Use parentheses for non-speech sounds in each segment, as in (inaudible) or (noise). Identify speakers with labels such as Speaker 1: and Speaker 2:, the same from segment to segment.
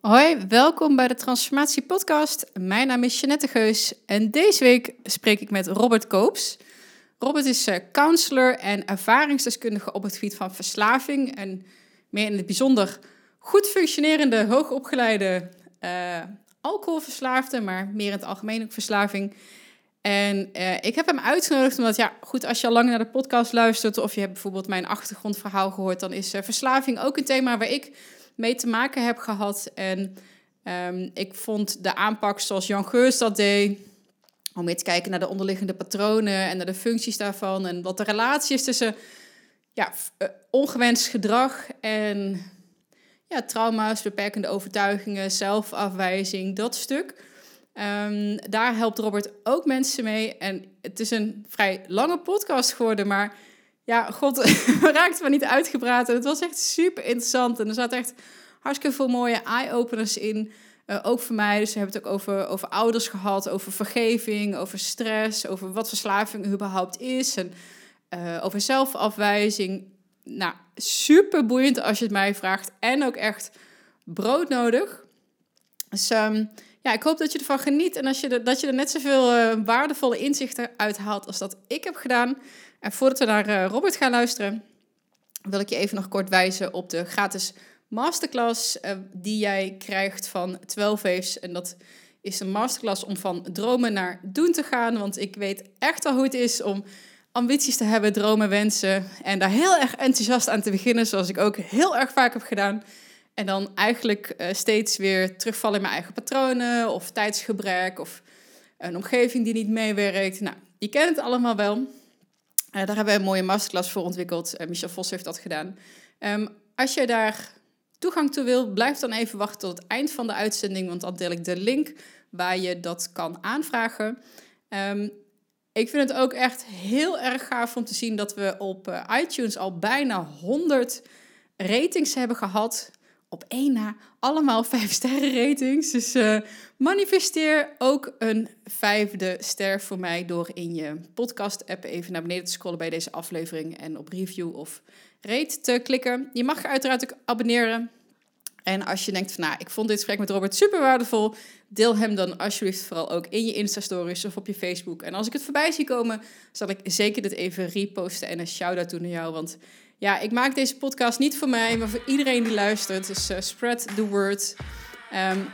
Speaker 1: Hoi, welkom bij de Transformatie Podcast. Mijn naam is Jeanette Geus en deze week spreek ik met Robert Koops. Robert is uh, counselor en ervaringsdeskundige op het gebied van verslaving en meer in het bijzonder goed functionerende, hoogopgeleide uh, alcoholverslaafde, maar meer in het algemeen ook verslaving. En uh, ik heb hem uitgenodigd omdat, ja, goed, als je al lang naar de podcast luistert of je hebt bijvoorbeeld mijn achtergrondverhaal gehoord, dan is verslaving ook een thema waar ik mee te maken heb gehad. En um, ik vond de aanpak zoals Jan Geus dat deed, om weer te kijken naar de onderliggende patronen en naar de functies daarvan en wat de relatie is tussen ja, uh, ongewenst gedrag en ja, trauma's, beperkende overtuigingen, zelfafwijzing, dat stuk. Um, daar helpt Robert ook mensen mee. En het is een vrij lange podcast geworden, maar ja, god, (laughs) we raakten maar niet uitgepraat. En het was echt super interessant. En er zaten echt hartstikke veel mooie eye-openers in. Uh, ook voor mij. Dus we hebben het ook over, over ouders gehad, over vergeving, over stress, over wat verslaving überhaupt is. En uh, over zelfafwijzing. Nou, super boeiend als je het mij vraagt. En ook echt broodnodig. Dus um, ja, ik hoop dat je ervan geniet. En als je dat je er net zoveel uh, waardevolle inzichten uit haalt als dat ik heb gedaan. En voordat we naar uh, Robert gaan luisteren, wil ik je even nog kort wijzen op de gratis masterclass uh, die jij krijgt van 12 Waves. En dat is een masterclass om van dromen naar doen te gaan. Want ik weet echt al hoe het is om ambities te hebben, dromen, wensen. En daar heel erg enthousiast aan te beginnen, zoals ik ook heel erg vaak heb gedaan. En dan eigenlijk uh, steeds weer terugvallen in mijn eigen patronen of tijdsgebrek of een omgeving die niet meewerkt. Nou, je kent het allemaal wel. Uh, daar hebben we een mooie masterclass voor ontwikkeld. Uh, Michel Vos heeft dat gedaan. Um, als je daar toegang toe wil, blijf dan even wachten tot het eind van de uitzending, want dan deel ik de link waar je dat kan aanvragen. Um, ik vind het ook echt heel erg gaaf om te zien dat we op iTunes al bijna 100 ratings hebben gehad op één na allemaal (laughs) vijf sterren ratings. Dus uh, manifesteer ook een vijfde ster voor mij door in je podcast app even naar beneden te scrollen bij deze aflevering en op review of rate te klikken. Je mag uiteraard ook abonneren. En als je denkt van nou, ik vond dit gesprek met Robert super waardevol, deel hem dan alsjeblieft vooral ook in je Insta-stories of op je Facebook. En als ik het voorbij zie komen, zal ik zeker dit even reposten en een shout-out doen naar jou, want ja, ik maak deze podcast niet voor mij, maar voor iedereen die luistert. Dus uh, spread the word. Um,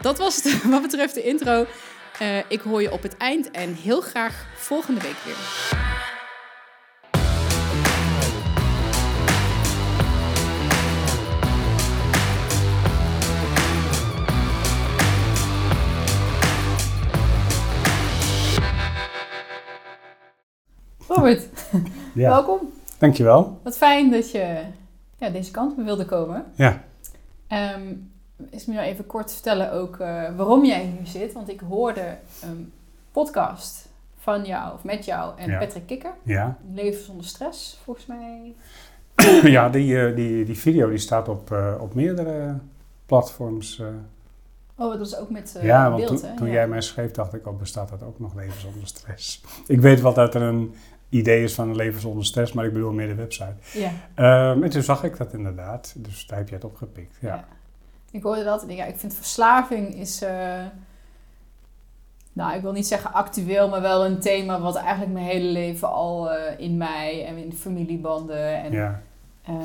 Speaker 1: dat was het (laughs) wat betreft de intro. Uh, ik hoor je op het eind en heel graag volgende week weer. Robert, ja. welkom.
Speaker 2: Dankjewel.
Speaker 1: Wat fijn dat je ja, deze kant op wilde komen.
Speaker 2: Ja.
Speaker 1: Um, is me nou even kort vertellen ook uh, waarom jij hier zit. Want ik hoorde een podcast van jou, of met jou en ja. Patrick Kikker.
Speaker 2: Ja.
Speaker 1: Leven zonder stress, volgens mij. (clears throat)
Speaker 2: ja, die, uh, die, die video die staat op, uh, op meerdere platforms.
Speaker 1: Oh, dat is ook met
Speaker 2: ja,
Speaker 1: beeld,
Speaker 2: want toen,
Speaker 1: hè?
Speaker 2: toen
Speaker 1: ja.
Speaker 2: jij mij schreef, dacht ik, oh, bestaat dat ook nog leven zonder stress? (laughs) ik weet wel dat er een idee is van een leven zonder stress, maar ik bedoel meer de website.
Speaker 1: Ja.
Speaker 2: Um, en toen zag ik dat inderdaad, dus daar heb je het opgepikt. Ja.
Speaker 1: ja. Ik hoorde dat en denk, ja, ik vind verslaving is, uh, nou ik wil niet zeggen actueel, maar wel een thema wat eigenlijk mijn hele leven al uh, in mij en in familiebanden en
Speaker 2: ja.
Speaker 1: uh,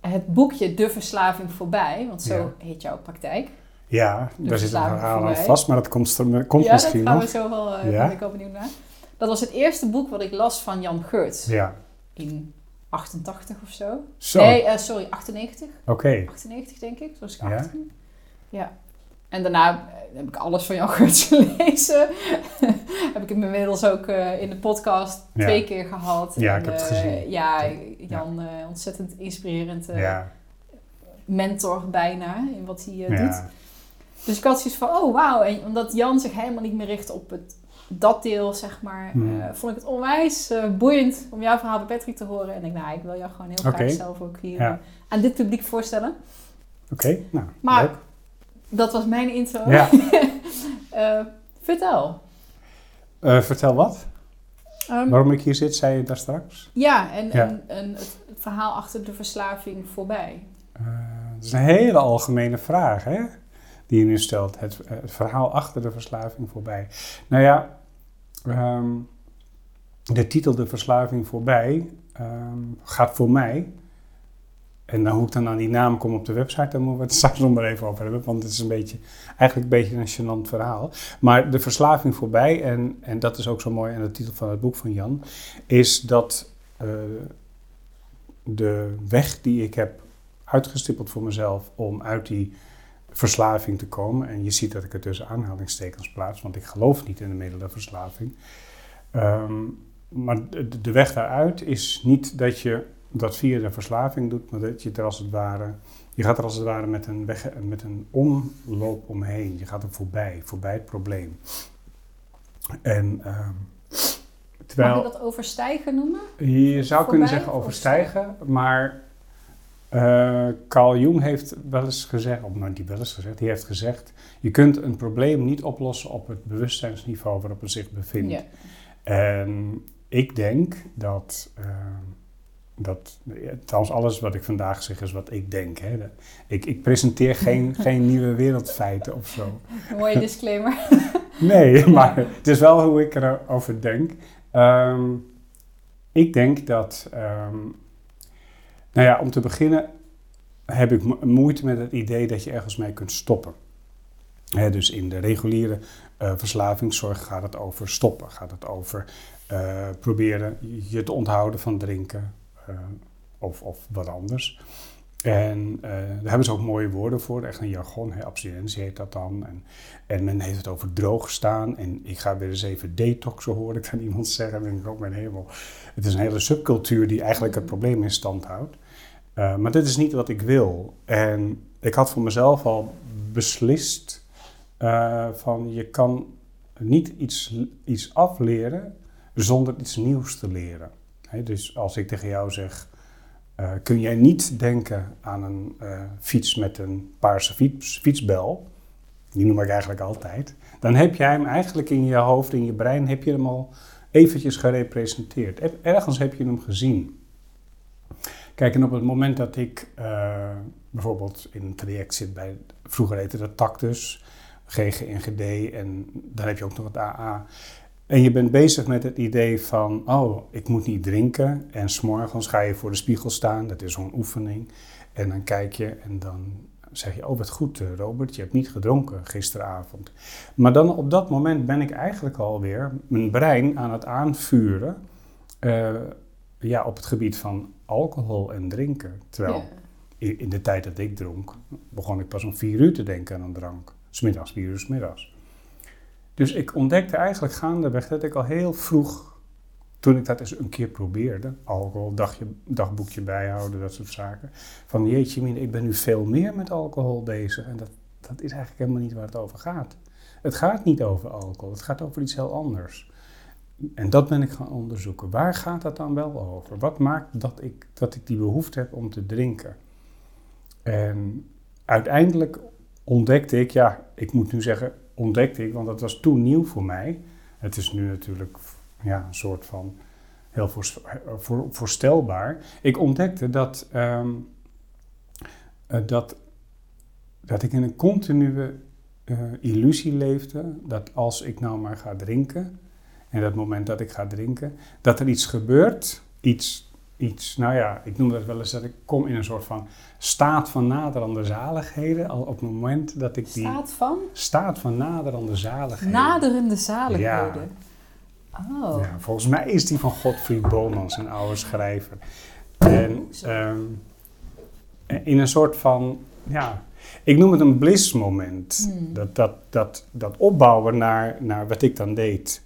Speaker 1: het boekje De Verslaving Voorbij, want zo ja. heet jouw praktijk.
Speaker 2: Ja, daar zit een verhaal aan vast, maar dat komt, komt
Speaker 1: ja,
Speaker 2: misschien
Speaker 1: nog. Ja,
Speaker 2: dat
Speaker 1: gaan we zo wel, ja? ben ik al benieuwd naar. Dat was het eerste boek wat ik las van Jan Geurts.
Speaker 2: Ja.
Speaker 1: In 88 of zo.
Speaker 2: zo.
Speaker 1: Nee, uh, sorry, 98.
Speaker 2: Oké. Okay.
Speaker 1: 98 denk ik, zoals ik 18. Ja. ja. En daarna heb ik alles van Jan Geurts (laughs) gelezen. heb ik hem inmiddels ook uh, in de podcast
Speaker 2: ja.
Speaker 1: twee keer gehad.
Speaker 2: Ja,
Speaker 1: en,
Speaker 2: ik heb het
Speaker 1: uh,
Speaker 2: gezien.
Speaker 1: Ja, Jan ja. ontzettend inspirerend
Speaker 2: ja.
Speaker 1: mentor bijna in wat hij doet. Dus ik had zoiets van, oh wauw. En omdat Jan zich helemaal niet meer richt op het dat deel, zeg maar,
Speaker 2: Hmm.
Speaker 1: uh, vond ik het onwijs uh, boeiend om jouw verhaal bij Patrick te horen. En ik nou, ik wil jou gewoon heel graag zelf ook hier
Speaker 2: ja.
Speaker 1: uh, aan dit publiek voorstellen.
Speaker 2: Oké, okay, nou,
Speaker 1: maar
Speaker 2: leuk.
Speaker 1: dat was mijn intro.
Speaker 2: Ja. (laughs)
Speaker 1: vertel.
Speaker 2: vertel wat? Um, Waarom ik hier zit, zei je daar straks?
Speaker 1: Ja, en, ja. en, en het, het, verhaal achter de verslaving voorbij.
Speaker 2: Het is een hele algemene vraag hè, nu stelt. Het, het verhaal achter de verslaving voorbij. Nou ja, ehm, de titel De Verslaving voorbij ehm, gaat voor mij en dan hoe ik dan aan die naam kom op de website, daar moeten we het (laughs) straks nog maar even over hebben. Want het is een beetje, eigenlijk een beetje een gênant verhaal. Maar de verslaving voorbij, en, en dat is ook zo mooi aan de titel van het boek van Jan, is dat uh, de weg die ik heb uitgestippeld voor mezelf om uit die verslaving te komen. En je ziet dat ik het tussen aanhalingstekens plaats, want ik geloof niet in de middelenverslaving. Um, maar de, de weg daaruit is niet dat je dat via de verslaving doet, maar dat je er als het ware, je gaat er als het ware met een, weg, met een omloop omheen. Je gaat er voorbij, voorbij het probleem. En uh, terwijl.
Speaker 1: Mag je dat overstijgen noemen?
Speaker 2: Je zou kunnen zeggen overstijgen, maar uh, Carl Jung heeft wel eens gezegd, of nou die wel eens gezegd, die heeft gezegd, je kunt een probleem niet oplossen op het bewustzijnsniveau waarop het zich bevindt. Ja. En ik denk dat. Uh, dat, trouwens, alles wat ik vandaag zeg is wat ik denk. Hè. Ik, ik presenteer geen, (laughs) geen nieuwe wereldfeiten of zo.
Speaker 1: Mooie disclaimer. (laughs)
Speaker 2: nee, maar het is wel hoe ik erover denk. Um, ik denk dat, um, nou ja, om te beginnen heb ik moeite met het idee dat je ergens mee kunt stoppen. dus in de reguliere uh, verslavingszorg gaat het over stoppen, gaat het over uh, proberen je te onthouden van drinken, eh, of, of wat anders. En daar hebben ze ook mooie woorden voor, echt een jargon, hè, abstinentie heet dat dan. En, en men heeft het over droog staan. En ik ga weer eens even detoxen, hoor ik dan iemand zeggen. Dan denk ik ook, mijn hemel. Het is een hele subcultuur die eigenlijk het probleem in stand houdt. Uh, maar dit is niet wat ik wil. En ik had voor mezelf al beslist uh, van je kan niet iets, iets afleren zonder iets nieuws te leren dus als ik tegen jou zeg, uh, kun jij niet denken aan een fiets met een paarse fiets, fietsbel, die noem ik eigenlijk altijd, dan heb jij hem eigenlijk in je hoofd, in je brein, heb je hem al eventjes gerepresenteerd. Ergens heb je hem gezien. Kijk, en op het moment dat ik uh, bijvoorbeeld in een traject zit bij, vroeger heette dat Tactus, GGNGD en dan heb je ook nog het AA. En je bent bezig met het idee van, oh, ik moet niet drinken. En s'morgens ga je voor de spiegel staan, dat is zo'n oefening. En dan kijk je en dan zeg je, oh wat goed eh, Robert, je hebt niet gedronken gisteravond. Maar dan op dat moment ben ik eigenlijk alweer mijn brein aan het aanvuren uh, ja, op het gebied van alcohol en drinken. Terwijl in de tijd dat ik dronk, begon ik pas om vier uur te denken aan een drank. Smiddags, vier uur smiddags. Dus ik ontdekte eigenlijk gaandeweg dat ik al heel vroeg, toen ik dat eens een keer probeerde, alcohol, dagje, dagboekje bijhouden, dat soort zaken, van jeetje mine, ik ben nu veel meer met alcohol bezig en dat, dat is eigenlijk helemaal niet waar het over gaat. Het gaat niet over alcohol, het gaat over iets heel anders. En dat ben ik gaan onderzoeken. Waar gaat dat dan wel over? Wat maakt dat ik, dat ik die behoefte heb om te drinken? En uiteindelijk ontdekte ik, ja, ik moet nu zeggen, ontdekte ik, want dat was toen nieuw voor mij. Het is nu natuurlijk ja, een soort van heel voor, voorstelbaar. Ik ontdekte dat, ehm, eh, dat, dat ik in een continue uh, illusie leefde. Dat als ik nou maar ga drinken, en dat moment dat ik ga drinken, dat er iets gebeurt, iets iets, nou ja, ik noem dat wel eens dat ik kom in een soort van staat van naderende zaligheden. Al op het moment dat ik die...
Speaker 1: Staat van?
Speaker 2: Staat van naderende zaligheden.
Speaker 1: Naderende zaligheden.
Speaker 2: Ja. Oh. Ja, volgens mij is die van Godfried Bomans, een oude schrijver. En um, in een soort van, ja, ik noem het een blissmoment. Hmm. Dat, dat, dat, dat opbouwen naar, naar wat ik dan deed.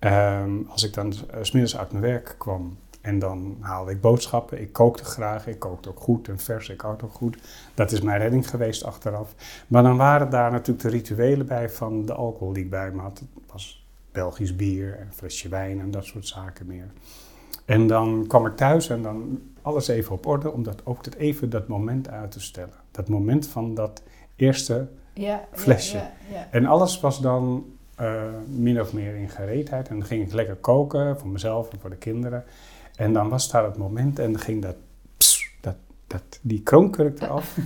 Speaker 2: Um, als ik dan uh, smiddags uit mijn werk kwam. En dan haalde ik boodschappen. Ik kookte graag. Ik kookte ook goed en vers. Ik kookte ook goed. Dat is mijn redding geweest achteraf. Maar dan waren daar natuurlijk de rituelen bij van de alcohol die ik bij me had. Het was Belgisch bier en flesje wijn en dat soort zaken meer. En dan kwam ik thuis en dan alles even op orde, om dat ook dat even dat moment uit te stellen. Dat moment van dat eerste ja, flesje. Ja, ja, en alles was dan uh, min of meer in gereedheid. En dan ging ik lekker koken voor mezelf en voor de kinderen. En dan was daar het moment en ging dat, dat, dat, die kroonkurk eraf. (laughs)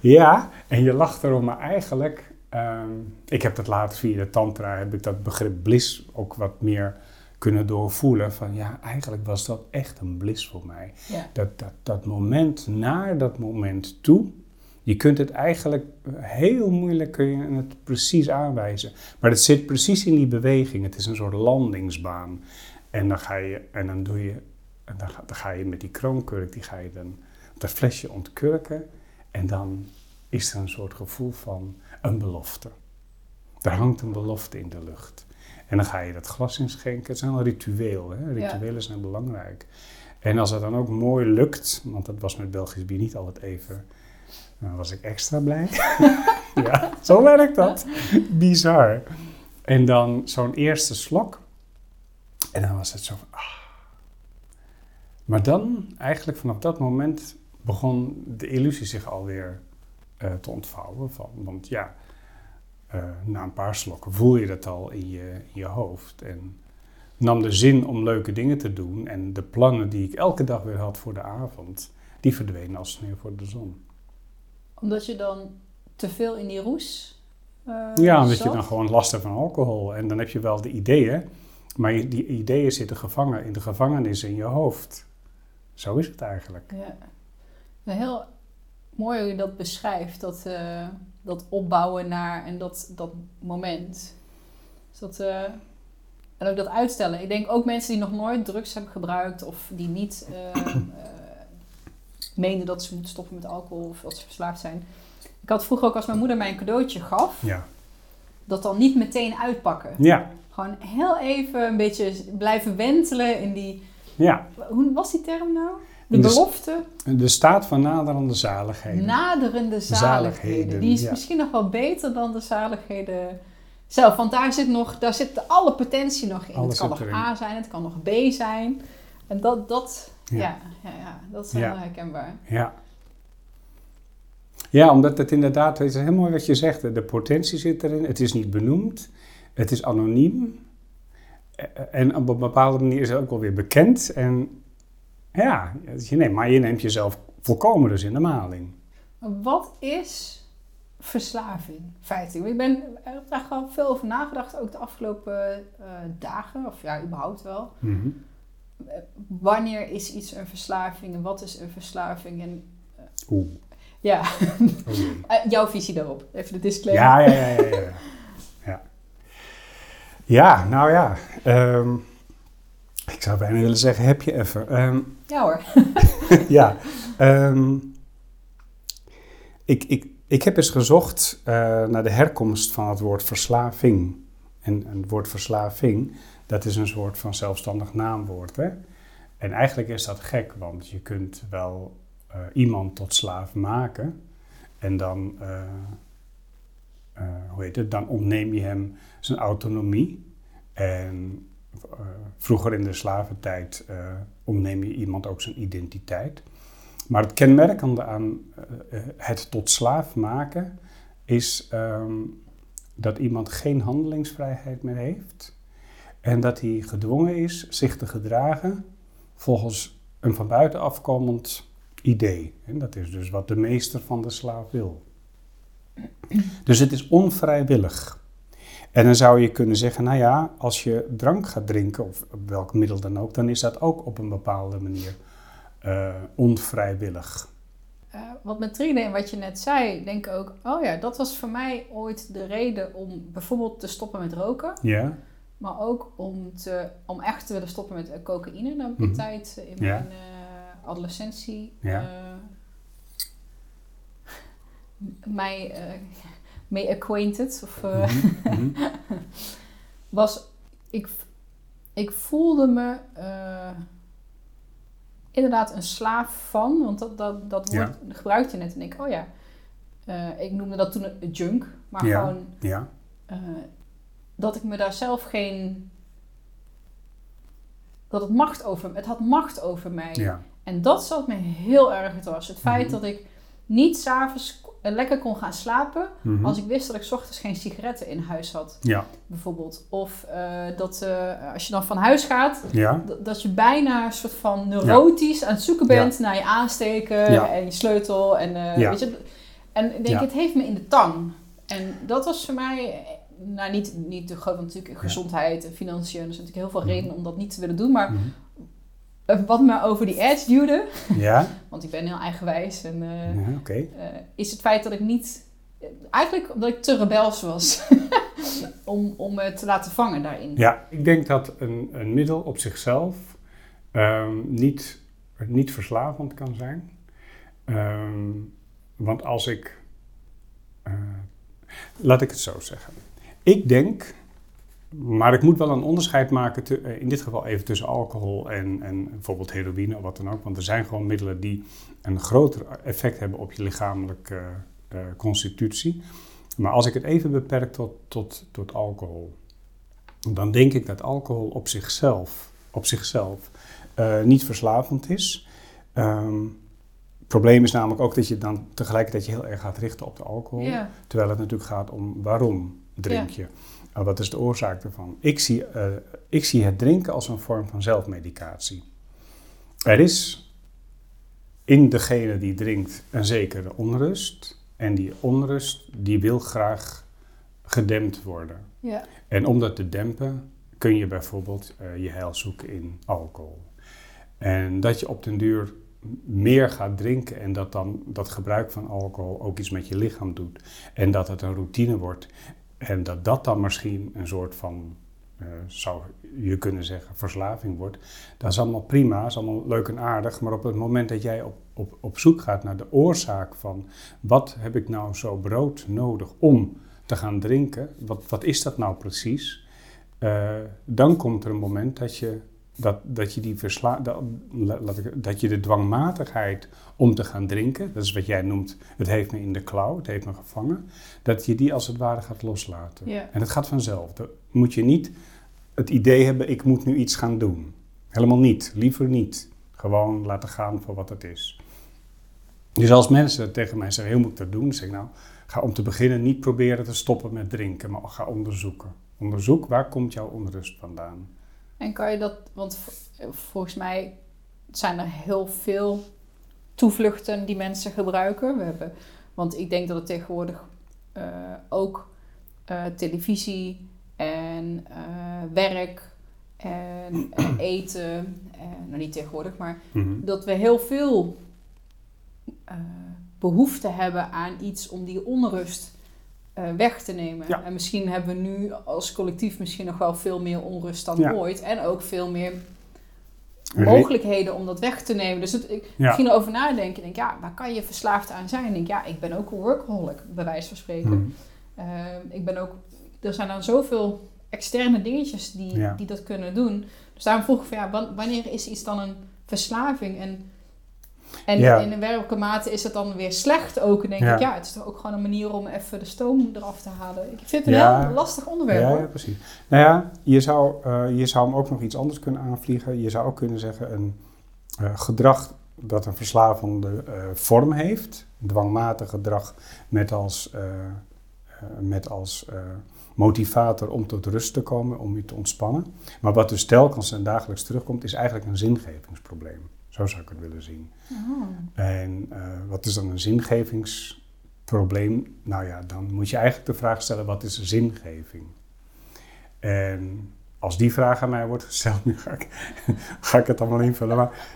Speaker 2: Ja, en je lacht erom, maar eigenlijk... ehm, ik heb dat later via de tantra, heb ik dat begrip bliss ook wat meer kunnen doorvoelen. Van ja, eigenlijk was dat echt een bliss voor mij.
Speaker 1: Ja.
Speaker 2: Dat, dat, dat moment naar dat moment toe, je kunt het eigenlijk heel moeilijk kun je het precies aanwijzen. Maar het zit precies in die beweging. Het is een soort landingsbaan. En dan ga je, en dan doe je, en dan ga, dan ga je met die kroonkurk, die ga je dan dat flesje ontkurken. En dan is er een soort gevoel van een belofte. Er hangt een belofte in de lucht. En dan ga je dat glas inschenken. Het is een ritueel. Hè?
Speaker 1: Ja.
Speaker 2: Rituelen zijn belangrijk. En als het dan ook mooi lukt, want dat was met Belgisch bier niet altijd even, dan was ik extra blij. (laughs) ja, zo werkt dat. Bizar. En dan zo'n eerste slok. En dan was het zo van, ah. Maar dan, eigenlijk vanaf dat moment, begon de illusie zich alweer eh, te ontvouwen. Van, want ja, eh, na een paar slokken voel je dat al in je, in je hoofd. En nam de zin om leuke dingen te doen. En de plannen die ik elke dag weer had voor de avond, die verdwenen als sneeuw voor de zon.
Speaker 1: Omdat je dan te veel in die roes eh,
Speaker 2: Ja, omdat je dan gewoon last hebt van alcohol. En dan heb je wel de ideeën, maar die ideeën zitten gevangen in de gevangenis in je hoofd. Zo is het eigenlijk.
Speaker 1: Ja. Nou, Heel mooi hoe je dat beschrijft, dat, eh, dat opbouwen naar en dat, dat moment. Dus dat, eh, en ook dat uitstellen. Ik denk ook mensen die nog nooit drugs hebben gebruikt of die niet (clears throat) eh eh, meenden dat ze moeten stoppen met alcohol of dat ze verslaafd zijn. Ik had vroeger ook als mijn moeder mij een cadeautje gaf,
Speaker 2: Ja.
Speaker 1: dat dan niet meteen uitpakken.
Speaker 2: Ja,
Speaker 1: Gewoon heel even een beetje blijven wentelen in die...
Speaker 2: ja.
Speaker 1: Hoe was die term nou? De
Speaker 2: de-
Speaker 1: belofte?
Speaker 2: De staat van naderende zaligheden.
Speaker 1: Naderende zaligheden.
Speaker 2: Zaligheden,
Speaker 1: Die is
Speaker 2: ja.
Speaker 1: misschien nog wel beter dan de zaligheden zelf. Want daar zit, nog, daar zit alle potentie nog in.
Speaker 2: Alles
Speaker 1: het kan nog
Speaker 2: erin.
Speaker 1: A zijn, het kan nog B zijn. En dat, dat, ja.
Speaker 2: Ja.
Speaker 1: Ja, ja, dat is heel herkenbaar.
Speaker 2: Ja. Ja, omdat het inderdaad, het is heel mooi wat je zegt, de potentie zit erin, het is niet benoemd, het is anoniem eh, en op een bepaalde manier is het ook wel weer bekend. En ja, je neemt, maar je neemt jezelf volkomen dus in de maling.
Speaker 1: Wat is verslaving, feitelijk? Ik ben er heb daar gewoon veel over nagedacht, ook de afgelopen eh, dagen, of ja, überhaupt wel.
Speaker 2: Mhm.
Speaker 1: Wanneer is iets een verslaving en wat is een verslaving? En
Speaker 2: Oeh.
Speaker 1: ja,
Speaker 2: Oh. (laughs)
Speaker 1: Eh, jouw visie daarop. Even de disclaimer.
Speaker 2: Ja, ja, ja, ja. Ja, ja. ja nou ja. ehm, ik zou bijna willen zeggen, heb je even. Ehm,
Speaker 1: Ja hoor. (laughs)
Speaker 2: ja. ehm, ik, ik, ik heb eens gezocht eh, naar de herkomst van het woord verslaving. En het woord verslaving, dat is een soort van zelfstandig naamwoord. Hè? En eigenlijk is dat gek, want je kunt wel eh, iemand tot slaaf maken. En dan, eh, eh, hoe heet het, dan ontneem je hem zijn autonomie. En vroeger in de slaventijd ontneem je iemand ook zijn identiteit. Maar het kenmerkende aan het tot slaaf maken is ehm, dat iemand geen handelingsvrijheid meer heeft. En dat hij gedwongen is zich te gedragen volgens een van buiten afkomend idee. En dat is dus wat de meester van de slaaf wil. Dus het is onvrijwillig. En dan zou je kunnen zeggen, nou ja, als je drank gaat drinken, of op welk middel dan ook, dan is dat ook op een bepaalde manier eh, onvrijwillig.
Speaker 1: Eh, wat me triggerde en wat je net zei, denk ik ook... Oh ja, dat was voor mij ooit de reden om bijvoorbeeld te stoppen met roken.
Speaker 2: Ja?
Speaker 1: Maar ook om, te, om echt te willen stoppen met eh, cocaïne. Dan heb ik een
Speaker 2: Mhm.
Speaker 1: tijd in
Speaker 2: Ja.
Speaker 1: mijn eh, adolescentie...
Speaker 2: Ja.
Speaker 1: eh, mij eh, (laughs) mee acquainted. Of, eh,
Speaker 2: Mhm, mhm. (laughs)
Speaker 1: was... Ik, ik voelde me... eh, inderdaad een slaaf van. Want dat, dat, dat woord gebruikte je net. En ik, oh ja, eh, ik noemde dat toen een junk. Maar
Speaker 2: Ja.
Speaker 1: gewoon
Speaker 2: Ja,
Speaker 1: eh, dat ik me daar zelf geen... Dat het macht over... Het had macht over mij.
Speaker 2: ja,
Speaker 1: En dat zat me heel erg dwars. Het feit
Speaker 2: Mhm.
Speaker 1: dat ik niet s'avonds eh, lekker kon gaan slapen...
Speaker 2: mhm.
Speaker 1: als ik wist dat ik 's ochtends geen sigaretten in huis had,
Speaker 2: ja,
Speaker 1: bijvoorbeeld. Of eh, dat eh, als je dan van huis gaat,
Speaker 2: ja,
Speaker 1: dat, je bijna een soort van neurotisch aan het zoeken bent naar je aansteken en je sleutel. En,
Speaker 2: Ja.
Speaker 1: weet je, En ik denk, het heeft me in de tang. En dat was voor mij, nou niet, niet groot, want natuurlijk gezondheid en financiën. Er zijn natuurlijk heel veel
Speaker 2: Mhm.
Speaker 1: redenen om dat niet te willen doen. Maar
Speaker 2: Mhm.
Speaker 1: eh, wat me over die edge duwde, (laughs)
Speaker 2: Ja, (laughs)
Speaker 1: want ik ben heel eigenwijs. En
Speaker 2: ja
Speaker 1: eh, is het feit dat ik niet, eigenlijk omdat ik te rebels was. (laughs) om, om me te laten vangen daarin.
Speaker 2: Ja, ik denk dat een, een middel op zichzelf ehm, niet, niet verslavend kan zijn. Ehm, want als ik. laat ik het zo zeggen. Ik denk, maar ik moet wel een onderscheid maken, te- eh, in dit geval even tussen alcohol en, en bijvoorbeeld heroïne of wat dan ook. Want er zijn gewoon middelen die een groter effect hebben op je lichamelijke eh, constitutie. Maar als ik het even beperk tot, tot, tot alcohol, dan denk ik dat alcohol op zichzelf, op zichzelf eh, niet verslavend is. Ehm, het probleem is namelijk ook dat je dan tegelijkertijd je heel erg gaat richten op de alcohol.
Speaker 1: Ja.
Speaker 2: Terwijl het natuurlijk gaat om waarom drink je. En wat is de oorzaak ervan? Ik zie, eh, ik zie het drinken als een vorm van zelfmedicatie. Er is in degene die drinkt een zekere onrust. En die onrust die wil graag gedempt worden.
Speaker 1: Ja.
Speaker 2: En om dat te dempen kun je bijvoorbeeld eh, je heil zoeken in alcohol. En dat je op den duur meer gaat drinken en dat dan dat gebruik van alcohol ook iets met je lichaam doet. En dat het een routine wordt. En dat dat dan misschien een soort van, eh, zou je kunnen zeggen, verslaving wordt. Dat is allemaal prima, is allemaal leuk en aardig. Maar op het moment dat jij op, op, op zoek gaat naar de oorzaak van wat heb ik nou zo brood nodig om te gaan drinken, wat, wat is dat nou precies? Eh, dan komt er een moment dat je, dat, dat je die versla dat, dat je de dwangmatigheid om te gaan drinken, dat is wat jij noemt, het heeft me in de klauw, het heeft me gevangen, dat je die als het ware gaat loslaten.
Speaker 1: Ja.
Speaker 2: En het gaat vanzelf. Dan moet je niet het idee hebben, ik moet nu iets gaan doen. Helemaal niet, liever niet. Gewoon laten gaan voor wat het is. Dus als mensen tegen mij zeggen, hoe moet ik dat doen? Dan zeg ik nou, ga om te beginnen niet proberen te stoppen met drinken, maar ga onderzoeken. Onderzoek, waar komt jouw onrust vandaan?
Speaker 1: En kan je dat, want volgens mij zijn er heel veel toevluchten die mensen gebruiken. We hebben, want ik denk dat het tegenwoordig eh, ook eh, televisie en eh, werk en (clears throat) eten, en, nou niet tegenwoordig, maar
Speaker 2: Mhm.
Speaker 1: dat we heel veel eh, behoefte hebben aan iets om die onrust eh, weg te nemen.
Speaker 2: Ja.
Speaker 1: En misschien hebben we nu als collectief misschien nog wel veel meer onrust dan
Speaker 2: Ja.
Speaker 1: ooit. En ook veel meer mogelijkheden om dat weg te nemen. Dus het, ik
Speaker 2: Ja.
Speaker 1: ging erover nadenken. Ik denk, ja, waar kan je verslaafd aan zijn? Ik denk, ja, ik ben ook een workaholic, bij wijze van spreken.
Speaker 2: Mhm.
Speaker 1: Ehm, ik ben ook, er zijn dan zoveel externe dingetjes die, die dat kunnen doen. Dus daarom vroeg ik van ja, wan- wanneer is iets dan een verslaving? En, en
Speaker 2: Ja.
Speaker 1: in welke mate is het dan weer slecht ook? En denk
Speaker 2: Ja.
Speaker 1: ik, ja, het is toch ook gewoon een manier om even de stoom eraf te halen. Ik vind het een
Speaker 2: Ja.
Speaker 1: heel lastig onderwerp
Speaker 2: Ja, precies. Nou ja, je zou, eh, je zou hem ook nog iets anders kunnen aanvliegen. Je zou ook kunnen zeggen een eh, gedrag dat een verslavende eh, vorm heeft. Dwangmatig gedrag met als, met als motivator om tot rust te komen, om je te ontspannen. Maar wat dus telkens en dagelijks terugkomt, is eigenlijk een zingevingsprobleem. Zo zou ik het willen zien. En eh, wat is dan een zingevingsprobleem? Nou ja, dan moet je eigenlijk de vraag stellen: wat is zingeving? En als die vraag aan mij wordt gesteld, (laughs) nu ga ik, ga ik het allemaal invullen. Maar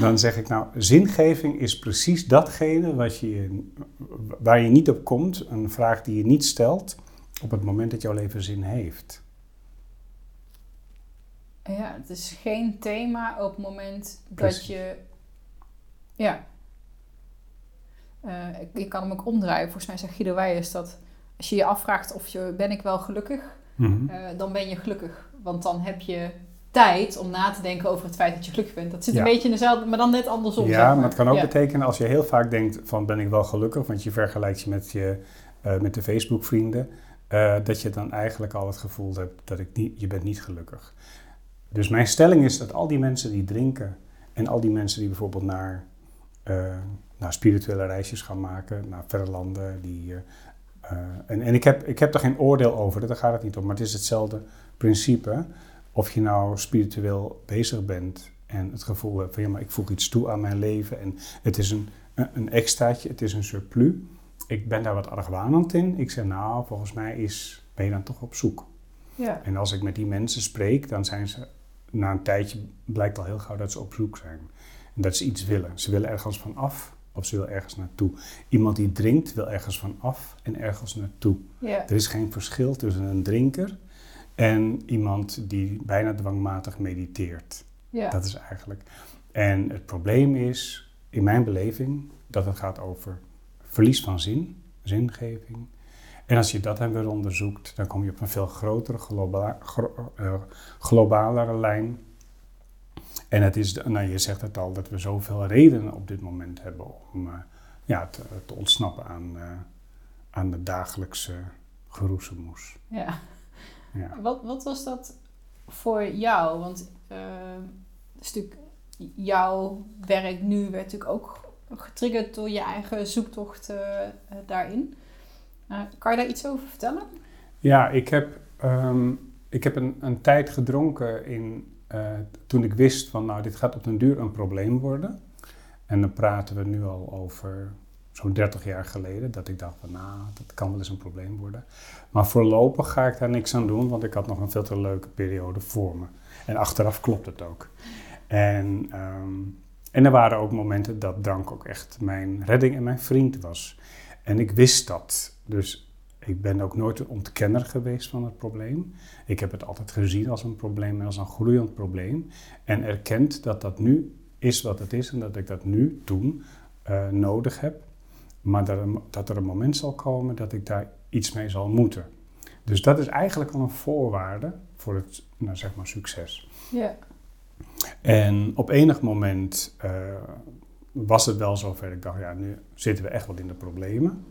Speaker 2: dan zeg ik nou: zingeving is precies datgene wat je, waar je niet op komt, een vraag die je niet stelt op het moment dat jouw leven zin heeft.
Speaker 1: Ja, het is geen thema op het moment dat je. Ja. Eh, ik, ik kan hem ook omdraaien. Volgens mij zegt Guido Wijers dat als je je afvraagt of je ben ik wel gelukkig, eh, dan ben je gelukkig. Want dan heb je tijd om na te denken over het feit dat je gelukkig bent. Dat zit
Speaker 2: Ja.
Speaker 1: een beetje in dezelfde, maar dan net andersom. zeg
Speaker 2: Ja, maar het kan ook
Speaker 1: Ja.
Speaker 2: betekenen als je heel vaak denkt van ben ik wel gelukkig, want je vergelijkt je met, je, eh, met de Facebook vrienden, dat je dan eigenlijk al het gevoel hebt dat ik niet, je bent niet gelukkig. Dus mijn stelling is dat al die mensen die drinken en al die mensen die bijvoorbeeld naar, eh, naar spirituele reisjes gaan maken, naar verre landen, die, eh, eh, en, en ik, heb, ik heb er geen oordeel over, daar gaat het niet om, maar het is hetzelfde principe. Of je nou spiritueel bezig bent en het gevoel hebt van ja, maar ik voeg iets toe aan mijn leven en het is een, een, een extraatje, het is een surplus. ik ben daar wat argwanend in. Ik zeg, nou, volgens mij is, ben je dan toch op zoek.
Speaker 1: Ja.
Speaker 2: En als ik met die mensen spreek, dan zijn ze na een tijdje blijkt al heel gauw dat ze op zoek zijn. En dat ze iets willen. Ze willen ergens van af of ze willen ergens naartoe. Iemand die drinkt wil ergens van af en ergens naartoe.
Speaker 1: Ja.
Speaker 2: Er is geen verschil tussen een drinker en iemand die bijna dwangmatig mediteert.
Speaker 1: Ja.
Speaker 2: Dat is eigenlijk. En het probleem is, in mijn beleving, dat het gaat over verlies van zin, zingeving. En als je dat dan weer onderzoekt, dan kom je op een veel grotere, globa gro- eh, globalere lijn. En het is, nou, je zegt het al, dat we zoveel redenen op dit moment hebben om eh, ja, te, te ontsnappen aan, eh, aan de dagelijkse geroezemoes.
Speaker 1: ja.
Speaker 2: Ja.
Speaker 1: Wat, wat was dat voor jou? Want stuk jouw werk nu werd natuurlijk ook getriggerd door je eigen zoektocht daarin. Eh, kan je daar iets over vertellen?
Speaker 2: Ja, ik heb, ehm, ik heb een, een tijd gedronken in, eh, toen ik wist van nou, dit gaat op den duur een probleem worden. En dan praten we nu al over zo'n 30 jaar geleden, dat ik dacht van nou, dat kan wel eens een probleem worden. Maar voorlopig ga ik daar niks aan doen, want ik had nog een veel te leuke periode voor me. En achteraf klopt het ook. En, ehm, en er waren ook momenten dat drank ook echt mijn redding en mijn vriend was. En ik wist dat. Dus ik ben ook nooit een ontkenner geweest van het probleem. Ik heb het altijd gezien als een probleem en als een groeiend probleem. En erkend dat dat nu is wat het is en dat ik dat nu, toen, eh, nodig heb. Maar dat er, dat er een moment zal komen dat ik daar iets mee zal moeten. Dus dat is eigenlijk al een voorwaarde voor het nou, zeg maar succes.
Speaker 1: Ja.
Speaker 2: En op enig moment eh, was het wel zover. Ik dacht, ja, nu zitten we echt wel in de problemen.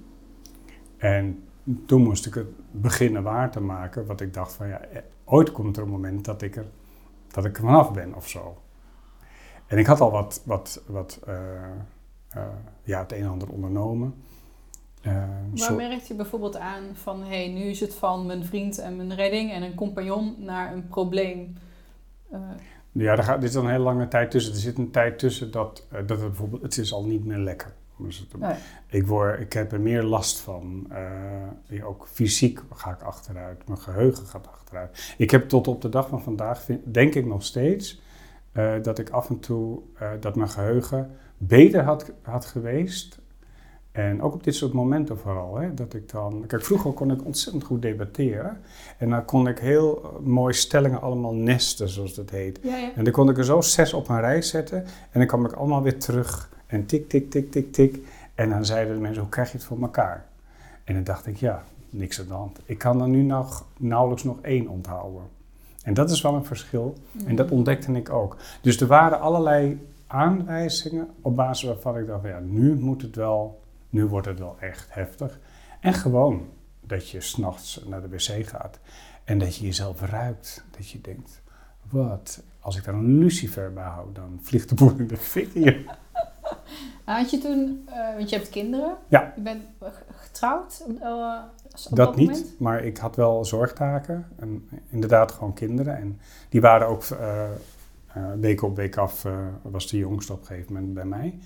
Speaker 2: En toen moest ik het beginnen waar te maken. Wat ik dacht van, ja, eh, ooit komt er een moment dat ik er, dat ik er vanaf ben of zo. En ik had al wat, wat, wat eh, eh, ja, het een en ander ondernomen. Eh,
Speaker 1: Waar
Speaker 2: zo-
Speaker 1: merkt je bijvoorbeeld aan van hé, hey, nu is het van mijn vriend en mijn redding en een compagnon naar een probleem?
Speaker 2: Ja, er, gaat, er is dan een hele lange tijd tussen. Er zit een tijd tussen dat, dat het bijvoorbeeld, het is al niet meer lekker. Dus
Speaker 1: Nee.
Speaker 2: ik, word, ik heb er meer last van. Eh, ook fysiek ga ik achteruit. Mijn geheugen gaat achteruit. Ik heb tot op de dag van vandaag, vind- denk ik nog steeds, eh, dat ik af en toe, eh, dat mijn geheugen beter had, had geweest. En ook op dit soort momenten vooral. Hè, dat ik dan, kijk, vroeger kon ik ontzettend goed debatteren. En dan kon ik heel mooi stellingen allemaal nesten, zoals dat heet.
Speaker 1: ja, ja.
Speaker 2: En dan kon ik er zo zes op een rij zetten. En dan kwam ik allemaal weer terug. En tik, tik, tik, tik, tik. En dan zeiden de mensen, hoe krijg je het voor elkaar? En dan dacht ik, ja, niks aan de hand. Ik kan er nu nog, nauwelijks nog één onthouden. En dat is wel een verschil. En dat ontdekte ik ook. Dus er waren allerlei aanwijzingen op basis waarvan ik dacht, ja, nu moet het wel, nu wordt het wel echt heftig. En gewoon dat je s'nachts naar de wc gaat en dat je jezelf ruikt. Dat je denkt, wat, als ik daar een lucifer bij hou, dan vliegt de boel in de fik hier. (laughs) (laughs)
Speaker 1: Had je toen, eh, want je hebt kinderen,
Speaker 2: Ja.
Speaker 1: je bent getrouwd eh, op
Speaker 2: Dat niet,
Speaker 1: moment?
Speaker 2: maar ik had wel zorgtaken. En inderdaad gewoon kinderen. En die waren ook eh, week op week af, was de jongste op een gegeven moment bij mij.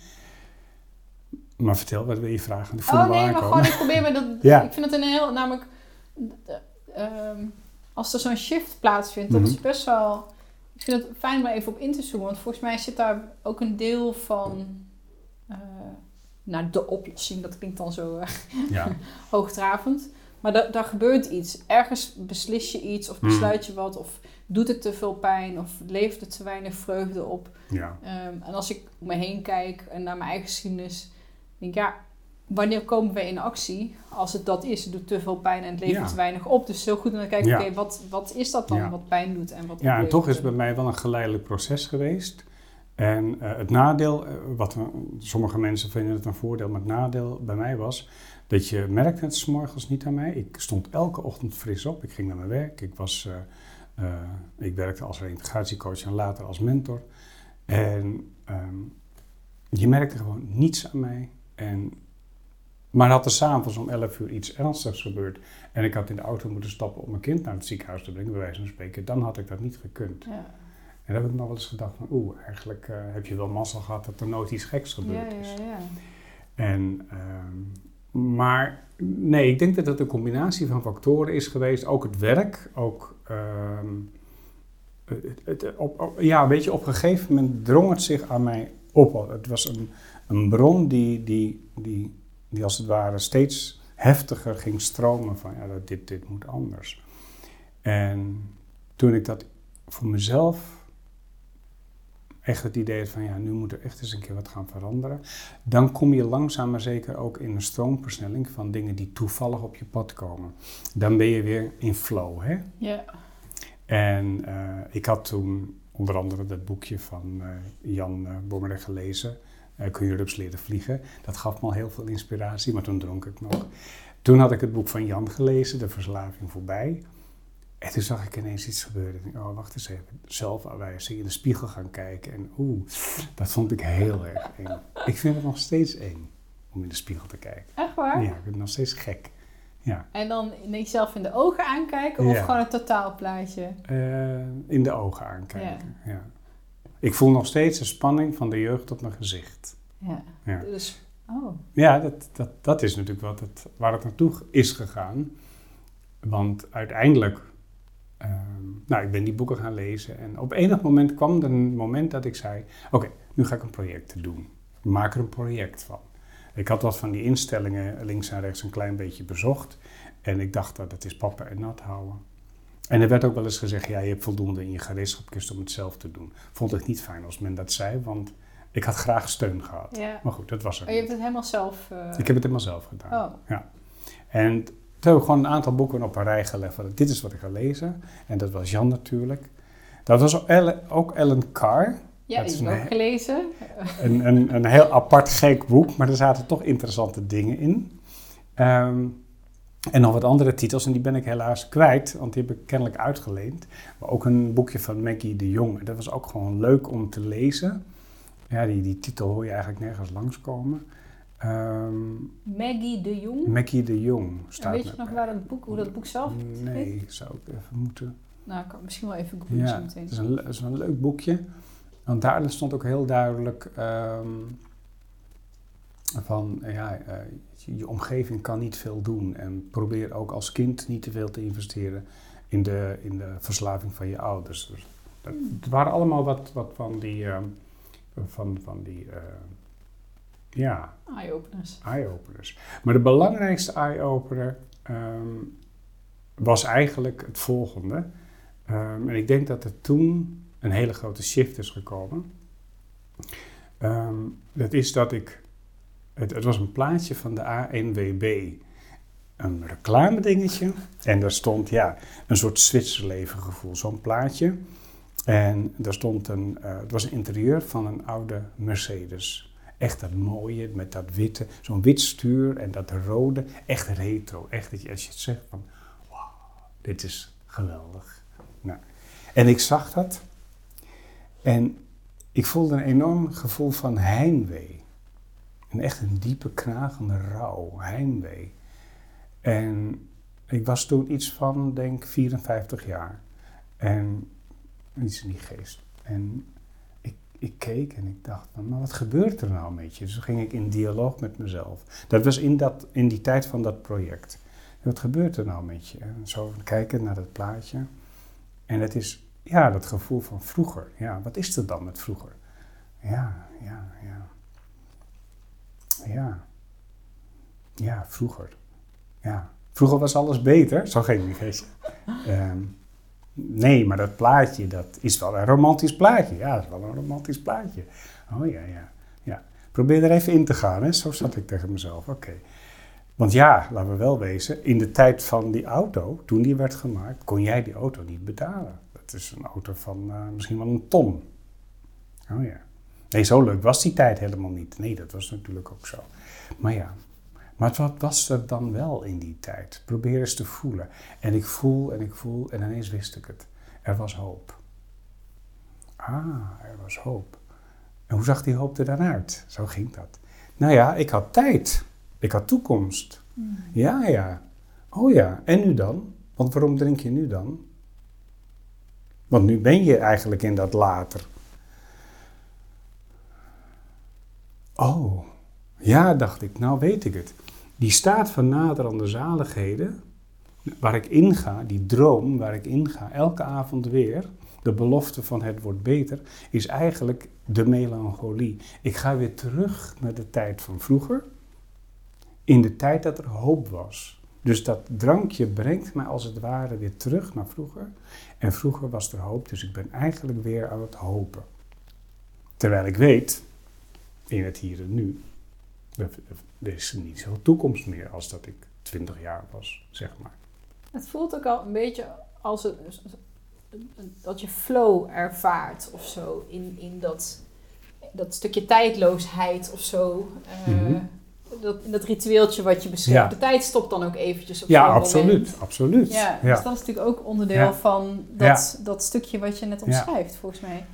Speaker 2: Maar vertel, wat wil je vragen?
Speaker 1: Oh nee, maar gewoon ik probeer me dat. (laughs)
Speaker 2: Ja.
Speaker 1: Ik vind het een heel, namelijk, eh, ehm, als er zo'n shift plaatsvindt, dat
Speaker 2: Mhm.
Speaker 1: is best wel. Ik vind het fijn om er even op in te zoomen, want volgens mij zit daar ook een deel van. Eh nou, de oplossing, dat klinkt dan zo eh,
Speaker 2: Ja. (laughs)
Speaker 1: hoogdravend. Maar da- daar gebeurt iets. Ergens beslis je iets, of
Speaker 2: Mhm.
Speaker 1: besluit je wat, of doet het te veel pijn, of levert het te weinig vreugde op.
Speaker 2: ja.
Speaker 1: Ehm, en als ik om me heen kijk en naar mijn eigen geschiedenis, denk ik, ja, wanneer komen we in actie? Als het dat is, het doet te veel pijn en het levert
Speaker 2: Ja.
Speaker 1: te weinig op. Dus heel goed om te kijken,
Speaker 2: Ja.
Speaker 1: oké, wat, wat is dat dan
Speaker 2: Ja.
Speaker 1: wat pijn doet en wat
Speaker 2: Ja, en toch is het bij mij wel een geleidelijk proces geweest. En eh, het nadeel, eh, wat sommige mensen vinden het een voordeel, maar het nadeel bij mij was dat je merkte het 's morgens niet aan mij. Ik stond elke ochtend fris op. Ik ging naar mijn werk. Ik, was, eh, ik werkte als reintegratiecoach en later als mentor. En ehm, je merkte gewoon niets aan mij. En, maar had er s'avonds om 11 uur iets ernstigs gebeurd en ik had in de auto moeten stappen om mijn kind naar het ziekenhuis te brengen, bij wijze van spreken, dan had ik dat niet gekund.
Speaker 1: Ja.
Speaker 2: En dan heb ik nog wel eens gedacht van, oeh, eigenlijk eh, heb je wel mazzel gehad dat er nooit iets geks
Speaker 1: Ja,
Speaker 2: gebeurd
Speaker 1: ja,
Speaker 2: is.
Speaker 1: ja.
Speaker 2: En, ehm, maar nee, ik denk dat het een combinatie van factoren is geweest. Ook het werk, ook... ehm, het, het- op, op- ja, weet je, op een gegeven moment drong het zich aan mij op. Het was een, een bron die, die, die, die als het ware steeds heftiger ging stromen van ja, dit, dit moet anders. En toen ik dat voor mezelf echt het idee van ja, nu moet er echt eens een keer wat gaan veranderen, dan kom je langzaam maar zeker ook in een stroomversnelling van dingen die toevallig op je pad komen. Dan ben je weer in flow, hè?
Speaker 1: Ja.
Speaker 2: En eh, ik had toen onder andere dat boekje van eh, Jan uh, Bommerder gelezen. eh Kun je rups leren vliegen? Dat gaf me al heel veel inspiratie, maar toen dronk ik nog. Toen had ik het boek van Jan gelezen, De Verslaving voorbij. En toen zag ik ineens iets gebeuren. Ik dacht, oh, wacht eens even. Zelfafwijzing, in de spiegel gaan kijken. En oeh, dat vond ik heel erg eng. Ik vind het nog steeds eng om in de spiegel te kijken.
Speaker 1: Echt waar?
Speaker 2: Ja, ik vind het nog steeds gek. Ja,
Speaker 1: En dan jezelf in de ogen aankijken of
Speaker 2: Ja.
Speaker 1: gewoon het totaalplaatje?
Speaker 2: Eh, in de ogen aankijken. Ja. Ik voel nog steeds de spanning van de jeugd op mijn gezicht.
Speaker 1: Ja.
Speaker 2: Ja.
Speaker 1: Dus, oh.
Speaker 2: Ja, dat, dat, dat is natuurlijk wat het, waar het naartoe is gegaan. Want uiteindelijk, nou, ik ben die boeken gaan lezen en op enig moment kwam er een moment dat ik zei: Oké, nu ga ik een project doen. Ik maak er een project van. Ik had wat van die instellingen links en rechts een klein beetje bezocht. En ik dacht dat het is papa en nat houden. En er werd ook wel eens gezegd: Ja, je hebt voldoende in je gereedschapkist om het zelf te doen. Vond ik niet fijn als men dat zei, want ik had graag steun gehad.
Speaker 1: Ja.
Speaker 2: Maar goed, dat was er
Speaker 1: Oh, je hebt het helemaal zelf... eh,
Speaker 2: Ik heb het helemaal zelf gedaan.
Speaker 1: Oh,
Speaker 2: En toen heb ik gewoon een aantal boeken op een rij gelegd. Van, dit is wat ik ga lezen. En dat was Jan natuurlijk. Dat was ook Ellen, ook Ellen Carr.
Speaker 1: ja,
Speaker 2: Dat
Speaker 1: die
Speaker 2: is een-
Speaker 1: ook gelezen.
Speaker 2: Een, een, een heel apart gek boek, maar er zaten toch interessante dingen in. Ehm, en nog wat andere titels, en die ben ik helaas kwijt, want die heb ik kennelijk uitgeleend. Maar ook een boekje van Maggie de Jong. Dat was ook gewoon leuk om te lezen. Ja, die, die titel hoor je eigenlijk nergens langskomen. Ehm
Speaker 1: Maggie de Jong.
Speaker 2: Maggie de Jong
Speaker 1: En
Speaker 2: staat
Speaker 1: weet je nog waar dat boek, hoe dat boek zelf
Speaker 2: Nee, zou ik even moeten.
Speaker 1: Nou, ik kan misschien wel even googlen
Speaker 2: Ja,
Speaker 1: zo
Speaker 2: het
Speaker 1: meteen.
Speaker 2: is, een, le- het is een leuk boekje. Want daarin stond ook heel duidelijk ehm, van, ja, eh, je, je omgeving kan niet veel doen. En probeer ook als kind niet te veel te investeren in de, in de verslaving van je ouders. Dus dat, het waren allemaal wat, wat van die, ehm, van, van die ja,
Speaker 1: Eye-openers.
Speaker 2: eye-openers. Maar de belangrijkste eye-opener ehm, was eigenlijk het volgende. Ehm, en ik denk dat er toen een hele grote shift is gekomen. Ehm, dat is dat ik. Het, het was een plaatje van de ANWB. Een reclame dingetje. En daar stond ja, een soort Zwitserleven gevoel. Zo'n plaatje. En daar stond een. eh, het was een interieur van een oude Mercedes. Echt dat mooie met dat witte, zo'n wit stuur en dat rode. Echt retro. Echt dat je als je het zegt van, wauw, dit is geweldig. Nou, en ik zag dat en ik voelde een enorm gevoel van heimwee. En echt een diepe knagende rouw, heimwee. En ik was toen iets van, denk 54 jaar. En iets in die geest. En ik, keek en ik dacht, maar wat gebeurt er nou met je? Dus ging ik in dialoog met mezelf. Dat was in, dat, in die tijd van dat project. Wat gebeurt er nou met je? Zo kijken naar dat plaatje. En het is, ja, dat gevoel van vroeger. Ja, wat is er dan met vroeger? Ja, ja, ja. Ja. Ja, vroeger. Ja. Vroeger was alles beter. Zo ging die geestje. Ehm, nee, maar dat plaatje, dat is wel een romantisch plaatje. Ja, dat is wel een romantisch plaatje. Oh ja, ja. ja. Probeer er even in te gaan, hè. Zo zat ik tegen mezelf. Oké. Want ja, laten we wel wezen, in de tijd van die auto, toen die werd gemaakt, kon jij die auto niet betalen. Dat is een auto van eh, misschien wel een ton. Oh ja. Nee, zo leuk was die tijd helemaal niet. Nee, dat was natuurlijk ook zo. Maar ja, maar wat was er dan wel in die tijd? Probeer eens te voelen. En ik voel en ik voel en ineens wist ik het. Er was hoop. Ah, er was hoop. En hoe zag die hoop er dan uit? Zo ging dat. Nou ja, ik had tijd. Ik had toekomst. Ja, ja. Oh ja, en nu dan? Want waarom drink je nu dan? Want nu ben je eigenlijk in dat later. Oh, ja, dacht ik, nou weet ik het. Die staat van naderende zaligheden, waar ik inga, die droom waar ik inga, elke avond weer, de belofte van het wordt beter, is eigenlijk de melancholie. Ik ga weer terug naar de tijd van vroeger, in de tijd dat er hoop was. Dus dat drankje brengt mij als het ware weer terug naar vroeger. En vroeger was er hoop, dus ik ben eigenlijk weer aan het hopen. Terwijl ik weet, in het hier en nu, er is niet zoveel toekomst meer als dat ik 20 jaar was, zeg maar.
Speaker 1: Het voelt ook al een beetje als het, dat je flow ervaart of zo in, in dat, dat stukje tijdloosheid of zo. Uh, dat, dat ritueeltje wat je beschrijft. De tijd stopt dan ook eventjes op
Speaker 2: Ja, absoluut, absoluut.
Speaker 1: Ja, dus dat is natuurlijk ook onderdeel van dat, dat stukje wat je net omschrijft, volgens mij.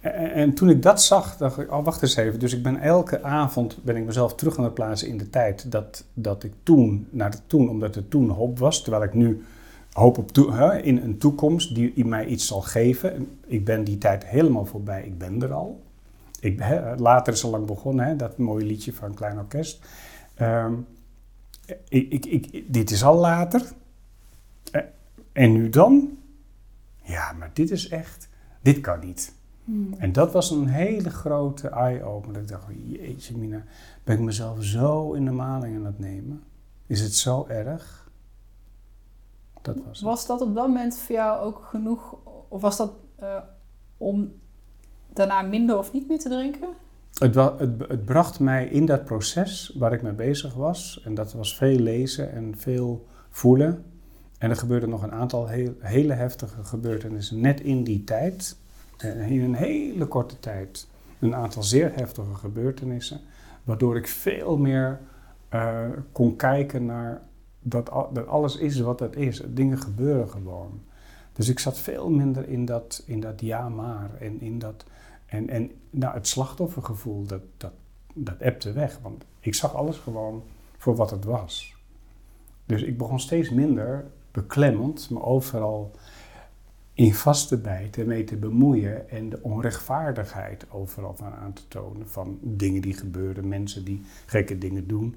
Speaker 2: En, en, toen ik dat zag, dacht ik, oh wacht eens even. Dus ik ben elke avond, ben ik mezelf terug aan het plaatsen in de tijd dat, dat ik toen, naar de toen, omdat er toen hoop was. Terwijl ik nu hoop op hè, in een toekomst die mij iets zal geven. Ik ben die tijd helemaal voorbij, ik ben er al. Ik, hè, later is al lang begonnen, hè, dat mooie liedje van Klein Orkest. Ehm, ik, ik, dit is al later. Eh, en nu dan? Ja, maar dit is echt, dit kan niet. Hmm. En dat was een hele grote eye-opener. Ik dacht, jeetje mina, ben ik mezelf zo in de maling aan het nemen? Is het zo erg?
Speaker 1: Dat was, was dat op dat moment voor jou ook genoeg, of was dat uh, om daarna minder of niet meer te drinken?
Speaker 2: Het, het, het, bracht mij in dat proces waar ik mee bezig was. En dat was veel lezen en veel voelen. En er gebeurden nog een aantal heel, hele heftige gebeurtenissen net in die tijd. Eh, in een hele korte tijd. Een aantal zeer heftige gebeurtenissen. Waardoor ik veel meer uh, kon kijken naar dat, dat alles is wat het is. Dingen gebeuren gewoon. Dus ik zat veel minder in dat, in dat ja maar en in dat en, en nou, het slachtoffergevoel, dat, dat, dat ebte weg. Want ik zag alles gewoon voor wat het was. Dus ik begon steeds minder beklemmend me overal in vast te bijten, mee te bemoeien en de onrechtvaardigheid overal van aan te tonen van dingen die gebeuren, mensen die gekke dingen doen.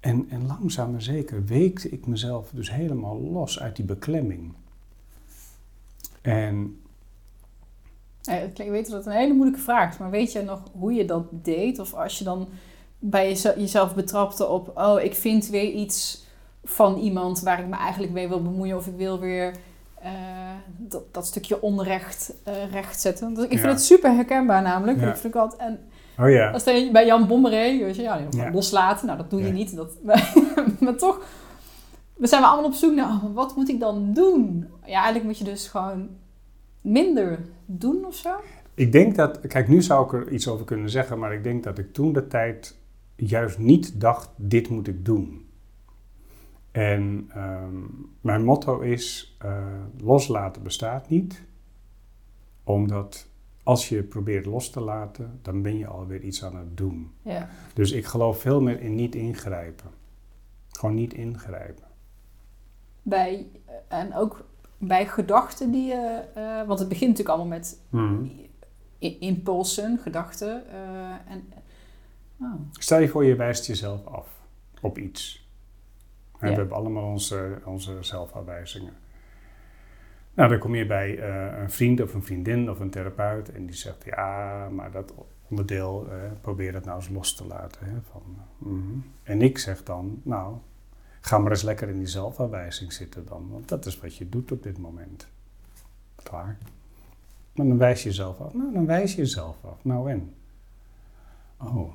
Speaker 2: En, en langzaam maar zeker weekte ik mezelf dus helemaal los uit die beklemming. En
Speaker 1: ik weet dat het een hele moeilijke vraag is, maar weet je nog hoe je dat deed? Of als je dan bij jezelf betrapte op, oh, ik vind weer iets van iemand waar ik me eigenlijk mee wil bemoeien, of ik wil weer uh, dat, dat, stukje onrecht uh, recht zetten. Dus ik vind het super herkenbaar namelijk. Ja. Ik vind altijd, en
Speaker 2: oh, ja.
Speaker 1: Als je bij Jan Bommeré, weet je, ja, loslaten, nou dat doe je niet. Dat, (laughs) maar toch, we zijn we allemaal op zoek naar, oh, wat moet ik dan doen? Ja, eigenlijk moet je dus gewoon minder doen of zo?
Speaker 2: Ik denk dat, kijk, nu zou ik er iets over kunnen zeggen, maar ik denk dat ik toen de tijd juist niet dacht: dit moet ik doen. En ehm, mijn motto is: uh, loslaten bestaat niet, omdat als je probeert los te laten, dan ben je alweer iets aan het doen.
Speaker 1: Ja.
Speaker 2: Dus ik geloof veel meer in niet ingrijpen. Gewoon niet ingrijpen.
Speaker 1: Bij, en ook bij gedachten die je. Uh, want het begint natuurlijk allemaal met hmm. impulsen, gedachten. Uh, en,
Speaker 2: oh. Stel je voor, je wijst jezelf af op iets. En We hebben allemaal onze, onze. Nou, dan kom je bij uh, een vriend of een vriendin of een therapeut en die zegt: Ja, maar dat onderdeel, probeer dat nou eens los te laten. Hè, van, mm En ik zeg dan: Nou, Ga maar eens lekker in die zelfafwijzing zitten dan, want dat is wat je doet op dit moment. Klaar. Maar dan wijs je jezelf af. Nou, dan wijs je jezelf af. Nou en? Oh.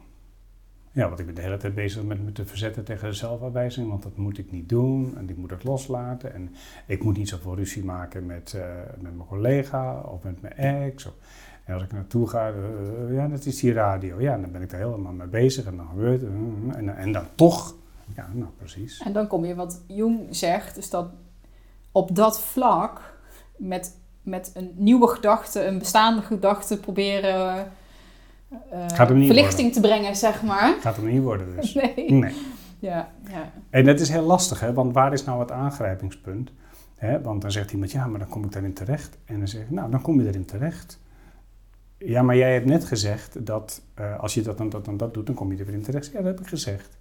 Speaker 2: Ja, want ik ben de hele tijd bezig met me te verzetten tegen de zelfafwijzing, want dat moet ik niet doen en ik moet het loslaten. En ik moet niet zoveel ruzie maken met, uh, met mijn collega of met mijn ex. Of, en als ik naartoe ga, uh, ja, dat is die radio. Ja, dan ben ik er helemaal mee bezig en dan gebeurt het. En, en dan toch ja, nou precies.
Speaker 1: En dan kom je wat Jung zegt, dus dat op dat vlak met, met een nieuwe gedachte, een bestaande gedachte proberen uh, verlichting te brengen, zeg maar.
Speaker 2: Gaat hem niet worden dus. (laughs)
Speaker 1: Nee.
Speaker 2: nee.
Speaker 1: Ja, ja.
Speaker 2: En dat is heel lastig, hè? want waar is nou het aangrijpingspunt? Hè? Want dan zegt iemand, ja, maar dan kom ik daarin terecht. En dan zeg ik, nou, dan kom je erin terecht. Ja, maar jij hebt net gezegd dat uh, als je dat en dat en dat doet, dan kom je erin terecht. Ja, dat heb ik gezegd.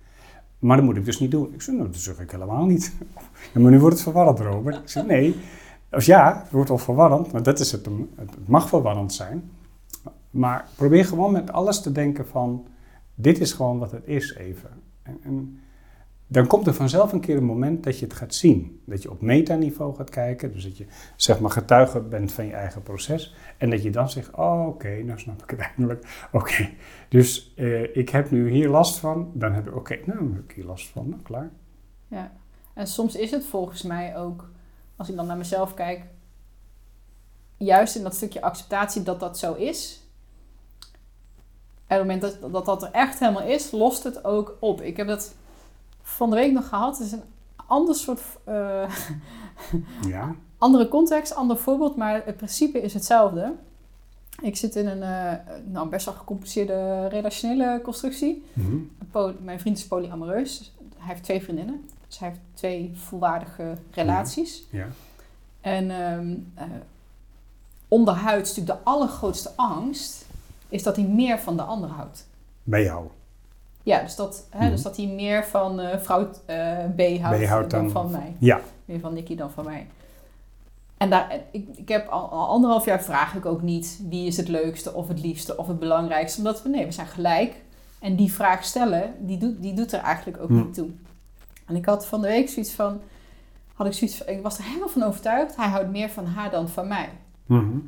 Speaker 2: maar dat moet ik dus niet doen. Ik zei, nou, dat zeg ik helemaal niet. (laughs) Ja, maar nu wordt het verwarrend, Robert. Ik zei, nee. Of ja, het wordt wel verwarrend, maar dat is het. Het mag verwarrend zijn. Maar probeer gewoon met alles te denken van, dit is gewoon wat het is even. En, dan komt er vanzelf een keer een moment dat je het gaat zien. Dat je op metaniveau gaat kijken, dus dat je zeg maar getuige bent van je eigen proces. En dat je dan zegt, oh oké, nou snap ik het eindelijk. Oké, dus eh, ik heb nu hier last van, dan heb ik, oké, nou heb ik hier last van, nou klaar.
Speaker 1: Ja, en soms is het volgens mij ook, als ik dan naar mezelf kijk, juist in dat stukje acceptatie dat dat zo is. En op het moment dat, dat dat er echt helemaal is, lost het ook op. Ik heb dat van de week nog gehad. Het is een ander soort. Uh, (laughs)
Speaker 2: ja.
Speaker 1: Andere context, ander voorbeeld, maar het principe is hetzelfde. Ik zit in een uh, nou, best wel gecompliceerde relationele constructie.
Speaker 2: Mhm.
Speaker 1: Mijn vriend is polyamoreus. Hij heeft twee vriendinnen. Dus hij heeft twee volwaardige relaties.
Speaker 2: Ja.
Speaker 1: En um, uh, onderhuids natuurlijk de allergrootste angst is dat hij meer van de ander houdt.
Speaker 2: Bij jou?
Speaker 1: Ja, dus dat, hè, dus dat hij meer van uh, vrouw uh, B houdt,
Speaker 2: B houdt
Speaker 1: dan,
Speaker 2: dan,
Speaker 1: van mij.
Speaker 2: Ja.
Speaker 1: Meer van Nicky dan van mij. En daar, ik, ik heb al, al, anderhalf jaar vraag ik ook niet wie is het leukste of het liefste of het belangrijkste. Omdat we, nee, we zijn gelijk. En die vraag stellen, die doet, die doet er eigenlijk ook
Speaker 2: Hm.
Speaker 1: niet toe. En ik had van de week zoiets van, had ik zoiets van, ik was er helemaal van overtuigd. Hij houdt meer van haar dan van mij.
Speaker 2: Mhm.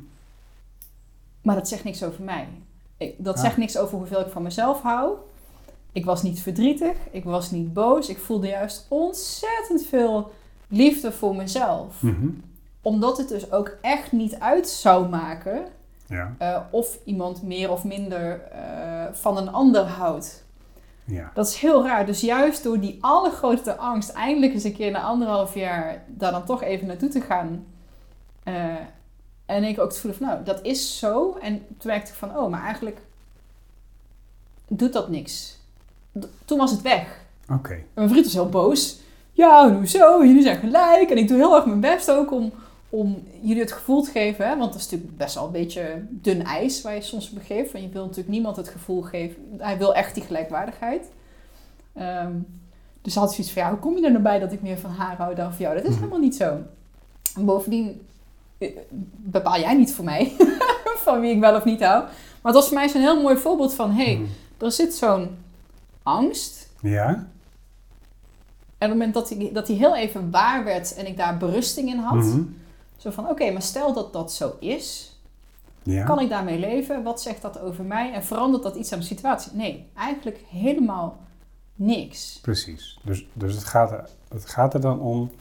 Speaker 1: Maar dat zegt niks over mij. Ik, dat
Speaker 2: Ah.
Speaker 1: zegt niks over hoeveel ik van mezelf hou. Ik was niet verdrietig, ik was niet boos. Ik voelde juist ontzettend veel liefde voor mezelf.
Speaker 2: Mhm.
Speaker 1: Omdat het dus ook echt niet uit zou maken
Speaker 2: Ja.
Speaker 1: eh, of iemand meer of minder eh, van een ander houdt.
Speaker 2: Ja.
Speaker 1: Dat is heel raar. Dus juist door die allergrootste angst, eindelijk eens een keer na anderhalf jaar daar dan toch even naartoe te gaan. eh, en ik ook te voelen van, nou, dat is zo. En toen merkte ik van, oh, maar eigenlijk doet dat niks. D- toen was het weg.
Speaker 2: Oké.
Speaker 1: En mijn vriend was heel boos. Ja, hoezo? Jullie zijn gelijk. En ik doe heel erg mijn best ook om, om jullie het gevoel te geven. Hè? Want dat is natuurlijk best wel een beetje dun ijs waar je soms begeeft. Want je wil natuurlijk niemand het gevoel geven. Hij wil echt die gelijkwaardigheid. Ehm, dus had zoiets van, ja, hoe kom je er nou bij dat ik meer van haar hou dan van jou? Dat is
Speaker 2: Mhm.
Speaker 1: helemaal niet zo. En bovendien bepaal jij niet voor mij (laughs) van wie ik wel of niet hou. Maar het was voor mij zo'n heel mooi voorbeeld van, hé, hey,
Speaker 2: Mhm.
Speaker 1: er zit zo'n angst
Speaker 2: Ja.
Speaker 1: en op het moment dat hij, dat hij heel even waar werd en ik daar berusting in had,
Speaker 2: Mhm.
Speaker 1: zo van oké, maar stel dat dat zo is,
Speaker 2: Ja.
Speaker 1: kan ik daarmee leven? Wat zegt dat over mij? En verandert dat iets aan de situatie? Nee, eigenlijk helemaal niks.
Speaker 2: Precies. Dus, dus het, gaat er, het gaat er dan om,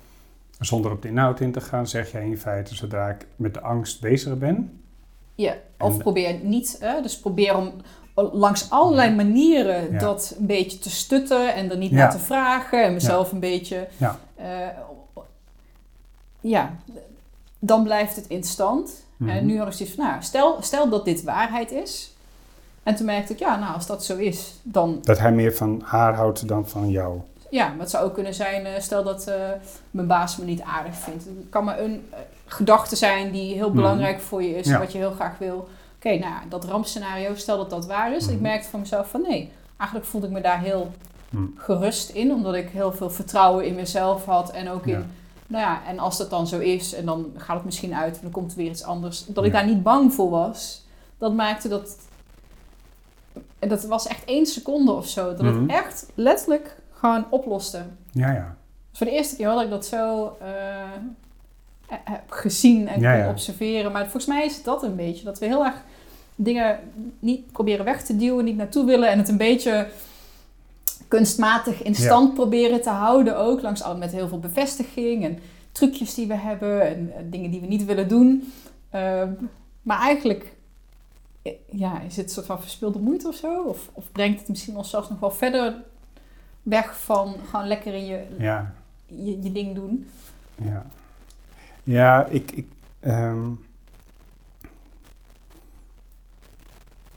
Speaker 2: zonder op de inhoud in te gaan, zeg jij in feite, zodra ik met de angst bezig ben.
Speaker 1: Ja, of
Speaker 2: En-
Speaker 1: probeer niet, hè, dus probeer om langs allerlei manieren
Speaker 2: Ja.
Speaker 1: dat een beetje te stutten en er niet
Speaker 2: Ja.
Speaker 1: naar te vragen en mezelf een beetje.
Speaker 2: Ja.
Speaker 1: eh, ja, dan blijft het in stand.
Speaker 2: Mhm.
Speaker 1: En nu had ik zoiets van, nou, stel, stel dat dit waarheid is. En toen merkte ik, ja, nou, als dat zo is, dan
Speaker 2: Dat hij meer van haar houdt dan van jou.
Speaker 1: Ja, maar het zou ook kunnen zijn, eh, stel dat eh, mijn baas me niet aardig vindt. Het kan maar een eh, gedachte zijn die heel
Speaker 2: Mhm.
Speaker 1: belangrijk voor je is,
Speaker 2: Ja.
Speaker 1: wat je heel graag wil. Oké, nou ja, dat rampscenario, stel dat dat waar is. Ik
Speaker 2: Mhm.
Speaker 1: merkte van mezelf van nee, eigenlijk voelde ik me daar heel
Speaker 2: Mhm.
Speaker 1: gerust in, omdat ik heel veel vertrouwen in mezelf had en ook in, nou ja, en als dat dan zo is en dan gaat het misschien uit en dan komt er weer iets anders, dat ik daar niet bang voor was, dat maakte dat, en dat was echt één seconde of zo, dat
Speaker 2: Mhm.
Speaker 1: het echt letterlijk gewoon oploste.
Speaker 2: Ja, ja.
Speaker 1: Dus voor de eerste keer had ik dat zo eh, heb gezien en
Speaker 2: Ja,
Speaker 1: observeren. Maar volgens mij is het dat een beetje. Dat we heel erg dingen niet proberen weg te duwen, niet naartoe willen. En het een beetje kunstmatig in stand proberen te houden ook. Langs al met heel veel bevestiging en trucjes die we hebben. En eh, dingen die we niet willen doen. Ehm, maar eigenlijk eh, ja, is het een soort van verspilde moeite of zo. Of, of brengt het misschien ons zelfs nog wel verder weg van gewoon lekker in je
Speaker 2: Ja,
Speaker 1: je, je ding doen.
Speaker 2: ja. Ja, ik... ik ehm,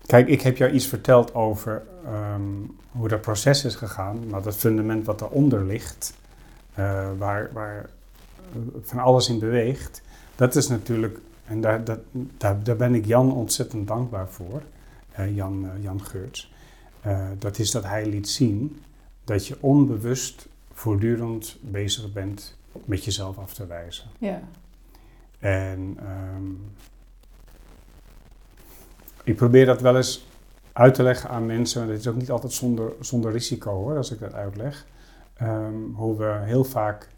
Speaker 2: Kijk, ik heb jou iets verteld over ehm, hoe dat proces is gegaan. Maar dat fundament wat daaronder ligt, eh, waar, waar van alles in beweegt, dat is natuurlijk, en daar, dat, daar, daar ben ik Jan ontzettend dankbaar voor, eh, Jan, eh, Jan Geurts. Dat is dat hij liet zien dat je onbewust voortdurend bezig bent met jezelf af te wijzen.
Speaker 1: Ja.
Speaker 2: En ehm, ik probeer dat wel eens uit te leggen aan mensen. En het is ook niet altijd zonder, zonder risico hoor, als ik dat uitleg. Ehm, hoe we heel vaak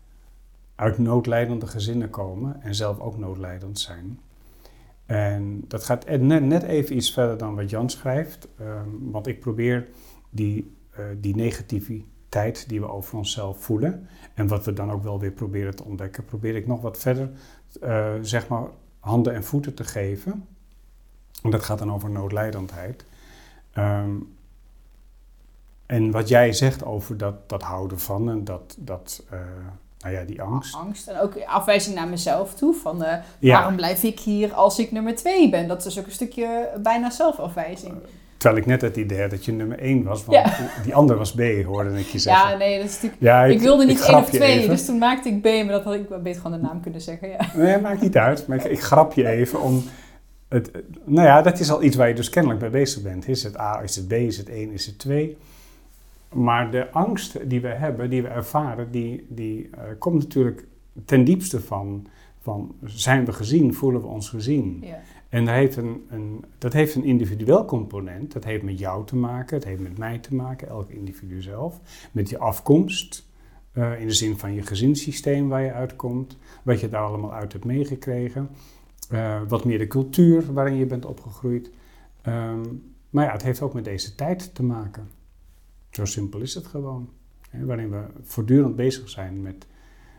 Speaker 2: uit noodlijdende gezinnen komen en zelf ook noodlijdend zijn. En dat gaat net, net even iets verder dan wat Jan schrijft. ehm, want ik probeer die, die negativiteit die we over onszelf voelen. En wat we dan ook wel weer proberen te ontdekken, probeer ik nog wat verder, eh, zeg maar, handen en voeten te geven. En dat gaat dan over noodlijdendheid. Ehm, en wat jij zegt over dat, dat houden van en dat, dat eh, nou ja, die angst.
Speaker 1: Angst. En ook afwijzing naar mezelf toe. Van eh,
Speaker 2: Ja.
Speaker 1: waarom blijf ik hier als ik nummer twee ben? Dat is ook een stukje bijna zelfafwijzing.
Speaker 2: Terwijl ik net het idee had dat je nummer één was, want
Speaker 1: Ja.
Speaker 2: die ander was B, hoorde ik je zeggen.
Speaker 1: Ja, nee, dat is natuurlijk...
Speaker 2: Ja,
Speaker 1: Ik, wilde niet één
Speaker 2: grap
Speaker 1: of
Speaker 2: je
Speaker 1: twee,
Speaker 2: even.
Speaker 1: dus toen maakte ik B, maar dat had ik beter gewoon de naam kunnen zeggen. Ja.
Speaker 2: Nee, maakt niet uit. Maar ik, ik grap je even om... Het, nou ja, dat is al iets waar je dus kennelijk mee bezig bent. Is het A, is het B, is het 1, is het 2? Maar de angst die we hebben, die we ervaren, die, die eh, komt natuurlijk ten diepste van, van... Zijn we gezien? Voelen we ons gezien?
Speaker 1: Ja.
Speaker 2: En dat heeft een, een, dat heeft een individueel component. Dat heeft met jou te maken, het heeft met mij te maken, elk individu zelf. Met je afkomst, eh, in de zin van je gezinssysteem waar je uitkomt, wat je daar allemaal uit hebt meegekregen. Eh, wat meer de cultuur waarin je bent opgegroeid. Ehm, maar ja, het heeft ook met deze tijd te maken. Zo simpel is het gewoon. Hè, waarin we voortdurend bezig zijn met,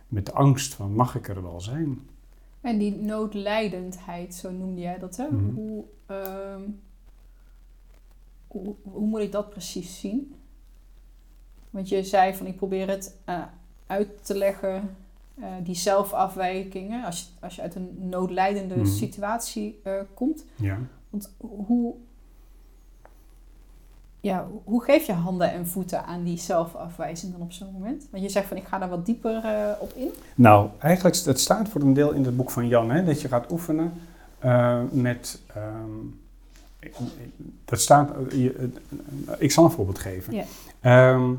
Speaker 2: met de angst van mag ik er wel zijn?
Speaker 1: En die noodlijdendheid, zo noemde jij dat, hè?
Speaker 2: Mhm.
Speaker 1: Hoe, ehm, hoe, hoe moet ik dat precies zien? Want je zei van ik probeer het eh, uit te leggen, eh, die zelfafwijkingen, als je, als je uit een noodlijdende
Speaker 2: Mhm.
Speaker 1: situatie eh, komt.
Speaker 2: Ja.
Speaker 1: Want hoe, ja, hoe geef je handen en voeten aan die zelfafwijzing dan op zo'n moment? Want je zegt van ik ga daar wat dieper eh, op in.
Speaker 2: Nou, eigenlijk, het staat voor een deel in het boek van Jan, hè, dat je gaat oefenen eh, met. ehm, ik- dat staat. eh, je- ik zal een voorbeeld geven. Ehm,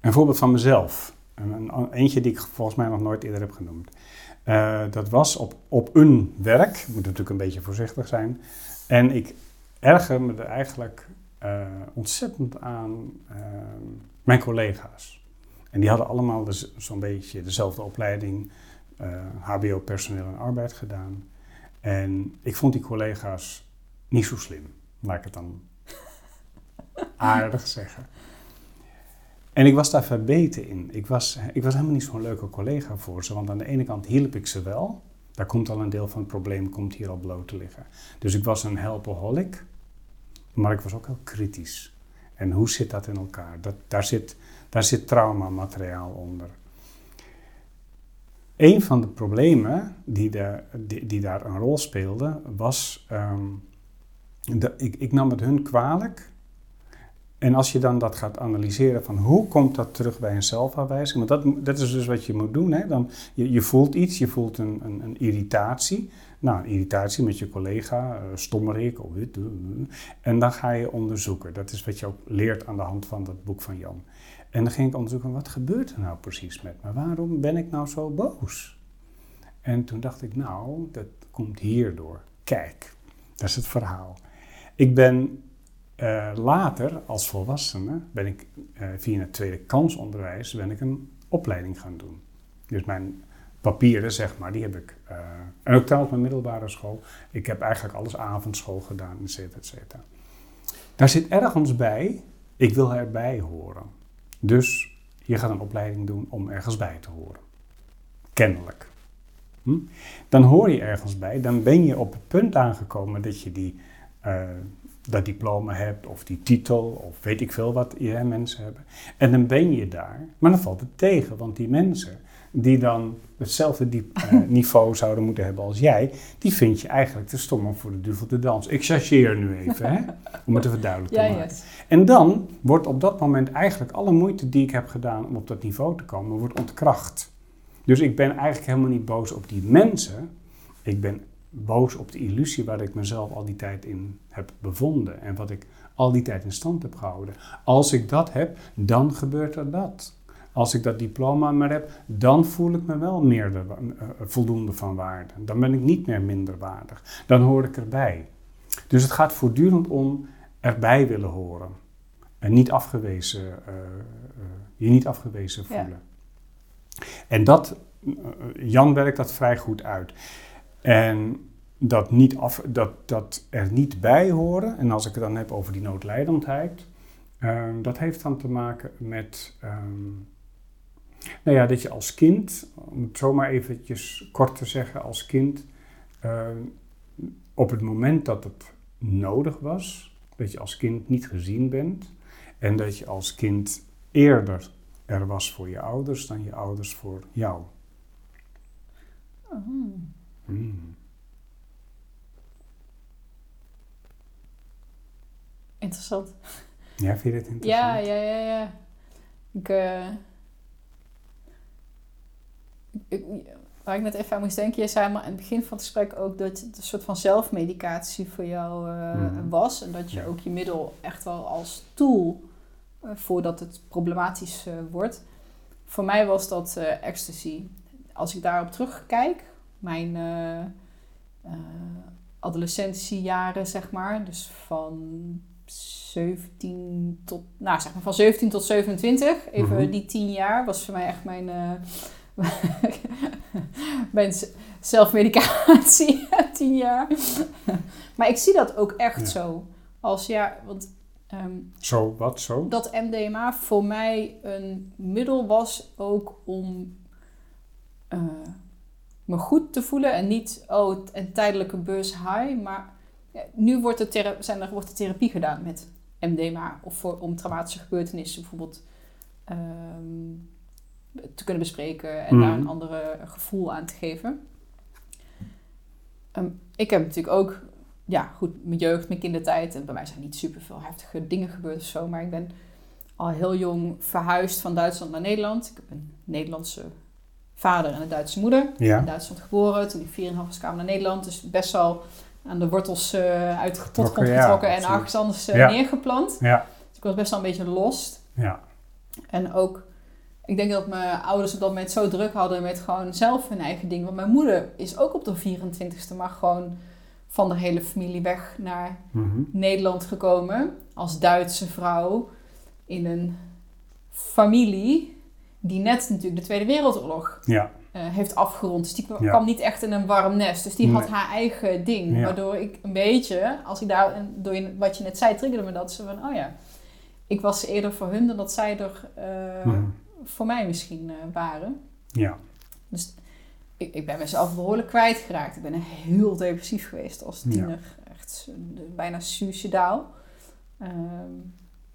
Speaker 2: een voorbeeld van mezelf. Een, een- eentje die ik volgens mij nog nooit eerder heb genoemd. Dat was op, op een werk. Moet natuurlijk een beetje voorzichtig zijn. En ik erger me er eigenlijk eh, ontzettend aan ehm, mijn collega's. En die hadden allemaal dus zo'n beetje dezelfde opleiding, eh, HBO personeel en arbeid gedaan. En ik vond die collega's niet zo slim, laat ik het dan (laughs) aardig zeggen. En ik was daar verbeten in. Ik was, ik was helemaal niet zo'n leuke collega voor ze, want aan de ene kant hielp ik ze wel. Daar komt al een deel van het probleem komt hier al bloot te liggen. Dus ik was een helpaholic, maar ik was ook heel kritisch. En hoe zit dat in elkaar? Dat, daar zit daar zit traumamateriaal onder. Een van de problemen die, de, die, daar een rol speelde, was. de, ik, ik nam het hun kwalijk. En als je dan dat gaat analyseren van hoe komt dat terug bij een zelfafwijzing, want dat, dat is dus wat je moet doen. Hè? Dan, je, je voelt iets, je voelt een, een, een irritatie. Nou, irritatie met je collega, uh, stommerik of dit. uh, uh. En dan ga je onderzoeken. Dat is wat je ook leert aan de hand van dat boek van Jan. En dan ging ik onderzoeken, wat gebeurt er nou precies met me? Waarom ben ik nou zo boos? En toen dacht ik, nou, dat komt hierdoor. Kijk, dat is het verhaal. Ik ben uh, later, als volwassene, ben ik uh, via het tweede kansonderwijs, ben ik een opleiding gaan doen. Dus mijn papieren, zeg maar, die heb ik. Uh, en ook trouwens mijn middelbare school. Ik heb eigenlijk alles avondschool gedaan, et cetera, et cetera. Daar zit ergens bij, ik wil erbij horen. Dus je gaat een opleiding doen om ergens bij te horen. Kennelijk. Hm? Dan hoor je ergens bij, dan ben je op het punt aangekomen dat je die, uh, dat diploma hebt, of die titel, of weet ik veel wat ja, mensen hebben. En dan ben je daar, maar dan valt het tegen, want die mensen die dan hetzelfde diep, uh, (laughs) niveau zouden moeten hebben als jij, die vind je eigenlijk te stom om voor de duvel te dansen. Ik chargeer nu even, hè, om het te verduidelijk te
Speaker 1: ja,
Speaker 2: maken.
Speaker 1: yes.
Speaker 2: En dan wordt op dat moment eigenlijk alle moeite die ik heb gedaan om op dat niveau te komen, wordt ontkracht. Dus ik ben eigenlijk helemaal niet boos op die mensen. Ik ben boos op de illusie waar ik mezelf al die tijd in heb bevonden en wat ik al die tijd in stand heb gehouden. Als ik dat heb, dan gebeurt er dat. Als ik dat diploma maar heb, dan voel ik me wel meer uh, voldoende van waarde. Dan ben ik niet meer minderwaardig. Dan hoor ik erbij. Dus het gaat voortdurend om erbij willen horen. En niet afgewezen, uh, je niet afgewezen voelen. En dat, Jan werkt dat vrij goed uit. En dat, niet af, dat, dat er niet bij horen, en als ik het dan heb over die noodlijdendheid, um, dat heeft dan te maken met, um, nou ja, dat je als kind, om het zomaar eventjes kort te zeggen, als kind, um, op het moment dat het nodig was, dat je als kind niet gezien bent en dat je als kind eerder er was voor je ouders dan je ouders voor jou. Oh. Hmm.
Speaker 1: Interessant.
Speaker 2: Ja, vind je het interessant?
Speaker 1: Ja, ja, ja, ja. Ik, uh, ik, waar ik net even aan moest denken, je zei maar aan het begin van het gesprek ook dat het een soort van zelfmedicatie voor jou uh, was. En dat je ook je middel echt wel als tool uh, voordat het problematisch wordt. Voor mij was dat ecstasy. Als ik daarop terugkijk, mijn adolescentiejaren, zeg maar, dus van 17 tot, nou zeg maar van 17 tot 27, even mhm. die 10 jaar, was voor mij echt mijn, (laughs) mijn zelfmedicatie, (laughs) 10 jaar. maar ik zie dat ook echt zo. Als ja, want.
Speaker 2: Um, zo, wat zo?
Speaker 1: Dat MDMA voor mij een middel was ook om uh, me goed te voelen en niet, oh, een tijdelijke bus high, maar nu wordt er, zijn er, wordt er therapie gedaan met MDMA of voor, om traumatische gebeurtenissen bijvoorbeeld ehm, te kunnen bespreken en daar mhm. een andere gevoel aan te geven. Ehm, ik heb natuurlijk ook, ja, goed, mijn jeugd, mijn kindertijd. En bij mij zijn niet super veel heftige dingen gebeurd of zo. Maar ik ben al heel jong verhuisd van Duitsland naar Nederland. Ik heb een Nederlandse vader en een Duitse moeder. In Duitsland geboren. Toen ik 4,5 was kwam naar Nederland. Dus best wel aan de wortels uh, uit de potgrond getrokken en ergens anders uh, neergeplant. Ja. Dus ik was best wel een beetje lost. Ja. En ook, ik denk dat mijn ouders op dat moment zo druk hadden met gewoon zelf hun eigen ding. Want mijn moeder is ook op de 24ste, maar gewoon van de hele familie weg naar mhm. Nederland gekomen. Als Duitse vrouw in een familie die net natuurlijk de Tweede Wereldoorlog ja. Uh, heeft afgerond. Dus die kwam niet echt in een warm nest. Dus die had haar eigen ding. Waardoor ik een beetje, als ik daar, door je, wat je net zei, triggerde me dat ze van, oh ja, ik was eerder voor hun dan dat zij er uh, mm. Voor mij misschien uh, waren. Ja. Dus ik, ik ben mezelf behoorlijk kwijtgeraakt. Ik ben heel depressief geweest als tiener. Echt bijna suicidaal. Um,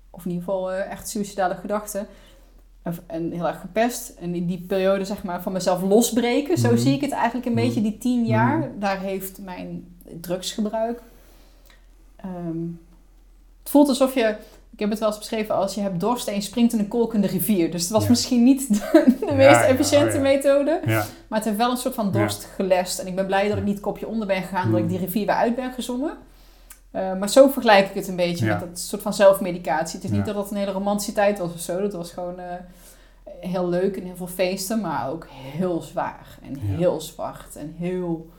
Speaker 1: of in ieder geval echt suicidale gedachten en heel erg gepest. En in die periode zeg maar van mezelf losbreken, zo mhm. zie ik het eigenlijk een mhm. beetje, die tien jaar. Mhm. Daar heeft mijn drugsgebruik. Ehm, het voelt alsof je, ik heb het wel eens beschreven als je hebt dorst en je springt in een kolkende rivier. Dus het was misschien niet (laughs) de, meest efficiënte oh methode. Maar het heeft wel een soort van dorst gelest. En ik ben blij dat ik niet kopje onder ben gegaan, dat ik die rivier weer uit ben gezongen. Uh, maar zo vergelijk ik het een beetje met dat soort van zelfmedicatie. Het is niet dat het een hele romantische tijd was of zo. Dat was gewoon uh, heel leuk en heel veel feesten, maar ook heel zwaar en heel zwart en heel,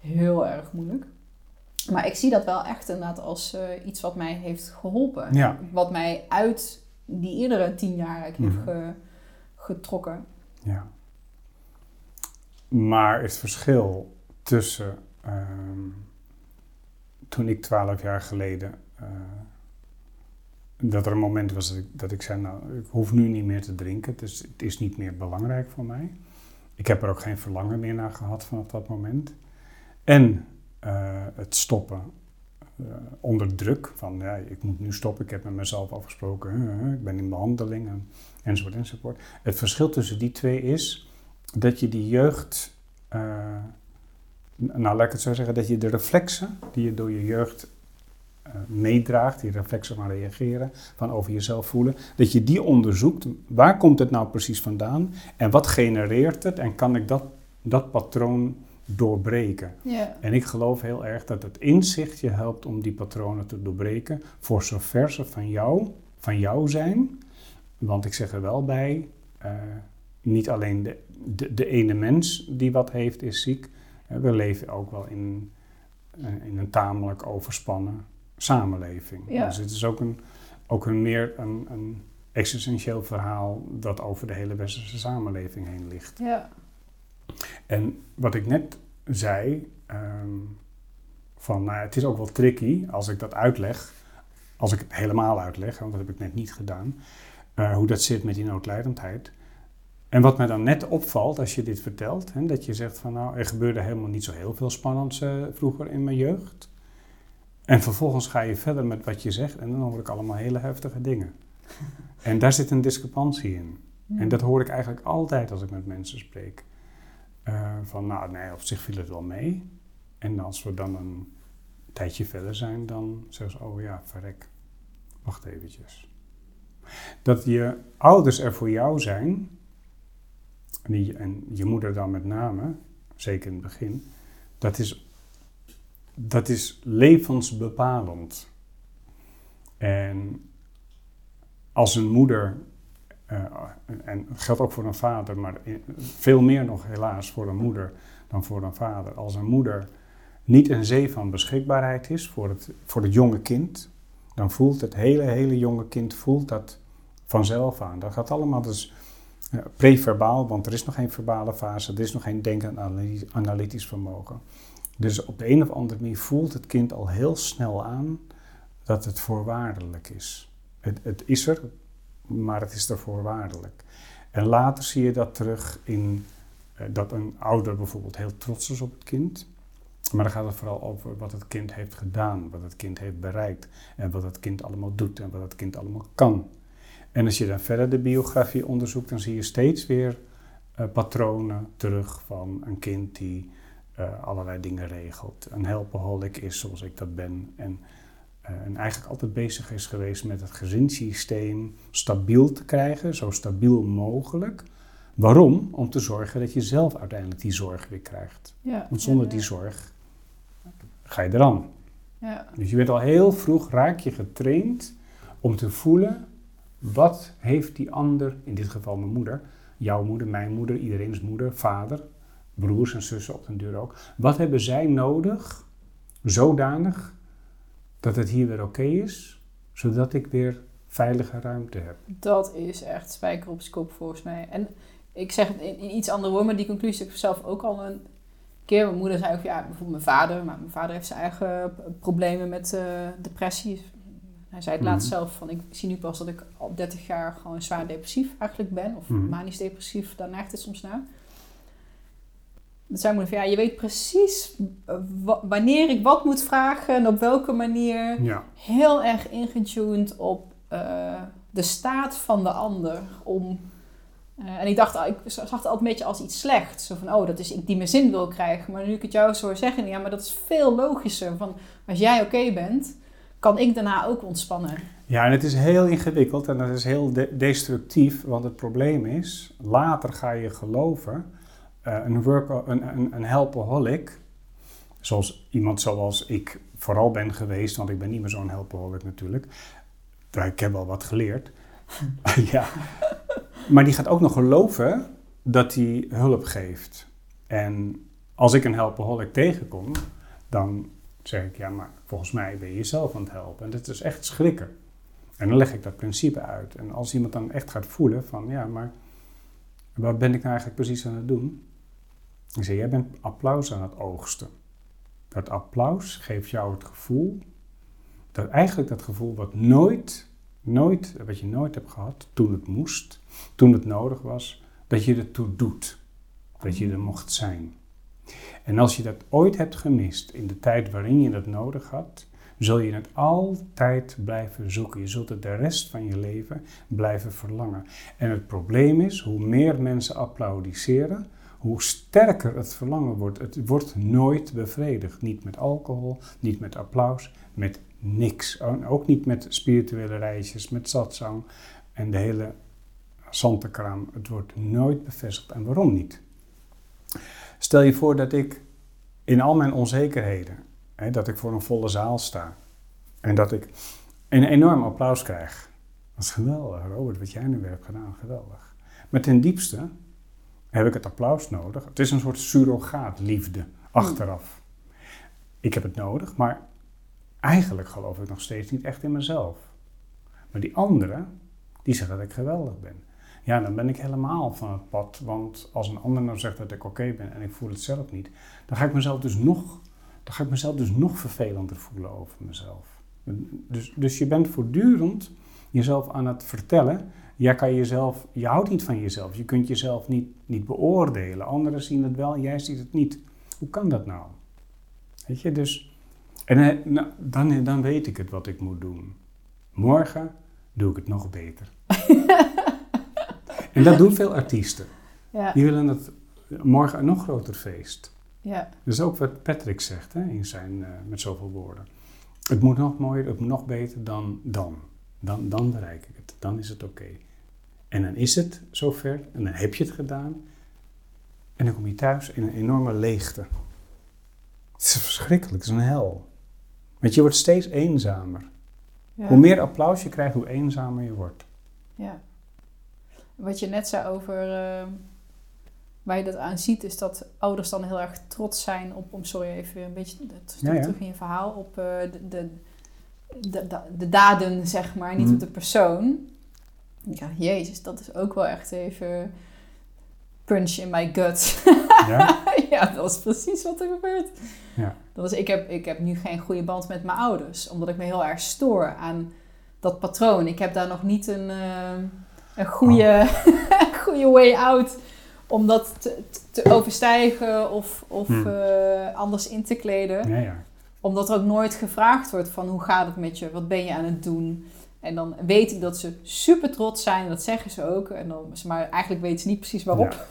Speaker 1: heel erg moeilijk. Maar ik zie dat wel echt inderdaad als uh, iets wat mij heeft geholpen. Wat mij uit die eerdere tien jaar heeft mm ge, getrokken. Ja.
Speaker 2: Maar het verschil tussen... Um toen ik twaalf jaar geleden, uh, dat er een moment was dat ik, dat ik zei, nou, ik hoef nu niet meer te drinken, dus het is niet meer belangrijk voor mij. Ik heb er ook geen verlangen meer naar gehad vanaf dat moment. En het stoppen uh, onder druk, van ja, ik moet nu stoppen, ik heb met mezelf afgesproken, ik ben in behandeling en, enzovoort enzovoort. Het verschil tussen die twee is dat je die jeugd nou laat ik het zo zeggen, dat je de reflexen die je door je jeugd meedraagt, die reflexen van reageren, van over jezelf voelen, dat je die onderzoekt. Waar komt het nou precies vandaan en wat genereert het en kan ik dat, dat patroon doorbreken.
Speaker 1: Ja.
Speaker 2: En ik geloof heel erg dat het inzicht je helpt om die patronen te doorbreken, voor zover ze van jou, van jou zijn. Want ik zeg er wel bij, eh, niet alleen de, de, de ene mens die wat heeft is ziek. We leven ook wel in, eh, in een tamelijk overspannen samenleving.
Speaker 1: Ja.
Speaker 2: Dus het is ook een, ook een meer een, een existentieel verhaal dat over de hele westerse samenleving heen ligt.
Speaker 1: Ja.
Speaker 2: En wat ik net zei, ehm, van nou, het is ook wel tricky als ik dat uitleg, als ik het helemaal uitleg, want dat heb ik net niet gedaan, eh, hoe dat zit met die noodlijdendheid. En wat mij dan net opvalt als je dit vertelt, hè, dat je zegt van nou, er gebeurde helemaal niet zo heel veel spannends eh, vroeger in mijn jeugd. En vervolgens ga je verder met wat je zegt en dan hoor ik allemaal hele heftige dingen. (laughs) En daar zit een discrepantie in. En dat hoor ik eigenlijk altijd als ik met mensen spreek. Eh, van nou, nee, op zich viel het wel mee. En als we dan een tijdje verder zijn, dan zeggen ze, oh ja, verrek, wacht eventjes. Dat je ouders er voor jou zijn, en, je moeder dan met name, zeker in het begin, dat is, dat is levensbepalend. En als een moeder en dat geldt ook voor een vader, maar veel meer nog helaas voor een moeder dan voor een vader. Als een moeder niet een zee van beschikbaarheid is voor het, voor het jonge kind, dan voelt het hele, hele jonge kind voelt dat vanzelf aan. Dat gaat allemaal dus uh, preverbaal, want er is nog geen verbale fase, er is nog geen denken en analytisch vermogen. Dus op de een of andere manier voelt het kind al heel snel aan dat het voorwaardelijk is. Het, het is er, maar het is er voorwaardelijk. En later zie je dat terug in uh, dat een ouder bijvoorbeeld heel trots is op het kind. Maar dan gaat het vooral over wat het kind heeft gedaan, wat het kind heeft bereikt en wat het kind allemaal doet en wat het kind allemaal kan. En als je dan verder de biografie onderzoekt, dan zie je steeds weer uh, patronen terug van een kind die uh, allerlei dingen regelt. Een helpaholic is zoals ik dat ben. En en eigenlijk altijd bezig is geweest met het gezinssysteem stabiel te krijgen, zo stabiel mogelijk. Waarom? Om te zorgen dat je zelf uiteindelijk die zorg weer krijgt.
Speaker 1: Ja,
Speaker 2: Want zonder
Speaker 1: ja, ja.
Speaker 2: die zorg ga je eraan.
Speaker 1: Ja,
Speaker 2: Dus je bent al heel vroeg raak je getraind om te voelen wat heeft die ander, in dit geval mijn moeder, jouw moeder, mijn moeder, iedereen's moeder, vader, broers en zussen op den duur ook. Wat hebben zij nodig, zodanig dat het hier weer oké is, zodat ik weer veilige ruimte heb.
Speaker 1: dat is echt spijker op z'n kop volgens mij. En ik zeg het in, in iets andere woorden, maar die conclusie heb ik zelf ook al een keer. Mijn moeder zei ook, ja, bijvoorbeeld mijn vader, maar mijn vader heeft zijn eigen problemen met eh, depressie. Hij zei het
Speaker 2: Mhm.
Speaker 1: laatst zelf van, ik zie nu pas dat ik op 30 jaar gewoon zwaar depressief eigenlijk ben. Of
Speaker 2: Mhm.
Speaker 1: manisch depressief, daar neigt het soms naar. Dat zei mijn moeder van, ja, je weet precies eh, wa- wanneer ik wat moet vragen en op welke manier
Speaker 2: Ja,
Speaker 1: heel erg ingetuned op eh, de staat van de ander. Om, eh, en ik dacht, ik zag het altijd een beetje als iets slechts. Zo van, oh, dat is ik die mijn zin wil krijgen. Maar nu ik het jou zo hoor zeggen, ja, maar dat is veel logischer. Van, als jij oké bent, kan ik daarna ook ontspannen.
Speaker 2: ja en het is heel ingewikkeld en dat is heel de- destructief, want het probleem is, later ga je geloven, een, worko- een, een, een helpaholic, zoals iemand zoals ik vooral ben geweest, want ik ben niet meer zo'n helpaholic natuurlijk, maar ik heb wel wat geleerd. (laughs) ja. Maar die gaat ook nog geloven dat hij hulp geeft. En als ik een helpaholic tegenkom, dan zeg ik, ja, maar volgens mij ben je jezelf aan het helpen. En dat is echt schrikken. En dan leg ik dat principe uit. En als iemand dan echt gaat voelen van, ja, maar wat ben ik nou eigenlijk precies aan het doen? Ik zeg, jij bent applaus aan het oogsten. Dat applaus geeft jou het gevoel, dat eigenlijk dat gevoel wat nooit, nooit, wat je nooit hebt gehad, toen het moest, toen het nodig was, dat je ertoe doet. Dat je er mocht zijn. En als je dat ooit hebt gemist in de tijd waarin je dat nodig had, zul je het altijd blijven zoeken. Je zult het de rest van je leven blijven verlangen. En het probleem is, hoe meer mensen applaudisseren, hoe sterker het verlangen wordt. Het wordt nooit bevredigd. Niet met alcohol, niet met applaus, met niks. Ook niet met spirituele reisjes, met satsang en de hele zantekraam. Het wordt nooit bevestigd. En waarom niet? Stel je voor dat ik in al mijn onzekerheden, hè, dat ik voor een volle zaal sta en dat ik een enorm applaus krijg. Dat is geweldig, Robert, wat jij nu weer hebt gedaan, geweldig. Maar ten diepste heb ik het applaus nodig. Het is een soort surrogaatliefde achteraf. Ik heb het nodig, maar eigenlijk geloof ik nog steeds niet echt in mezelf. Maar die anderen, die zeggen dat ik geweldig ben. Ja, dan ben ik helemaal van het pad. Want als een ander nou zegt dat ik oké ben en ik voel het zelf niet, dan ga ik mezelf dus nog, dan ga ik mezelf dus nog vervelender voelen over mezelf. Dus, dus je bent voortdurend jezelf aan het vertellen. Jij kan jezelf, je houdt niet van jezelf. Je kunt jezelf niet, niet beoordelen. Anderen zien het wel, jij ziet het niet. Hoe kan dat nou? Weet je, dus. En nou, dan, dan weet ik het wat ik moet doen. Morgen doe ik het nog beter. (laughs) en dat doen veel artiesten. Ja. Die willen het morgen een nog groter feest. Ja. Dat is ook wat Patrick zegt hè, in zijn, uh, met zoveel woorden. Het moet nog mooier, het moet nog beter dan dan. Dan, dan bereik ik het. Dan is het oké. En dan is het zover en dan heb je het gedaan. En dan kom je thuis in een enorme leegte. Het is verschrikkelijk, het is een hel. Want je wordt steeds eenzamer. Hoe meer applaus je krijgt, hoe eenzamer je wordt.
Speaker 1: Ja. Wat je net zei over uh, waar je dat aan ziet, is dat ouders dan heel erg trots zijn op, om sorry even een beetje terug in je verhaal, op uh, de, de, de, de, daden, zeg maar, niet mhm. op de persoon. Ja, jezus, dat is ook wel echt even punch in my gut. Ja, (laughs) ja dat is precies wat er gebeurt. Ja. Dat is, ik, heb, ik heb nu geen goede band met mijn ouders, omdat ik me heel erg stoor aan dat patroon. Ik heb daar nog niet een, uh, een goede, oh. (laughs) goede way out om dat te, te overstijgen of, of hmm. uh, anders in te kleden. Ja, ja. Omdat er ook nooit gevraagd wordt van hoe gaat het met je, wat ben je aan het doen. En dan weet ik dat ze super trots zijn, dat zeggen ze ook. En dan, maar eigenlijk weten ze niet precies waarop.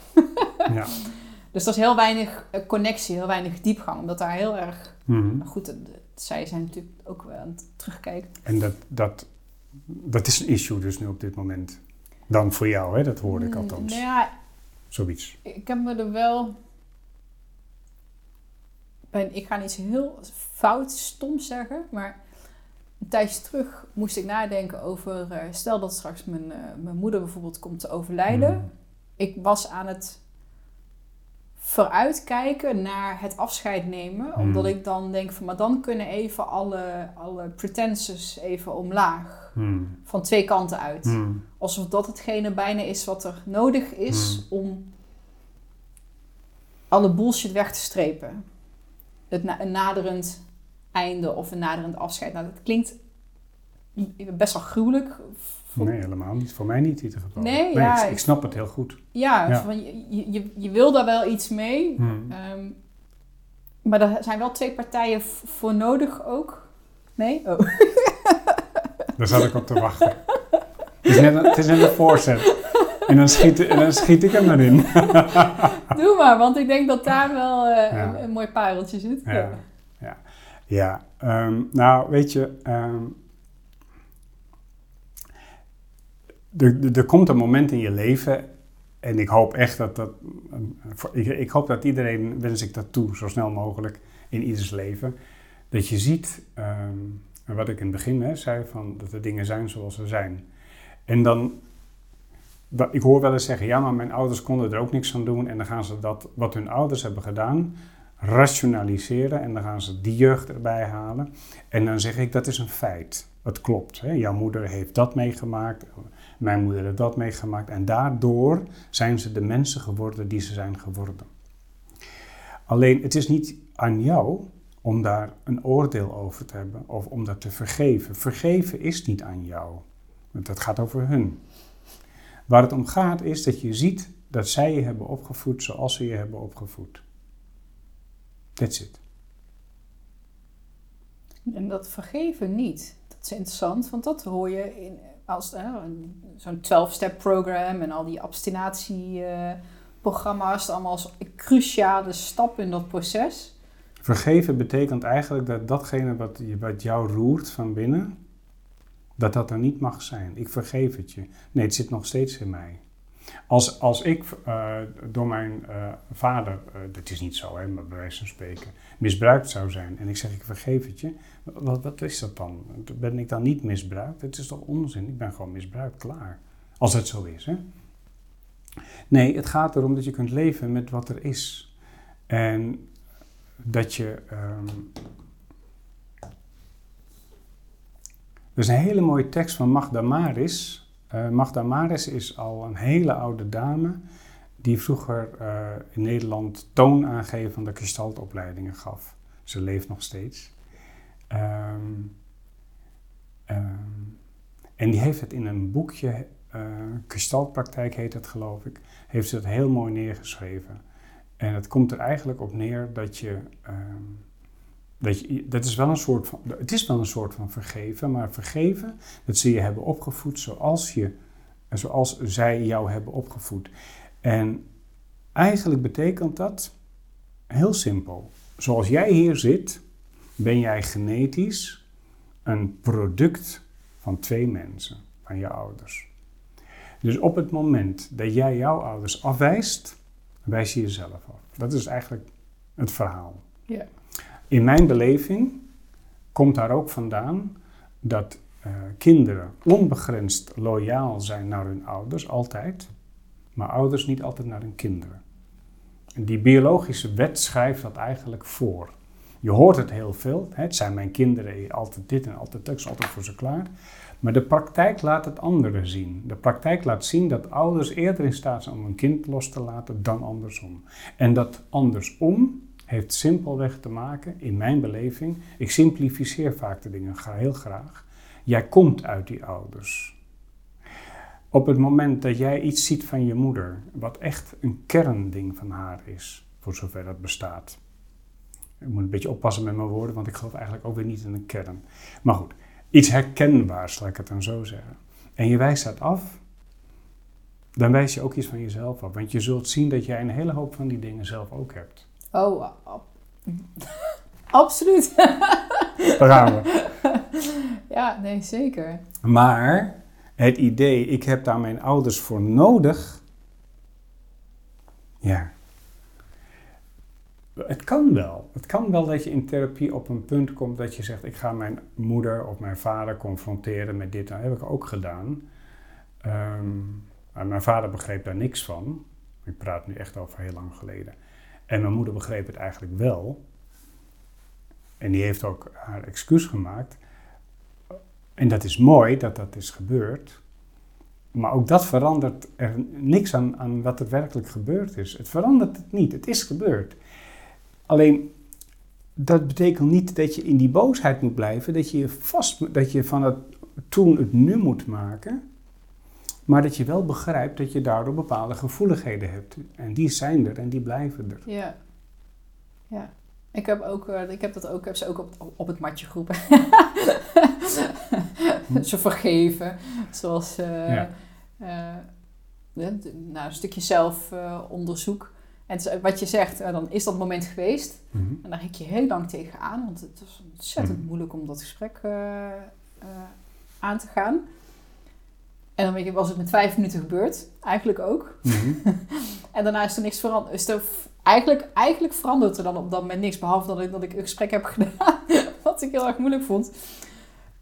Speaker 1: Ja. (laughs) dus dat is heel weinig eh, connectie, heel weinig diepgang. Omdat daar heel erg... Mm Goed, zij zijn natuurlijk ook wel aan het terugkijken.
Speaker 2: En dat, dat, dat is een issue dus nu op dit moment. Dan voor jou, hè? dat hoorde ik mm, althans. Nou ja, Zoiets.
Speaker 1: Ik heb me er wel... Ben, ik ga niet zo heel fout, stom zeggen, maar een tijdje terug moest ik nadenken over, uh, stel dat straks mijn, uh, mijn moeder bijvoorbeeld komt te overlijden. Mm. Ik was aan het vooruitkijken naar het afscheid nemen. Mm. Omdat ik dan denk van, maar dan kunnen even alle, alle pretenses even omlaag. Mm. Van twee kanten uit. Alsof dat hetgene bijna is wat er nodig is om alle bullshit weg te strepen. Het na een naderend einde of een naderend afscheid. Nou, dat klinkt best wel gruwelijk.
Speaker 2: Nee, helemaal niet. Voor mij niet in ieder geval. Nee, ja, ik, snap het heel goed.
Speaker 1: Ja, Van, je, je, je wil daar wel iets mee. Hmm. Ehm, maar er zijn wel twee partijen voor nodig ook. Nee? Oh. (laughs)
Speaker 2: Daar zat ik op te wachten. Het is net een, het is net een voorzet. En dan schiet, en dan schiet ik hem erin. (laughs)
Speaker 1: Doe maar, want ik denk dat daar wel uh, een, een, mooi pareltje zit.
Speaker 2: Ja. Ja, um, nou weet je, um, er, komt een moment in je leven en ik hoop echt dat dat, ik, ik, hoop dat iedereen, wens ik dat toe, zo snel mogelijk in ieders leven, dat je ziet, wat ik in het begin zei, van dat er dingen zijn zoals ze zijn. En dan, ik hoor wel eens zeggen, ja, maar mijn ouders konden er ook niks aan doen en dan gaan ze dat, wat hun ouders hebben gedaan, rationaliseren en dan gaan ze die jeugd erbij halen. En dan zeg ik, dat is een feit. Het klopt. Hè? Jouw moeder heeft dat meegemaakt, mijn moeder heeft dat meegemaakt. En daardoor zijn ze de mensen geworden die ze zijn geworden. Alleen, het is niet aan jou om daar een oordeel over te hebben of om dat te vergeven. Vergeven is niet aan jou, want dat gaat over hun. Waar het om gaat is dat je ziet dat zij je hebben opgevoed zoals ze je hebben opgevoed. That's it.
Speaker 1: En dat vergeven niet. Dat is interessant, want dat hoor je in als uh, zo'n 12-step program en al die abstinatieprogramma's, uh, allemaal als cruciale stap in dat proces.
Speaker 2: Vergeven betekent eigenlijk dat datgene wat, wat jou roert van binnen, dat dat er niet mag zijn. Ik vergeef het je. Nee, het zit nog steeds in mij. Als, als ik uh, door mijn uh, vader, uh, dat is niet zo, hè, maar bij wijze van spreken, misbruikt zou zijn en ik zeg ik vergeef het je, wat, wat is dat dan? Ben ik dan niet misbruikt? Het is toch onzin? Ik ben gewoon misbruikt, klaar. Als het zo is, hè? Nee, het gaat erom dat je kunt leven met wat er is. En dat je. Um, er is een hele mooie tekst van Magda Maris. Uh, Magda Maris is al een hele oude dame die vroeger uh, in Nederland toonaangevende gestaltopleidingen gaf. Ze leeft nog steeds. Um, um, en die heeft het in een boekje, uh, gestaltpraktijk heet het geloof ik, heeft ze het heel mooi neergeschreven. En het komt er eigenlijk op neer dat je, um, dat is wel een soort van, het is wel een soort van vergeven, maar vergeven, dat ze je hebben opgevoed zoals, je, zoals zij jou hebben opgevoed. En eigenlijk betekent dat heel simpel. Zoals jij hier zit, ben jij genetisch een product van twee mensen, van je ouders. Dus op het moment dat jij jouw ouders afwijst, wijs je jezelf af. Dat is eigenlijk het verhaal.
Speaker 1: Ja.
Speaker 2: In mijn beleving komt daar ook vandaan dat uh, kinderen onbegrensd loyaal zijn naar hun ouders, altijd, maar ouders niet altijd naar hun kinderen. En die biologische wet schrijft dat eigenlijk voor. Je hoort het heel veel. Hè? Het zijn mijn kinderen, altijd dit en altijd dat, altijd voor ze klaar. Maar de praktijk laat het andere zien. De praktijk laat zien dat ouders eerder in staat zijn om een kind los te laten dan andersom. En dat andersom heeft simpelweg te maken, in mijn beleving, ik simplificeer vaak de dingen heel graag. Jij komt uit die ouders. Op het moment dat jij iets ziet van je moeder, wat echt een kernding van haar is, voor zover dat bestaat. Ik moet een beetje oppassen met mijn woorden, want ik geloof eigenlijk ook weer niet in een kern. Maar goed, iets herkenbaars, laat ik het dan zo zeggen. En je wijst dat af, dan wijs je ook iets van jezelf af. Want je zult zien dat jij een hele hoop van die dingen zelf ook hebt.
Speaker 1: Oh, (laughs) absoluut.
Speaker 2: Daar gaan we. (laughs)
Speaker 1: Ja, nee, zeker.
Speaker 2: Maar het idee, ik heb daar mijn ouders voor nodig. Ja. Het kan wel. Het kan wel dat je in therapie op een punt komt dat je zegt: Ik ga mijn moeder of mijn vader confronteren met dit. Dat heb ik ook gedaan. Um, mijn vader begreep daar niks van. Ik praat nu echt over heel lang geleden. En mijn moeder begreep het eigenlijk wel. En die heeft ook haar excuus gemaakt. En dat is mooi dat dat is gebeurd. Maar ook dat verandert er niks aan, aan wat er werkelijk gebeurd is. Het verandert het niet. Het is gebeurd. Alleen, dat betekent niet dat je in die boosheid moet blijven. Dat je, vast, dat je van het toen het nu moet maken. Maar dat je wel begrijpt dat je daardoor bepaalde gevoeligheden hebt. En die zijn er en die blijven er.
Speaker 1: Ja. Ja. Ik heb, ook, uh, ik heb dat ook, heb ze ook op, op het matje geroepen. (laughs) ze vergeven. Zoals uh, ja. uh, nou, een stukje zelfonderzoek. en wat je zegt, dan is dat moment geweest.
Speaker 2: Mm -hmm.
Speaker 1: En daar hik je heel lang tegenaan. Want het is ontzettend mm -hmm. moeilijk om dat gesprek aan te gaan. En dan was het met vijf minuten gebeurd. Eigenlijk ook.
Speaker 2: Mm -hmm. (laughs)
Speaker 1: en daarna is er niks veranderd. Is er eigenlijk, eigenlijk verandert er dan op dat moment niks. Behalve dat ik, dat ik een gesprek heb (laughs) gedaan. wat ik heel erg moeilijk vond.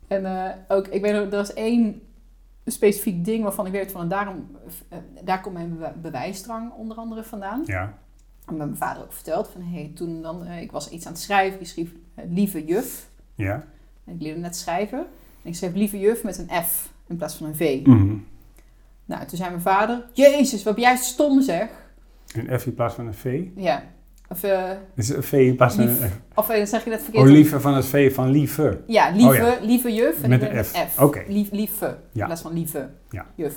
Speaker 1: En uh, ook, ik weet nog, er was één specifiek ding waarvan ik weet van... En daarom, uh, daar komt mijn be bewijsdrang onder andere vandaan.
Speaker 2: Ja.
Speaker 1: En mijn vader ook verteld van... Hey, toen dan, uh, ik was iets aan het schrijven. Ik schreef lieve juf.
Speaker 2: Ja.
Speaker 1: En ik leerde net schrijven. En ik schreef lieve juf met een F in plaats van een V.
Speaker 2: Mm -hmm.
Speaker 1: Nou, toen zei mijn vader... Jezus, wat ben jij stom zeg.
Speaker 2: Een F in plaats van een V?
Speaker 1: Ja. Of, uh,
Speaker 2: is een V in plaats van een F?
Speaker 1: Of uh, zeg je dat verkeerd?
Speaker 2: Oh, lieve van het V van lieve.
Speaker 1: Ja, lieve, oh, ja. lieve juf. En
Speaker 2: Met een F.
Speaker 1: F.
Speaker 2: Oké. Okay.
Speaker 1: Lief, lieve.
Speaker 2: Ja.
Speaker 1: In plaats van lieve
Speaker 2: ja.
Speaker 1: juf.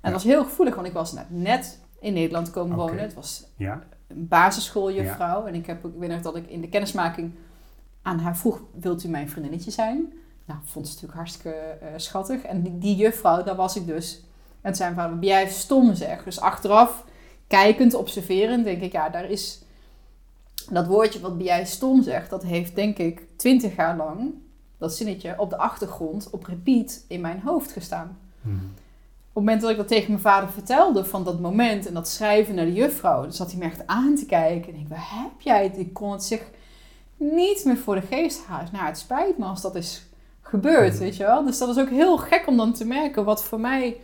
Speaker 1: En dat was heel gevoelig, want ik was net in Nederland komen
Speaker 2: okay.
Speaker 1: wonen. Het was
Speaker 2: ja.
Speaker 1: een basisschooljuffrouw. En ik, heb, ik weet nog dat ik in de kennismaking aan haar vroeg, wilt u mijn vriendinnetje zijn? Nou, vond ze natuurlijk hartstikke uh, schattig. En die, die juffrouw, daar was ik dus. En zijn vader, ben jij stom zeg. Dus achteraf, kijkend, observerend, denk ik, ja, daar is... Dat woordje wat bij jij stom zegt, dat heeft denk ik twintig jaar lang, dat zinnetje, op de achtergrond, op repeat in mijn hoofd gestaan.
Speaker 2: Hmm.
Speaker 1: het moment dat ik dat tegen mijn vader vertelde, van dat moment en dat schrijven naar de juffrouw, dan zat hij me echt aan te kijken. En ik, waar heb jij het? Ik kon het zich niet meer voor de geest halen. Nou, het spijt me als dat is gebeurd, weet je wel. Dus dat is ook heel gek om dan te merken wat voor mij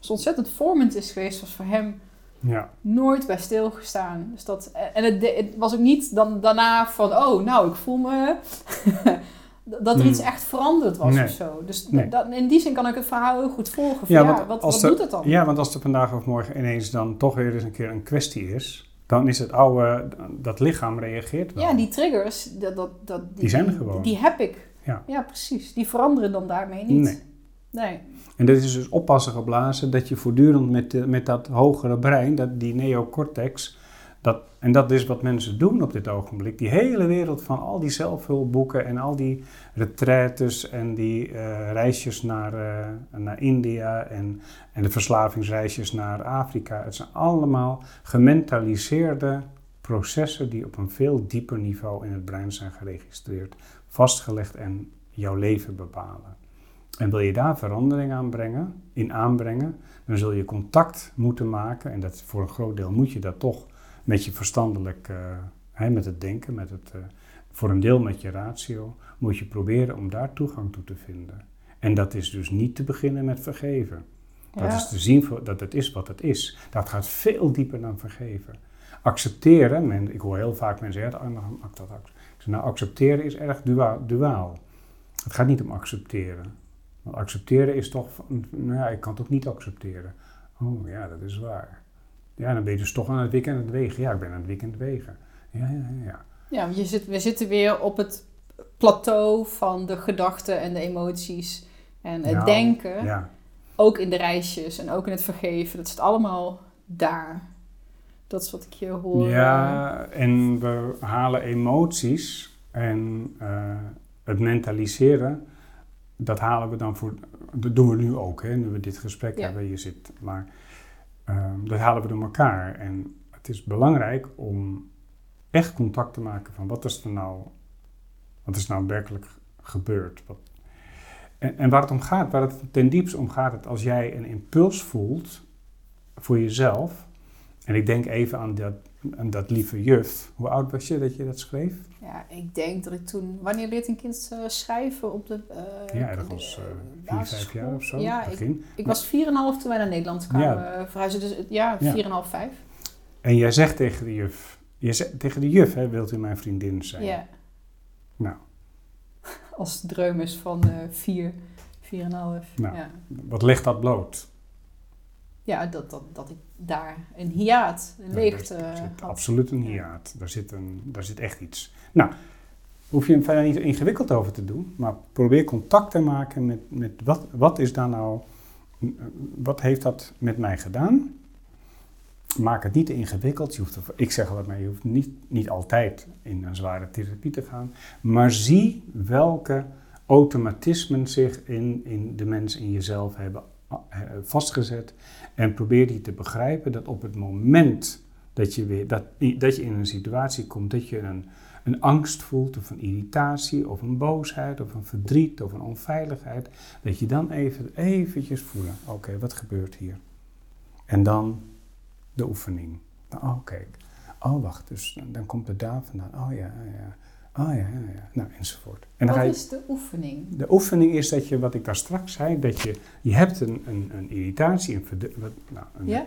Speaker 1: zo ontzettend vormend is geweest, was voor hem
Speaker 2: Ja.
Speaker 1: nooit bij stilgestaan. Dus dat, en het, het was ook niet dan daarna van, oh, nou, ik voel me... (laughs) dat er iets echt veranderd was
Speaker 2: Nee.
Speaker 1: of zo. Dus
Speaker 2: Nee.
Speaker 1: dat, in die zin kan ik het verhaal heel goed volgen. Van,
Speaker 2: Ja,
Speaker 1: wat, wat doet het dan?
Speaker 2: Ja, want als er vandaag of morgen ineens dan toch weer eens een keer een kwestie is, dan is het oude, dat lichaam reageert wel.
Speaker 1: Ja, die triggers, dat, dat, dat,
Speaker 2: Die zijn er gewoon.
Speaker 1: Die heb ik.
Speaker 2: Ja.
Speaker 1: precies. Die veranderen dan daarmee niet.
Speaker 2: Nee.
Speaker 1: Nee.
Speaker 2: En dit is dus oppassen geblazen dat je voortdurend met, de- met dat hogere brein, dat, die neocortex, dat, en dat is wat mensen doen op dit ogenblik. Die hele wereld van al die zelfhulpboeken en al die retraites en die eh, reisjes naar, eh, naar India en, en de verslavingsreisjes naar Afrika. Het zijn allemaal gementaliseerde processen die op een veel dieper niveau in het brein zijn geregistreerd, vastgelegd en jouw leven bepalen. En wil je daar verandering aan brengen, in aanbrengen, dan zul je contact moeten maken. En dat, voor een groot deel moet je dat toch met je verstandelijk, hè, met het denken, met het, eh, voor een deel met je ratio, moet je proberen om daar toegang toe te vinden. En dat is dus niet te beginnen met vergeven. Dat
Speaker 1: Ja.
Speaker 2: is te zien voor, dat het is wat het is. Dat gaat veel dieper dan vergeven. Accepteren, men, ik hoor heel vaak mensen zeggen, "Ah, nou, ak- dat ac-" Ik zeg, nou, accepteren is erg dua- duaal. Het gaat niet om accepteren. Want accepteren is toch, van, nou ja, ik kan het ook niet accepteren. Oh ja, dat is waar. Ja, dan ben je dus toch aan het wikken en het wegen. Ja, ik ben aan het wikken en het wegen. Ja, ja, ja. ja.
Speaker 1: Je zit, we zitten weer op het plateau van de gedachten en de emoties. En het
Speaker 2: Nou,
Speaker 1: denken.
Speaker 2: ja.
Speaker 1: Ook in de reisjes en ook in het vergeven. Dat zit allemaal daar. Dat is wat ik je hoor.
Speaker 2: Ja, en we halen emoties en eh, het mentaliseren, dat halen we dan voor, dat doen we nu ook, hè, nu we dit gesprek
Speaker 1: Ja.
Speaker 2: hebben, je zit, maar ehm, dat halen we door elkaar. En het is belangrijk om echt contact te maken van wat is er nou, wat is nou werkelijk gebeurd. Wat, en, en waar het om gaat, waar het ten diepste om gaat, het als jij een impuls voelt voor jezelf, en ik denk even aan dat, aan dat lieve juf. Hoe oud was je dat je dat schreef?
Speaker 1: Ja, ik denk dat ik toen... Wanneer leert een kind eh, schrijven op de... eh,
Speaker 2: ja, ergens
Speaker 1: de,
Speaker 2: eh vier, vijf jaar of zo.
Speaker 1: Ja, ik,
Speaker 2: begin.
Speaker 1: ik was 4,5 toen wij naar Nederland kwamen eh, verhuizen. Dus ja, 4,5,
Speaker 2: Ja.
Speaker 1: 5.
Speaker 2: En jij zegt tegen de juf, je zegt, tegen de juf, hè, wilt u mijn vriendin zijn?
Speaker 1: Ja.
Speaker 2: Nou, (laughs)
Speaker 1: Als de dreum is van eh 4, 4,5.
Speaker 2: Nou.
Speaker 1: Ja,
Speaker 2: wat legt dat bloot?
Speaker 1: Ja dat, dat, dat ik daar een hiaat, een
Speaker 2: Ja,
Speaker 1: leegte
Speaker 2: daar zit
Speaker 1: had.
Speaker 2: absoluut een hiaat. Daar zit, een, daar zit echt iets. Nou, hoef je er verder niet ingewikkeld over te doen, maar probeer contact te maken met, met wat, wat is daar nou, wat heeft dat met mij gedaan? Maak het niet te ingewikkeld. Je hoeft ik zeg altijd maar, je hoeft niet, niet altijd in een zware therapie te gaan, maar zie welke automatismen zich in, in de mens in jezelf hebben vastgezet en probeer die te begrijpen dat op het moment dat je, weer, dat, dat je in een situatie komt dat je een, een angst voelt of een irritatie of een boosheid of een verdriet of een onveiligheid, dat je dan even eventjes voelen, oké, wat gebeurt hier? En dan de oefening. Oh, kijk. Oh, wacht, dus dan, komt het daar vandaan. Oh ja, ja. Oh ja, ja, ja. Nou, enzovoort. En
Speaker 1: Wat
Speaker 2: je,
Speaker 1: is de oefening?
Speaker 2: de oefening is dat je, wat ik daar straks zei, dat je, je hebt een, een, een irritatie, een, wat, nou, een
Speaker 1: Ja?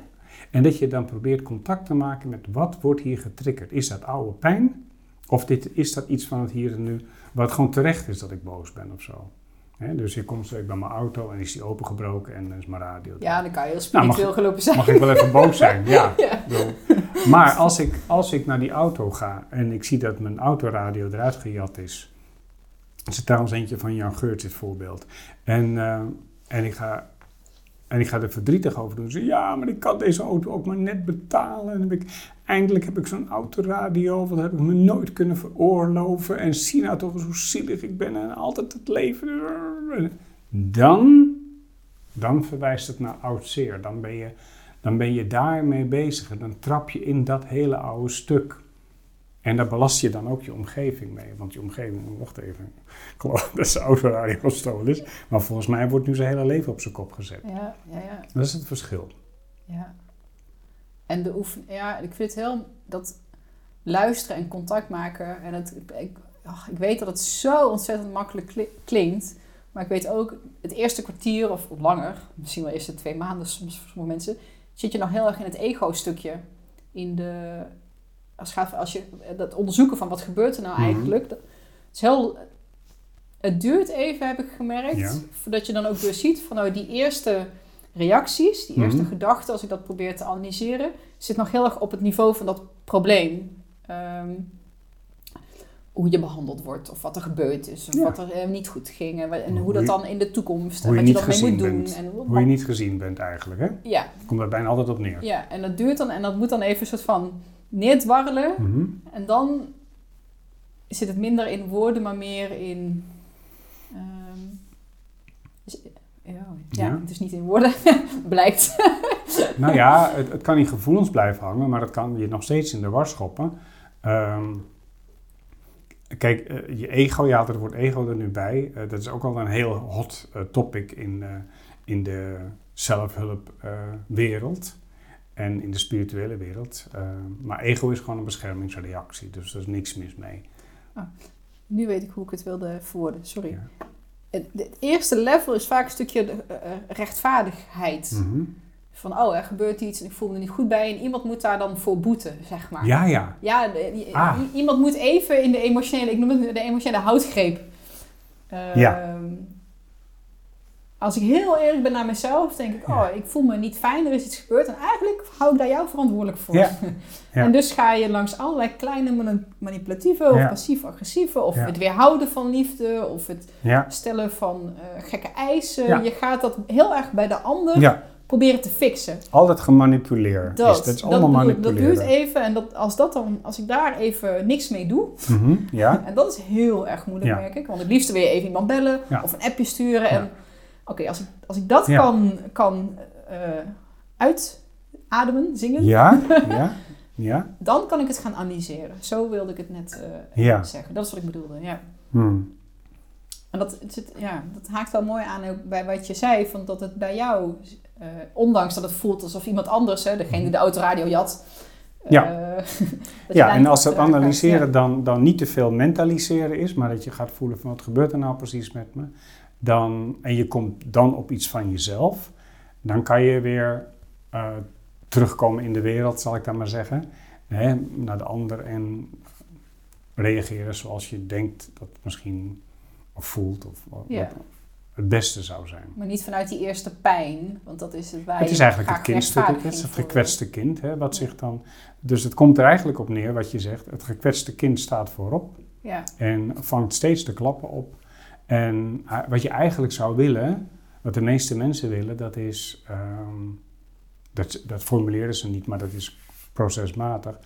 Speaker 2: en dat je dan probeert contact te maken met wat wordt hier getriggerd. Is dat oude pijn? Of dit, is dat iets van het hier en nu, wat gewoon terecht is dat ik boos ben of zo? Dus je komt ik bij mijn auto en is die opengebroken en is mijn radio.
Speaker 1: Ja, dan kan je heel
Speaker 2: Nou,
Speaker 1: spiritueel gelopen zijn.
Speaker 2: Mag ik wel even boos zijn? (laughs) Ja.
Speaker 1: Ja.
Speaker 2: Ik Maar als ik, als ik naar die auto ga en ik zie dat mijn autoradio eruit gejat is. Dat is trouwens eentje van Jan Geurts, dit voorbeeld. En, eh, en, ik ga, en ik ga er verdrietig over doen. Ze ja, maar ik kan deze auto ook maar net betalen. En ik, eindelijk heb ik zo'n autoradio, wat heb ik me nooit kunnen veroorloven. En zie nou toch eens hoe zielig ik ben en altijd het leven. Dan, dan verwijst het naar oud zeer. Dan ben je dan ben je daarmee bezig en dan trap je in dat hele oude stuk. En daar belast je dan ook je omgeving mee. Want je omgeving, wacht even, (laughs) ik geloof dat zijn autoradio gestolen is. Maar volgens mij wordt nu zijn hele leven op zijn kop gezet.
Speaker 1: Ja, ja, ja.
Speaker 2: Dat is het verschil.
Speaker 1: Ja. En de oefen, ja, ik vind het heel, dat luisteren en contact maken. En het, ik, ach, ik weet dat het zo ontzettend makkelijk kli- klinkt. Maar ik weet ook, het eerste kwartier of langer, misschien wel eerst twee maanden soms voor sommige mensen, zit je nog heel erg in het ego-stukje. In de, als, gaat, als je dat onderzoeken van wat gebeurt er nou
Speaker 2: Mhm.
Speaker 1: eigenlijk. Dat, het is heel, het duurt even, heb ik gemerkt,
Speaker 2: Ja.
Speaker 1: voordat je dan ook weer ziet van nou, die eerste reacties, die eerste
Speaker 2: Mhm.
Speaker 1: gedachten, als ik dat probeer te analyseren, zit nog heel erg op het niveau van dat probleem. Ehm, hoe je behandeld wordt, of wat er gebeurd is, of
Speaker 2: Ja.
Speaker 1: wat er eh, niet goed ging, en, hoe, dat dan in de toekomst,
Speaker 2: hoe
Speaker 1: en wat je dan mee moet doen.
Speaker 2: bent.
Speaker 1: En,
Speaker 2: Hoe je niet gezien bent eigenlijk, hè?
Speaker 1: ja,
Speaker 2: Komt er bijna altijd op neer.
Speaker 1: ja, en dat duurt dan, en dat moet dan even een soort van neerdwarrelen,
Speaker 2: Mhm.
Speaker 1: en dan zit het minder in woorden, maar meer in. ehm, ja, ja,
Speaker 2: Ja.
Speaker 1: het is niet in woorden, (laughs) blijkt. (laughs)
Speaker 2: Nou ja, het, het kan in gevoelens blijven hangen, maar het kan je nog steeds in de war schoppen. Ehm, kijk, eh, je ego, ja, er wordt ego er nu bij. Eh, dat is ook al een heel hot eh, topic in, in de zelfhulpwereld en in de spirituele wereld. Eh, maar ego is gewoon een beschermingsreactie, dus er is niks mis mee.
Speaker 1: Nu weet ik hoe ik het wilde verwoorden, sorry.
Speaker 2: Ja.
Speaker 1: Het, het eerste level is vaak een stukje de, eh, eh, rechtvaardigheid.
Speaker 2: Mhm.
Speaker 1: Van, oh, er gebeurt iets en ik voel me er niet goed bij. En iemand moet daar dan voor boeten, zeg maar.
Speaker 2: Ja, ja.
Speaker 1: Ja, de- die-
Speaker 2: Ah.
Speaker 1: iemand moet even in de emotionele, ik noem het de emotionele houtgreep.
Speaker 2: Ja.
Speaker 1: Als ik heel eerlijk ben naar mezelf, denk ik, oh, ik voel me niet fijn, er is iets gebeurd. En eigenlijk hou ik daar jou verantwoordelijk voor.
Speaker 2: Ja. (laughs) Ja.
Speaker 1: En dus ga je langs allerlei kleine mani- manipulatieve of
Speaker 2: Ja.
Speaker 1: passief-agressieve, of het weerhouden van liefde, of het stellen van eh, gekke eisen. Je gaat dat heel erg bij de ander proberen te fixen.
Speaker 2: altijd gemanipuleerd.
Speaker 1: Dat,
Speaker 2: is, dat is
Speaker 1: dat,
Speaker 2: allemaal
Speaker 1: duurt even en dat, als, dat dan, als ik daar even niks mee doe,
Speaker 2: Mhm, Ja, (laughs)
Speaker 1: en dat is heel erg moeilijk, merk ik. Want het liefst wil je even iemand bellen of een appje sturen. En oké, als, ik, als ik dat
Speaker 2: Ja.
Speaker 1: kan, kan eh, uitademen, zingen,
Speaker 2: ja, (laughs) ja, ja.
Speaker 1: dan kan ik het gaan analyseren. Zo wilde ik het net eh,
Speaker 2: Ja.
Speaker 1: zeggen. Dat is wat ik bedoelde, ja.
Speaker 2: Hmm.
Speaker 1: En dat, het zit, ja, dat haakt wel mooi aan ook bij wat je zei, van dat het bij jou, eh, ondanks dat het voelt alsof iemand anders, hè, degene die de autoradio jat.
Speaker 2: Ja. (laughs) Ja, en als dat analyseren
Speaker 1: gaat,
Speaker 2: dan, dan niet te veel mentaliseren is, maar dat je gaat voelen van wat gebeurt er nou precies met me, dan, en je komt dan op iets van jezelf, dan kan je weer eh, terugkomen in de wereld, zal ik dan maar zeggen, hè, naar de ander en reageren zoals je denkt dat het misschien of voelt of wat,
Speaker 1: Ja.
Speaker 2: wat het beste zou zijn.
Speaker 1: Maar niet vanuit die eerste pijn, want dat is het waar
Speaker 2: Het is eigenlijk het kindstuk, het het gekwetste kind, hè, wat
Speaker 1: Ja.
Speaker 2: zich dan... Dus het komt er eigenlijk op neer, wat je zegt, het gekwetste kind staat voorop.
Speaker 1: Ja,
Speaker 2: en vangt steeds de klappen op. En wat je eigenlijk zou willen, wat de meeste mensen willen, dat is... ehm, dat, dat formuleren ze niet, maar dat is procesmatig.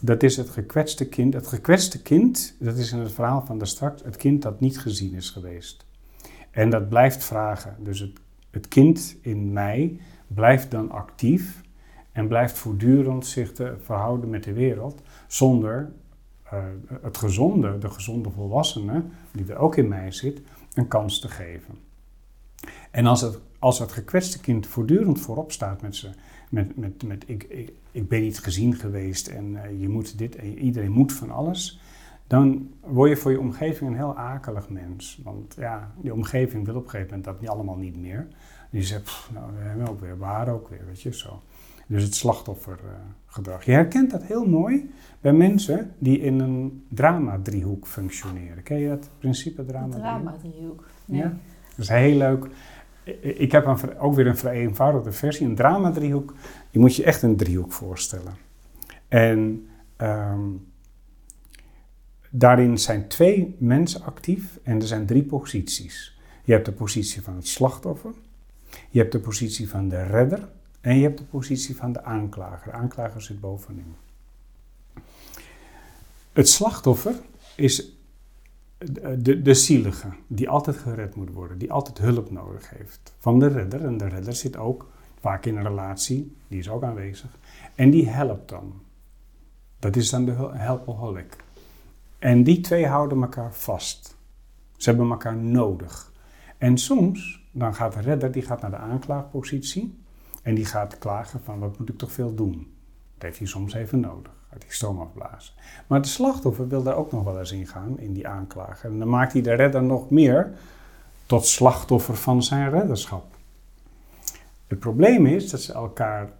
Speaker 2: Dat is het gekwetste kind. Het gekwetste kind, dat is in het verhaal van de straks, het kind dat niet gezien is geweest. En dat blijft vragen. Dus het, het kind in mij blijft dan actief en blijft voortdurend zich te verhouden met de wereld zonder het gezonde, de gezonde volwassene, die er ook in mij zit, een kans te geven. En als het, als het gekwetste kind voortdurend voorop staat met, zijn met, met, met ik, ik, ik ben niet gezien geweest en eh, je moet dit en iedereen moet van alles, dan word je voor je omgeving een heel akelig mens. Want ja, die omgeving wil op een gegeven moment dat niet allemaal niet meer. Die zegt, "Pff, nou, we hebben ook weer, we waren ook weer, weet je, zo. Dus het slachtoffergedrag. je herkent dat heel mooi bij mensen die in een drama-driehoek functioneren. Ken je dat principe drama-driehoek?
Speaker 1: drama-driehoek. Nee.
Speaker 2: Ja. Dat is heel leuk. Ik heb een, ook weer een vrij eenvoudige versie. Een drama-driehoek. Je moet je echt een driehoek voorstellen. En ehm, daarin zijn twee mensen actief en er zijn drie posities. Je hebt de positie van het slachtoffer. Je hebt de positie van de redder. En je hebt de positie van de aanklager. De aanklager zit bovenin. Het slachtoffer is de, de, zielige, die altijd gered moet worden, die altijd hulp nodig heeft. Van de redder, en de redder zit ook vaak in een relatie, die is ook aanwezig, en die helpt dan. Dat is dan de helpaholic. En die twee houden elkaar vast. Ze hebben elkaar nodig. En soms, dan gaat de redder die gaat naar de aanklaagpositie en die gaat klagen van wat moet ik toch veel doen. Dat heeft hij soms even nodig, uit die stoom afblazen. Maar de slachtoffer wil daar ook nog wel eens in gaan, in die aanklager. En dan maakt hij de redder nog meer tot slachtoffer van zijn redderschap. Het probleem is dat ze elkaar.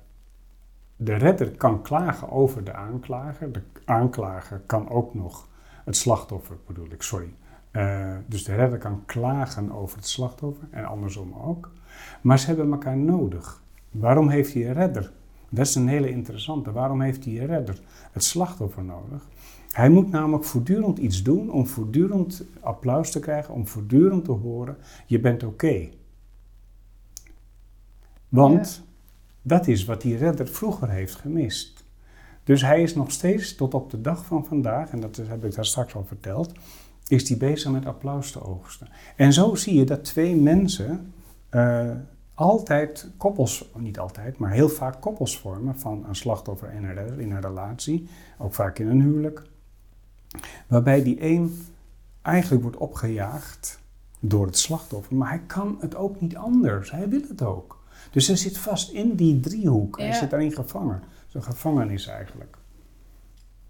Speaker 2: De redder kan klagen over de aanklager. De aanklager kan ook nog het slachtoffer, bedoel ik, sorry. Uh, dus de redder kan klagen over het slachtoffer en andersom ook. Maar ze hebben elkaar nodig. Waarom heeft hij een redder? Dat is een hele interessante. Waarom heeft hij een redder? Het slachtoffer nodig. Hij moet namelijk voortdurend iets doen om voortdurend applaus te krijgen, om voortdurend te horen: je bent oké. Want dat is wat die redder vroeger heeft gemist. Dus hij is nog steeds tot op de dag van vandaag, en dat heb ik daar straks al verteld, is hij bezig met applaus te oogsten. En zo zie je dat twee mensen uh, altijd koppels, niet altijd, maar heel vaak koppels vormen van een slachtoffer en een redder in een relatie, ook vaak in een huwelijk, waarbij die een eigenlijk wordt opgejaagd door het slachtoffer, maar hij kan het ook niet anders, hij wil het ook. Dus hij zit vast in die driehoek, hij zit daarin gevangen. Zo'n gevangenis eigenlijk.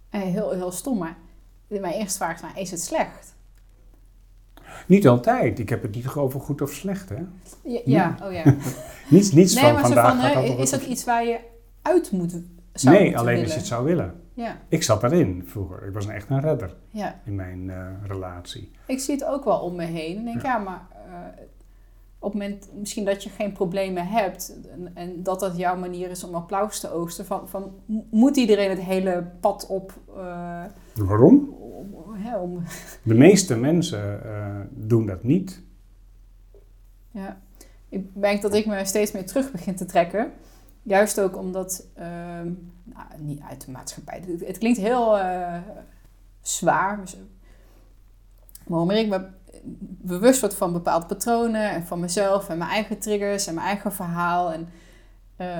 Speaker 1: Heel, heel stom, maar mijn eerste vraag is, nou, is het slecht?
Speaker 2: Niet altijd. Ik heb het niet over goed of slecht, hè?
Speaker 1: Ja, ja. oh ja. (laughs)
Speaker 2: niets niets nee, van maar vandaag
Speaker 1: van, Is dat iets waar je uit moet
Speaker 2: zou Nee, alleen als je het zou willen. Ja. Ik zat erin vroeger. Ik was echt een redder ja. in mijn uh, relatie.
Speaker 1: Ik zie het ook wel om me heen. Ik denk, ja, maar uh, op het moment misschien dat je geen problemen hebt en, en, dat dat jouw manier is om applaus te oosten, van, van moet iedereen het hele pad op. Uh,
Speaker 2: Waarom? Om, (laughs) De meeste mensen uh, doen dat niet.
Speaker 1: Ja, ik merk dat ik me steeds meer terug begin te trekken. Juist ook omdat, uh, nou, niet uit de maatschappij. Het, het klinkt heel uh, zwaar. Maar meer ik bewust word van bepaalde patronen en van mezelf en mijn eigen triggers en mijn eigen verhaal. En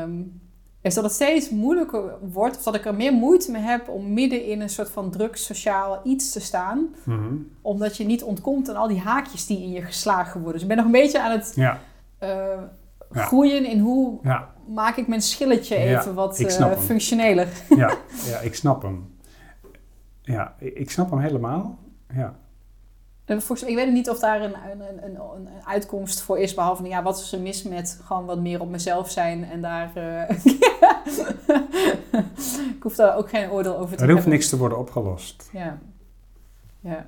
Speaker 1: um, is dat het steeds moeilijker wordt, of dat ik er meer moeite mee heb om midden in een soort van druk sociaal iets te staan. Mhm. Omdat je niet ontkomt aan al die haakjes die in je geslagen worden. Dus ik ben nog een beetje aan het ja. Uh, groeien in hoe maak ik mijn schilletje even wat uh, functioneler.
Speaker 2: Ja. (laughs) ja, ik snap hem. Ja, ik snap hem helemaal. Ja.
Speaker 1: Ik weet niet of daar een, een, een, een, uitkomst voor is, behalve ja, wat is er mis met gewoon wat meer op mezelf zijn en daar. Uh, (laughs) ik hoef daar ook geen oordeel over te hebben.
Speaker 2: Er hoeft niks te worden opgelost.
Speaker 1: Ja. ja.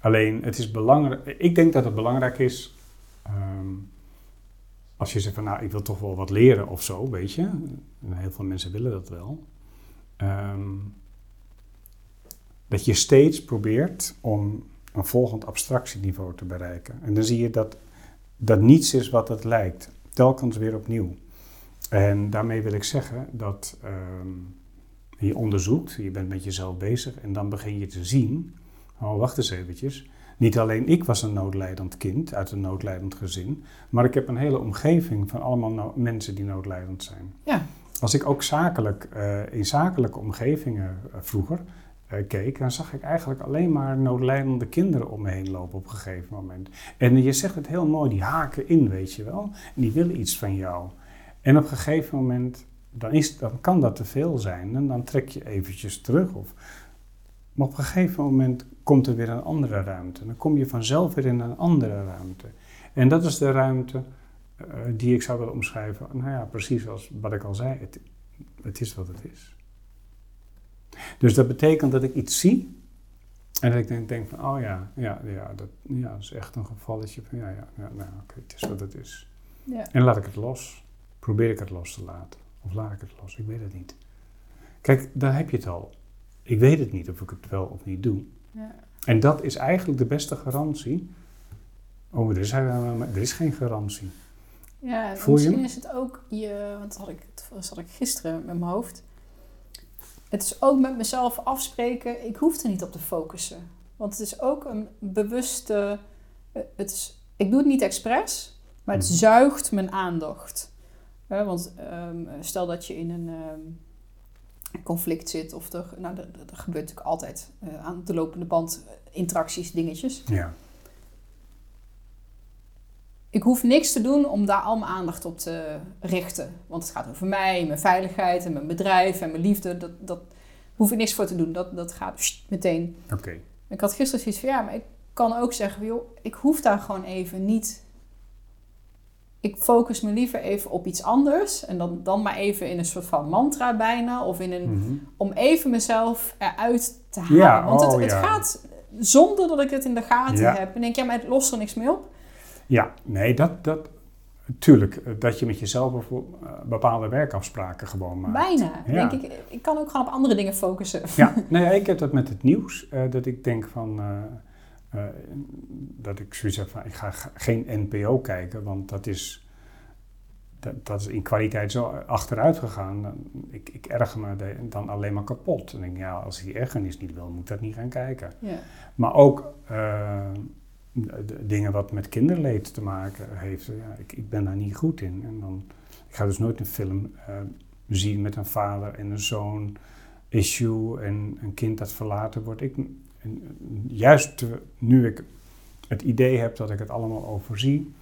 Speaker 2: Alleen, het is belangrijk. Ik denk dat het belangrijk is. Um, als je zegt van nou, ik wil toch wel wat leren of zo, weet je. En heel veel mensen willen dat wel. Um, dat je steeds probeert om een volgend abstractieniveau te bereiken. En dan zie je dat dat niets is wat het lijkt, telkens weer opnieuw. En daarmee wil ik zeggen dat ehm, je onderzoekt, je bent met jezelf bezig en dan begin je te zien, oh wacht eens eventjes, niet alleen ik was een noodlijdend kind uit een noodlijdend gezin, maar ik heb een hele omgeving van allemaal mensen die noodlijdend zijn. Ja. Als ik ook zakelijk, uh, in zakelijke omgevingen uh, vroeger, keek, dan zag ik eigenlijk alleen maar noodlijdende kinderen om me heen lopen op een gegeven moment. En je zegt het heel mooi, die haken in, weet je wel. En die willen iets van jou. En op een gegeven moment, dan, is, dan kan dat te veel zijn. En dan trek je eventjes terug. Of, maar op een gegeven moment komt er weer een andere ruimte. Dan kom je vanzelf weer in een andere ruimte. En dat is de ruimte uh, die ik zou willen omschrijven. Nou ja, precies zoals wat ik al zei. Het, het is wat het is. Dus dat betekent dat ik iets zie en dat ik denk, denk van, oh ja, ja, ja, dat, ja, dat is echt een gevalletje van, ja, ja, ja nou oké, het is wat het is. Ja. En laat ik het los. Probeer ik het los te laten. Of laat ik het los, ik weet het niet. Kijk, daar heb je het al. Ik weet het niet of ik het wel of niet doe. Ja. En dat is eigenlijk de beste garantie. Oh, er is, er is geen garantie.
Speaker 1: Ja, misschien is het ook je, want dat had ik, dat had ik gisteren met mijn hoofd het is ook met mezelf afspreken, ik hoef er niet op te focussen. Want het is ook een bewuste. Eh, het is, ik doe het niet expres, maar het mhm. zuigt mijn aandacht. want ehm, stel dat je in een, um, conflict zit. Of er, nou, er, er gebeurt natuurlijk altijd eh, aan de lopende band eh, interacties, dingetjes.
Speaker 2: Ja.
Speaker 1: Ik hoef niks te doen om daar al mijn aandacht op te richten. Want het gaat over mij, mijn veiligheid en mijn bedrijf en mijn liefde. Dat, dat hoef ik niks voor te doen. Dat, dat gaat pssst, meteen.
Speaker 2: Oké.
Speaker 1: Ik had gisteren zoiets van ja, maar ik kan ook zeggen, joh, ik hoef daar gewoon even niet. Ik focus me liever even op iets anders. En dan, dan maar even in een soort van mantra bijna. Of in een,
Speaker 2: Mhm.
Speaker 1: om even mezelf eruit te halen.
Speaker 2: Ja,
Speaker 1: Want het,
Speaker 2: oh,
Speaker 1: het
Speaker 2: ja.
Speaker 1: gaat zonder dat ik het in de gaten
Speaker 2: Ja.
Speaker 1: heb. En denk, ja, maar het lost er niks mee op.
Speaker 2: Ja, nee, dat, dat, tuurlijk, eh, dat je met jezelf eh, bepaalde werkafspraken gewoon maakt.
Speaker 1: Bijna.
Speaker 2: Ja.
Speaker 1: Denk ik, ik kan ook gewoon op andere dingen focussen.
Speaker 2: Ja, (laughs) nou ja, ik heb dat met het nieuws, eh, dat ik denk van, dat ik zoiets heb van, ik ga geen NPO kijken, want dat is, dat, dat is in kwaliteit zo achteruit gegaan. Ik, ik erger me dan alleen maar kapot. En ik denk, ja, als ik die ergernis niet wil, moet ik dat niet gaan kijken.
Speaker 1: Ja.
Speaker 2: Maar ook dingen wat met kinderleed te maken heeft. Ja, ik, ik ben daar niet goed in. En dan, ik ga dus nooit een film eh, zien met een vader en een zoon issue en een kind dat verlaten wordt. Ik, en, juist te- nu ik het idee heb dat ik het allemaal overzie,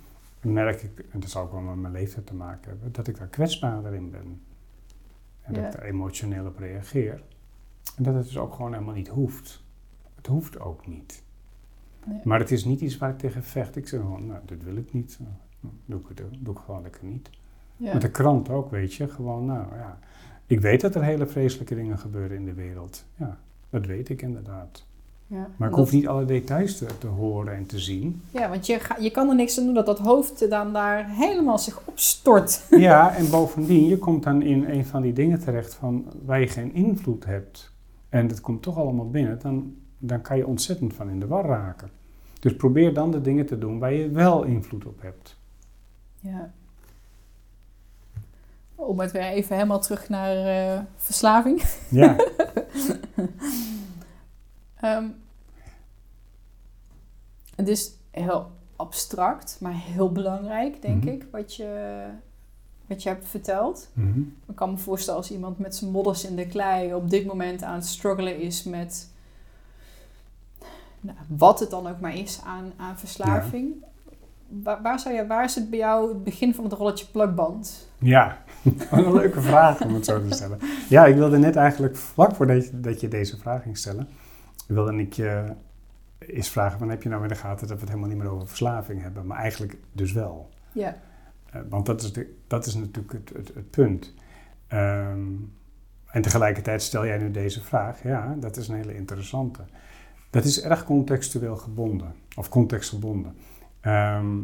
Speaker 2: merk ik, en dat zal ook wel met mijn leeftijd te maken hebben, dat ik daar kwetsbaarder in ben. En dat ik daar emotioneel op reageer. En dat het dus ook gewoon helemaal niet hoeft. Het hoeft ook niet.
Speaker 1: Nee.
Speaker 2: Maar het is niet iets waar ik tegen vecht. Ik zeg gewoon, nou, dit wil ik niet. Nou, doe ik het doe ik gewoon lekker niet.
Speaker 1: Ja.
Speaker 2: Met de krant ook, weet je. Gewoon, nou ja. Ik weet dat er hele vreselijke dingen gebeuren in de wereld. Ja, dat weet ik inderdaad.
Speaker 1: Ja.
Speaker 2: Maar ik
Speaker 1: Dat-
Speaker 2: hoef niet alle details te, te horen en te zien.
Speaker 1: Ja, want je, ga, je kan er niks aan doen dat dat hoofd dan daar helemaal zich opstort. (laughs)
Speaker 2: Ja, (laughs) en bovendien, je komt dan in een van die dingen terecht van waar je geen invloed hebt. En dat komt toch allemaal binnen. Dan, dan kan je ontzettend van in de war raken. Dus probeer dan de dingen te doen waar je wel invloed op hebt.
Speaker 1: Ja. Om het weer even helemaal terug naar eh, verslaving.
Speaker 2: Ja, (laughs)
Speaker 1: Ehm, het is heel abstract, maar heel belangrijk, denk
Speaker 2: Mhm.
Speaker 1: ik, wat je, wat je hebt verteld.
Speaker 2: Mhm.
Speaker 1: Ik kan me voorstellen als iemand met zijn modders in de klei op dit moment aan het struggelen is met nou, wat het dan ook maar is aan, aan verslaving. Waar, waar, zou je, waar is het bij jou het begin van het rolletje plakband?
Speaker 2: Ja, (laughs) een leuke vraag om het zo te stellen. Ja, ik wilde net eigenlijk vlak voordat je, dat je deze vraag ging stellen, wilde ik je eens vragen, van heb je nou in de gaten dat we het helemaal niet meer over verslaving hebben, maar eigenlijk dus wel.
Speaker 1: Ja,
Speaker 2: Eh, want dat is, de, dat is natuurlijk het, het, het punt. Ehm, en tegelijkertijd stel jij nu deze vraag, ja, dat is een hele interessante. Dat is erg contextueel gebonden, of contextgebonden. Ehm,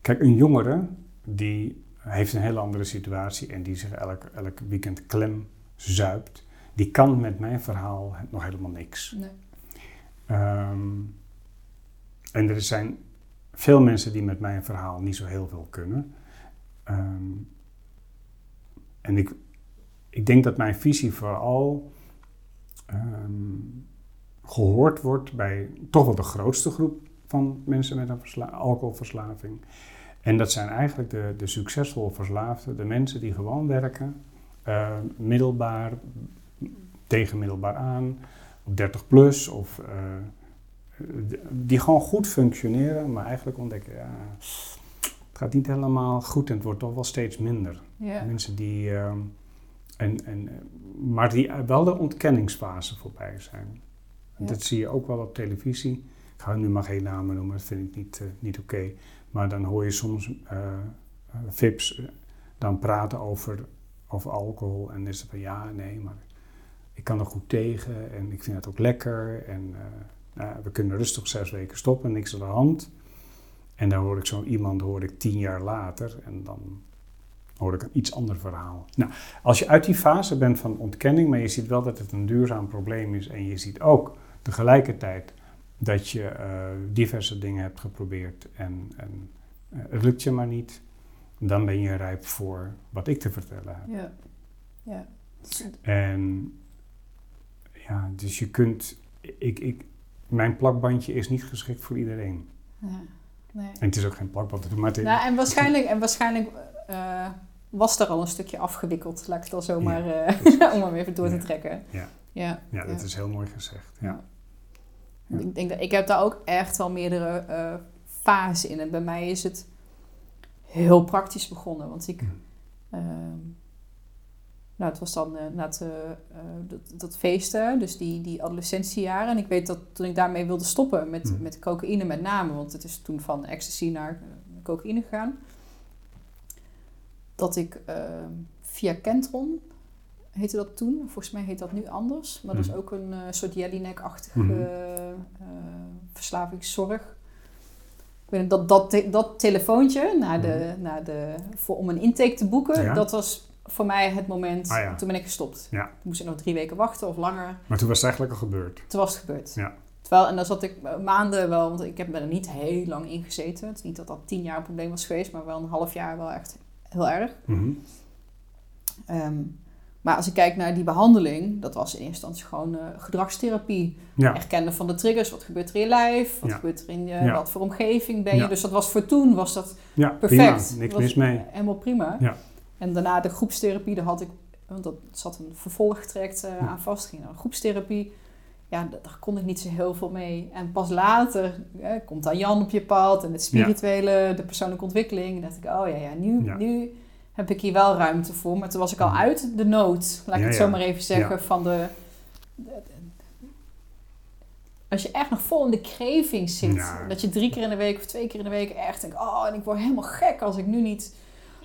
Speaker 2: kijk, een jongere die heeft een hele andere situatie en die zich elk, elk weekend klem zuipt, die kan met mijn verhaal nog helemaal niks.
Speaker 1: nee.
Speaker 2: Ehm, en er zijn veel mensen die met mijn verhaal niet zo heel veel kunnen. Ehm, en ik, ik denk dat mijn visie vooral gehoord wordt bij toch wel de grootste groep van mensen met een versla- alcoholverslaving. En dat zijn eigenlijk de, de succesvolle verslaafden, de mensen die gewoon werken, eh, middelbaar, tegen middelbaar aan, op 30 plus of eh, die gewoon goed functioneren, maar eigenlijk ontdekken, ja, het gaat niet helemaal goed en het wordt toch wel steeds minder. Mensen die, ehm, en, en, eh, maar die wel de ontkenningsfase voorbij zijn. Dat zie je ook wel op televisie. Ik ga nu maar geen namen noemen, dat vind ik niet, eh, niet oké. Maar dan hoor je soms eh eh, VIP's dan praten over, over alcohol en is het van ja, nee, maar ik kan er goed tegen en ik vind het ook lekker. En nou, we kunnen rustig zes weken stoppen, niks aan de hand. En dan hoor ik zo iemand hoor ik tien jaar later en dan hoor ik een iets ander verhaal. Nou, als je uit die fase bent van ontkenning, maar je ziet wel dat het een duurzaam probleem is en je ziet ook tegelijkertijd dat je eh, diverse dingen hebt geprobeerd en, en eh, het lukt je maar niet, dan ben je rijp voor wat ik te vertellen heb.
Speaker 1: Ja. Ja.
Speaker 2: En ja, dus je kunt, ik, ik, mijn plakbandje is niet geschikt voor iedereen.
Speaker 1: ja. Nee.
Speaker 2: En het is ook geen plakband, maar het
Speaker 1: Nou, en waarschijnlijk, en waarschijnlijk eh, was daar al een stukje afgewikkeld, laat ik het al zomaar,
Speaker 2: Ja, (laughs)
Speaker 1: om hem even door te trekken.
Speaker 2: Ja.
Speaker 1: Ja,
Speaker 2: Ja, dat is heel mooi gezegd. Ja.
Speaker 1: Ja. Ik denk dat ik heb daar ook echt wel meerdere eh fasen in. En bij mij is het heel praktisch begonnen. Want ik.
Speaker 2: Mm.
Speaker 1: ehm, nou, het was dan eh, na het, eh, dat, dat feesten, dus die, die adolescentiejaren. En ik weet dat toen ik daarmee wilde stoppen met,
Speaker 2: Mm.
Speaker 1: met cocaïne met name, want het is toen van ecstasy naar cocaïne gegaan. Dat ik ehm, via Kentron, heette dat toen, volgens mij heet dat nu anders. Maar dat is
Speaker 2: Mhm.
Speaker 1: ook een eh, soort Jellinek-achtige
Speaker 2: Mhm.
Speaker 1: eh, verslavingszorg. Ik weet dat, dat, te- dat telefoontje naar de, naar de, voor, om een intake te boeken,
Speaker 2: Mhm. Ja.
Speaker 1: dat was voor mij het moment,
Speaker 2: Ah, ja.
Speaker 1: toen ben ik gestopt.
Speaker 2: Ja.
Speaker 1: Toen moest ik nog drie weken wachten of langer.
Speaker 2: Maar toen was het eigenlijk al gebeurd.
Speaker 1: Toen was het gebeurd.
Speaker 2: Ja.
Speaker 1: Terwijl, en dan zat ik eh, maanden wel, want ik heb ben er niet heel lang in gezeten. Het is niet dat dat tien jaar een probleem was geweest, maar wel een half jaar wel echt heel erg.
Speaker 2: Mhm.
Speaker 1: Ehm, maar als ik kijk naar die behandeling, dat was in eerste instantie gewoon eh, gedragstherapie.
Speaker 2: Ja.
Speaker 1: Erkennen van de triggers, wat gebeurt er in je lijf, wat
Speaker 2: Ja.
Speaker 1: gebeurt er in je,
Speaker 2: Ja.
Speaker 1: wat voor omgeving ben je. Dus dat was voor toen, was dat perfect.
Speaker 2: prima. Niks mis mee.
Speaker 1: Helemaal prima.
Speaker 2: Ja.
Speaker 1: En daarna de groepstherapie, daar had ik, want dat zat een vervolgtraject eh, aan vast. Ging naar groepstherapie. Ja, daar kon ik niet zo heel veel mee. En pas later eh, komt dan Jan op je pad en het spirituele, de persoonlijke ontwikkeling. En dacht ik, oh ja, ja, nu,
Speaker 2: Ja.
Speaker 1: nu heb ik hier wel ruimte voor. Maar toen was ik al
Speaker 2: Mhm.
Speaker 1: uit de nood, laat ik
Speaker 2: Ja,
Speaker 1: het zo maar even zeggen, van de... Als je echt nog vol in de craving zit, dat je drie keer in de week of twee keer in de week echt denkt, oh, en ik word helemaal gek als ik nu niet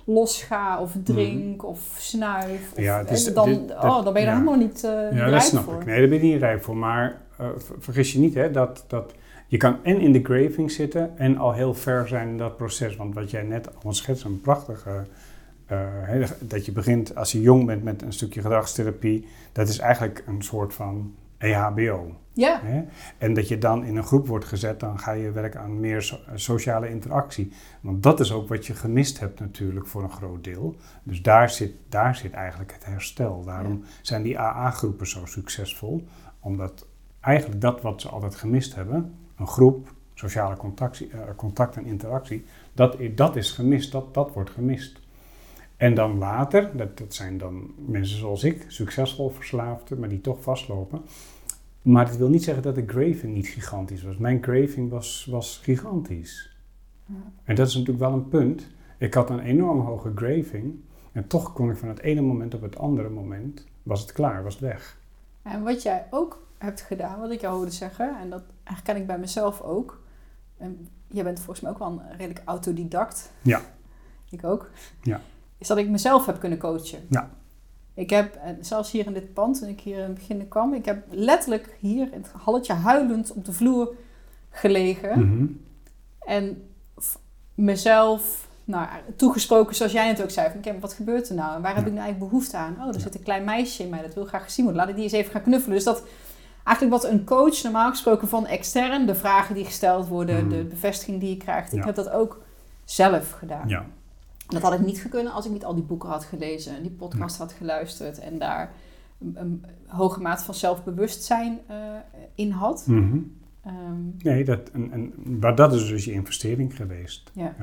Speaker 1: los ga of drink of snuif. Of,
Speaker 2: Mhm. Ja, is-
Speaker 1: dan,
Speaker 2: dit- dat-
Speaker 1: oh, dan ben je
Speaker 2: ja.
Speaker 1: er helemaal niet, niet
Speaker 2: Ja,
Speaker 1: rijp
Speaker 2: dat snap
Speaker 1: voor.
Speaker 2: ik. Nee, daar ben je niet rijp voor. Maar eh, ver- vergis je niet, hè, dat, dat je kan en in de craving zitten en al heel ver zijn in dat proces. Want wat jij net al schetst, een prachtige... eh, dat je begint als je jong bent met een stukje gedragstherapie. Dat is eigenlijk een soort van EHBO.
Speaker 1: Ja,
Speaker 2: Hè? En dat je dan in een groep wordt gezet, dan ga je werken aan meer so- eh, sociale interactie. Want dat is ook wat je gemist hebt natuurlijk voor een groot deel. Dus daar zit, daar zit eigenlijk het herstel. Daarom zijn die AA-groepen zo succesvol. Omdat eigenlijk dat wat ze altijd gemist hebben, een groep, sociale contactie, eh, contact en interactie, dat, dat is gemist, dat, dat wordt gemist. En dan later, dat, dat zijn dan mensen zoals ik, succesvol verslaafden, maar die toch vastlopen. Maar dat wil niet zeggen dat de craving niet gigantisch was. Mijn craving was, was gigantisch.
Speaker 1: Ja.
Speaker 2: En dat is natuurlijk wel een punt. Ik had een enorm hoge craving. En toch kon ik van het ene moment op het andere moment, was het klaar, was het weg.
Speaker 1: En wat jij ook hebt gedaan, wat ik jou hoorde zeggen, en dat herken ik bij mezelf ook. En jij bent volgens mij ook wel een redelijk autodidact.
Speaker 2: Ja.
Speaker 1: Ik ook.
Speaker 2: Ja.
Speaker 1: Is dat ik mezelf heb kunnen coachen.
Speaker 2: Ja.
Speaker 1: Ik heb, en zelfs hier in dit pand, toen ik hier in het begin kwam, ik heb letterlijk hier in het halletje huilend op de vloer gelegen.
Speaker 2: Mhm.
Speaker 1: En mezelf nou, toegesproken, zoals jij het ook zei. Van, "Kim, wat gebeurt er nou? En waar heb
Speaker 2: Ja.
Speaker 1: ik nou eigenlijk behoefte aan? Oh, er
Speaker 2: Ja.
Speaker 1: zit een klein meisje in mij, dat wil graag gezien worden. Laat ik die eens even gaan knuffelen. Dus dat eigenlijk wat een coach normaal gesproken van extern, de vragen die gesteld worden,
Speaker 2: Mhm.
Speaker 1: de bevestiging die je krijgt. Ik heb dat ook zelf gedaan.
Speaker 2: Ja.
Speaker 1: Dat had ik niet gekund als ik niet al die boeken had gelezen en die podcast had geluisterd en daar een, een hoge mate van zelfbewustzijn eh, in had.
Speaker 2: Mhm.
Speaker 1: Ehm,
Speaker 2: Nee, dat, en, en, maar dat is dus je investering geweest.
Speaker 1: ja.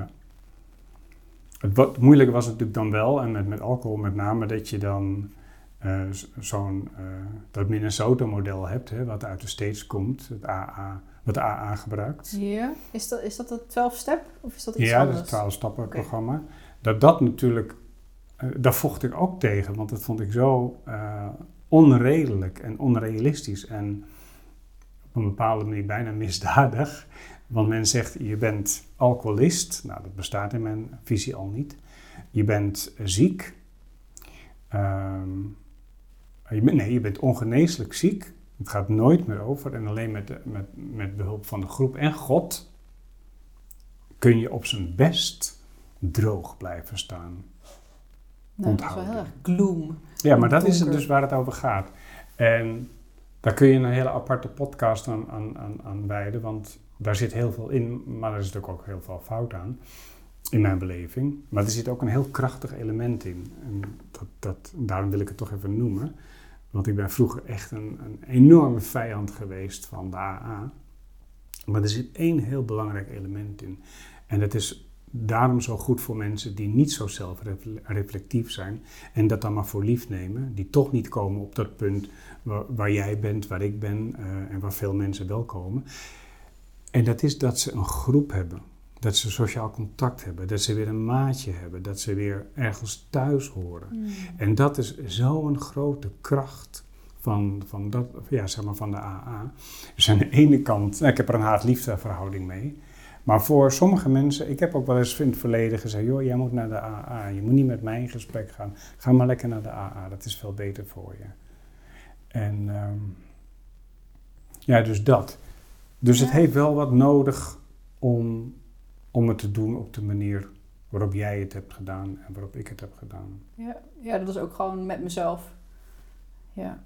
Speaker 2: Het wat moeilijke was natuurlijk dan wel, en met, met alcohol met name, dat je dan eh, zo'n, eh, dat Minnesota-model hebt, hè, wat uit de States komt, het AA, wat AA gebruikt.
Speaker 1: Ja, is dat, is dat het 12-step of is dat iets
Speaker 2: Ja, dat
Speaker 1: anders?
Speaker 2: is het 12-stappen-programma. Dat dat natuurlijk, eh, daar vocht ik ook tegen, want dat vond ik zo eh, onredelijk en onrealistisch en op een bepaalde manier bijna misdadig. Want men zegt, je bent alcoholist. Nou, dat bestaat in mijn visie al niet. Je bent ziek. Ehm, nee, je bent ongeneeslijk ziek. Het gaat nooit meer over. En alleen met, met, met behulp van de groep en God kun je op zijn best droog blijven staan.
Speaker 1: nou, dat is wel heel erg gloom.
Speaker 2: Ja, maar dat is het dus waar het over gaat. En daar kun je een hele aparte podcast aan, aan, aan, aan wijden, want daar zit heel veel in, maar er zit ook, ook heel veel fout aan, in mijn beleving. Maar er zit ook een heel krachtig element in. En dat, dat, daarom wil ik het toch even noemen. Want ik ben vroeger echt een, een enorme vijand geweest van de AA. Maar er zit één heel belangrijk element in. En dat is daarom zo goed voor mensen die niet zo zelfreflectief zijn en dat dan maar voor lief nemen, die toch niet komen op dat punt waar, waar jij bent, waar ik ben eh, en waar veel mensen wel komen. En dat is dat ze een groep hebben, dat ze sociaal contact hebben, dat ze weer een maatje hebben, dat ze weer ergens thuis horen.
Speaker 1: Mm.
Speaker 2: En dat is zo'n grote kracht van, van, dat, ja, zeg maar van de AA. Dus aan de ene kant, nou, ik heb er een haat-liefde verhouding mee. Maar voor sommige mensen, ik heb ook wel eens in het verleden gezegd, joh, jij moet naar de AA. Je moet niet met mij in gesprek gaan. Ga maar lekker naar de AA, dat is veel beter voor je. En ehm, ja, dus dat. Dus het heeft wel wat nodig om, om het te doen op de manier waarop jij het hebt gedaan en waarop ik het heb gedaan.
Speaker 1: Ja, ja, dat was ook gewoon met mezelf. Ja.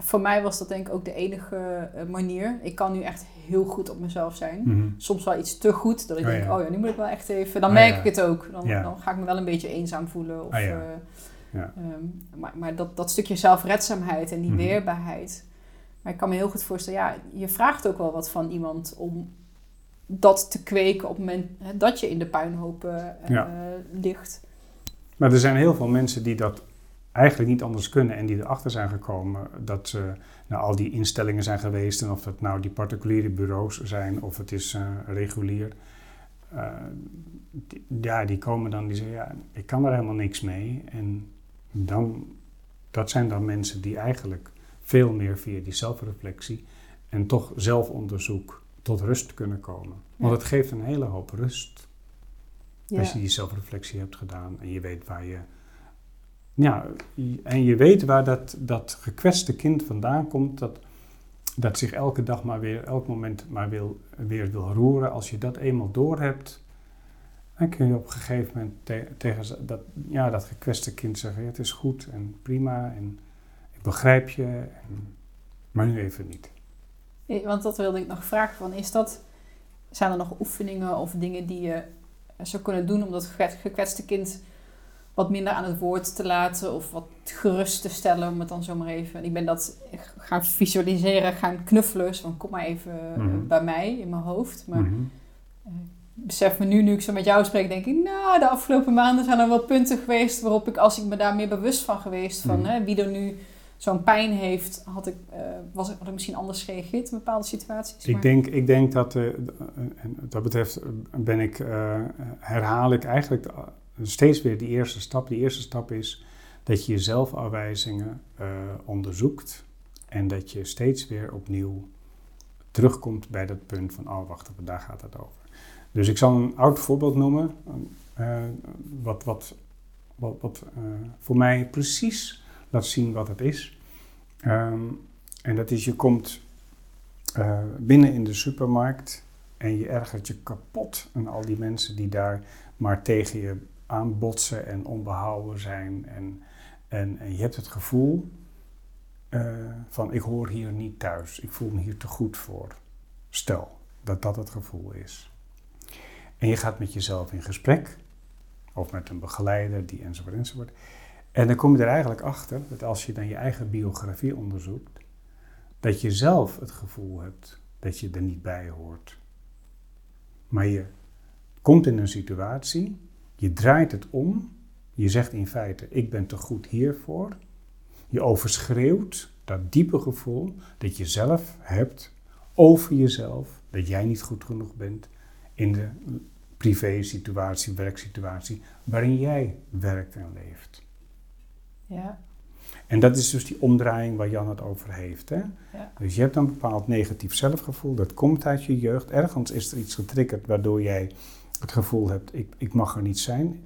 Speaker 1: Voor mij was dat denk ik ook de enige eh, manier. Ik kan nu echt heel goed op mezelf zijn.
Speaker 2: Mhm.
Speaker 1: Soms wel iets te goed, dat ik
Speaker 2: Oh,
Speaker 1: denk,
Speaker 2: ja.
Speaker 1: oh ja, nu moet ik wel echt even... Dan
Speaker 2: Ah,
Speaker 1: merk
Speaker 2: ja.
Speaker 1: ik het ook. Dan,
Speaker 2: Ja.
Speaker 1: dan ga ik me wel een beetje eenzaam voelen. Of,
Speaker 2: ja.
Speaker 1: eh,
Speaker 2: Ja.
Speaker 1: ehm, maar maar dat, dat stukje zelfredzaamheid en die
Speaker 2: Mhm.
Speaker 1: weerbaarheid. Maar ik kan me heel goed voorstellen, ja, je vraagt ook wel wat van iemand om dat te kweken op het moment hè, dat je in de puinhopen eh,
Speaker 2: Ja.
Speaker 1: ligt.
Speaker 2: Maar er zijn heel veel mensen die dat eigenlijk niet anders kunnen en die erachter zijn gekomen dat ze naar al die instellingen zijn geweest en of dat nou die particuliere bureaus zijn of het is eh, regulier. Eh, die- ja, die komen dan die zeggen, ja, ik kan er helemaal niks mee. En dan, dat zijn dan mensen die eigenlijk veel meer via die zelfreflectie en toch zelfonderzoek tot rust kunnen komen. Want het geeft een hele hoop rust.
Speaker 1: Ja.
Speaker 2: Als je die zelfreflectie hebt gedaan en je weet waar je. Ja, en je weet waar dat, dat gekwetste kind vandaan komt, dat, dat zich elke dag maar weer, elk moment maar wil, weer wil roeren. Als je dat eenmaal doorhebt, dan kun je op een gegeven moment te- tegen dat, ja, dat gekwetste kind zeggen: Het is goed en prima en ik begrijp je, maar nu even niet.
Speaker 1: Want dat wilde ik nog vragen van, is dat, zijn er nog oefeningen of dingen die je zou kunnen doen om dat gekwet- gekwetste kind wat minder aan het woord te laten of wat gerust te stellen, om het dan zomaar even. Ik ben dat gaan visualiseren, gaan knuffelen, zo van kom maar even eh,
Speaker 2: Mhm.
Speaker 1: bij mij in mijn hoofd. Maar
Speaker 2: Mhm.
Speaker 1: besef me nu, nu ik zo met jou spreek, denk ik, nou, de afgelopen maanden zijn er wel punten geweest waarop ik, als ik me daar meer bewust van geweest, van
Speaker 2: Mhm.
Speaker 1: hè, wie er nu zo'n pijn heeft, had ik, eh, was, ik- had ik misschien anders gereageerd in bepaalde situaties.
Speaker 2: Ik denk, ik denk dat, eh, en dat betreft eh, ben ik, eh, herhaal ik eigenlijk eh, steeds weer die eerste stap. Die eerste stap is dat je je zelfafwijzingen eh, onderzoekt en dat je steeds weer opnieuw terugkomt bij dat punt van, oh wacht even, daar gaat het over. Dus ik zal een oud voorbeeld noemen, eh, wat, wat, wat, wat eh, voor mij precies laat zien wat het is. Ehm, en dat is, je komt binnen in de supermarkt en je ergert je kapot aan al die mensen die daar maar tegen je aanbotsen en onbehouden zijn. En, en, je hebt het gevoel eh, van ik hoor hier niet thuis, ik voel me hier te goed voor. Stel dat dat het gevoel is. En je gaat met jezelf in gesprek, of met een begeleider, die enzovoort enzovoort. En dan kom je er eigenlijk achter dat als je dan je eigen biografie onderzoekt, dat je zelf het gevoel hebt dat je er niet bij hoort. Maar je komt in een situatie, je draait het om, je zegt in feite, ik ben te goed hiervoor. Je overschreeuwt dat diepe gevoel dat je zelf hebt over jezelf, dat jij niet goed genoeg bent in de privé-situatie, werksituatie waarin jij werkt en leeft.
Speaker 1: Ja,
Speaker 2: En dat is dus die omdraaiing waar Jan het over heeft. Hè?
Speaker 1: Ja.
Speaker 2: Dus je hebt een bepaald negatief zelfgevoel, dat komt uit je jeugd. Ergens is er iets getriggerd waardoor jij het gevoel hebt, ik, ik mag er niet zijn,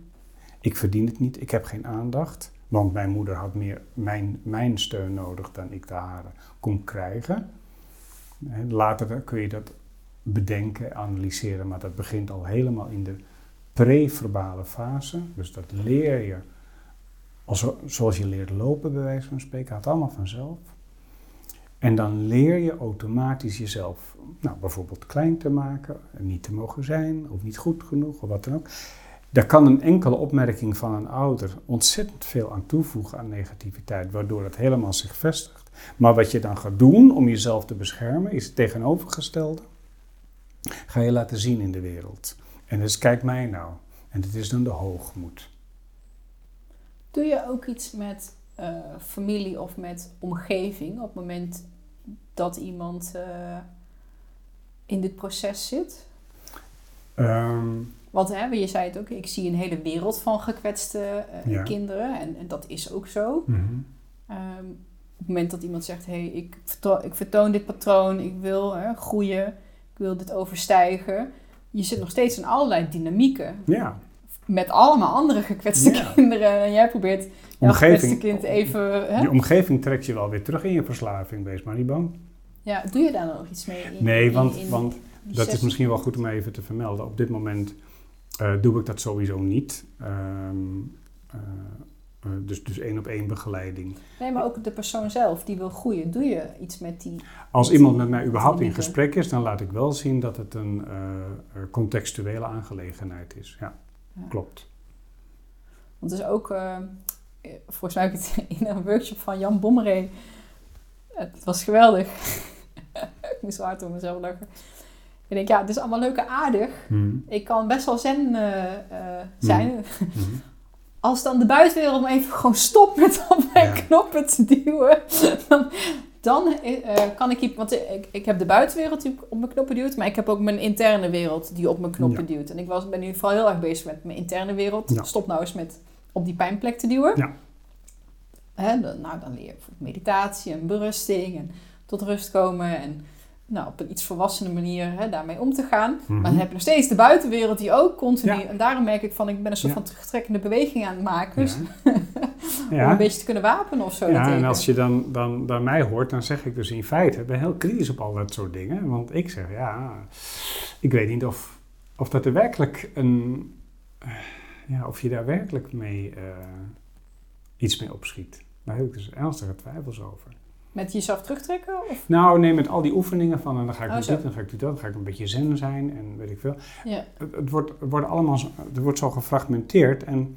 Speaker 2: ik verdien het niet, ik heb geen aandacht. Want mijn moeder had meer mijn, mijn steun nodig dan ik de hare kon krijgen. Later kun je dat bedenken, analyseren, maar dat begint al helemaal in de preverbale fase. Dus dat leer je als, zoals je leert lopen, bij wijze van spreken, gaat allemaal vanzelf. En dan leer je automatisch jezelf, nou, bijvoorbeeld klein te maken, en niet te mogen zijn, of niet goed genoeg, of wat dan ook. Daar kan een enkele opmerking van een ouder ontzettend veel aan toevoegen aan negativiteit, waardoor het helemaal zich vestigt. Maar wat je dan gaat doen om jezelf te beschermen, is het tegenovergestelde. Ga je laten zien in de wereld. En dus kijk mij nou. En dat is dan de hoogmoed.
Speaker 1: Doe je ook iets met eh, familie of met omgeving op het moment dat iemand eh, in dit proces zit?
Speaker 2: Ehm,
Speaker 1: Want hè, je zei het ook, ik zie een hele wereld van gekwetste eh,
Speaker 2: Ja.
Speaker 1: kinderen en, en dat is ook zo.
Speaker 2: mhm.
Speaker 1: Ehm, op het moment dat iemand zegt, hé, hey, ik, verto- ik vertoon dit patroon, ik wil hè, groeien, ik wil dit overstijgen. Je zit nog steeds in allerlei dynamieken
Speaker 2: Ja,
Speaker 1: met allemaal andere gekwetste
Speaker 2: Ja.
Speaker 1: kinderen. En jij probeert
Speaker 2: Omgeving-
Speaker 1: kind even... Hè?
Speaker 2: die omgeving trekt je wel weer terug in je verslaving, wees maar niet bang.
Speaker 1: Ja, doe je daar dan nog iets mee? In,
Speaker 2: Nee, want,
Speaker 1: in
Speaker 2: want dat is misschien wel goed om even te vermelden. Op dit moment eh, doe ik dat sowieso niet. Ehm, eh, eh, dus, dus één op één begeleiding.
Speaker 1: Nee, maar ook de persoon zelf die wil groeien. Doe je iets met die...
Speaker 2: Als
Speaker 1: Met
Speaker 2: iemand
Speaker 1: die-
Speaker 2: met mij überhaupt in gesprek is, dan laat ik wel zien dat het een contextuele aangelegenheid is. Ja,
Speaker 1: Ja.
Speaker 2: klopt.
Speaker 1: Want het is ook... volgens mij heb ik het (laughs) in een workshop van Jan Bommeré... Het was geweldig. (laughs) ik moest zo hard om mezelf lachen. Ik denk, ja, het is allemaal leuk en aardig.
Speaker 2: Mhm.
Speaker 1: Ik kan best wel zen eh, eh, zijn.
Speaker 2: Mhm. (laughs)
Speaker 1: Als dan de buitenwereld me even gewoon stopt met op mijn
Speaker 2: Ja.
Speaker 1: knoppen te duwen, dan, dan eh, kan ik hier, want ik, ik heb de buitenwereld die op mijn knoppen duwt, maar ik heb ook mijn interne wereld die op mijn knoppen duwt. En ik was, ben nu vooral heel erg bezig met mijn interne wereld.
Speaker 2: Ja.
Speaker 1: Stop nou eens met op die pijnplek te duwen.
Speaker 2: Ja.
Speaker 1: Hè, dan, nou, dan leer je bijvoorbeeld meditatie en berusting en tot rust komen en nou, op een iets volwassene manier hè, daarmee om te gaan.
Speaker 2: Mhm.
Speaker 1: Maar dan heb je nog steeds de buitenwereld die ook continu...
Speaker 2: Ja.
Speaker 1: En daarom merk ik van, ik ben een soort
Speaker 2: Ja.
Speaker 1: van terugtrekkende beweging aan het maken. Dus
Speaker 2: Ja. (laughs)
Speaker 1: om een beetje te kunnen wapenen of zo.
Speaker 2: Ja, en als je dan, dan bij mij hoort, dan zeg ik dus in feite, ik ben heel kritisch op al dat soort dingen. Want ik zeg, ja, ik weet niet of, of dat er werkelijk een, ja, of je daar werkelijk mee eh, iets mee opschiet. Daar heb ik dus ernstige twijfels over.
Speaker 1: Met jezelf terugtrekken? Of?
Speaker 2: Nou, nee, met al die oefeningen van, en dan ga ik
Speaker 1: Oh,
Speaker 2: dit, dan ga ik dat, dan ga ik een beetje zen zijn en weet ik veel.
Speaker 1: Ja.
Speaker 2: Het, het wordt, het wordt allemaal zo, het wordt zo gefragmenteerd. En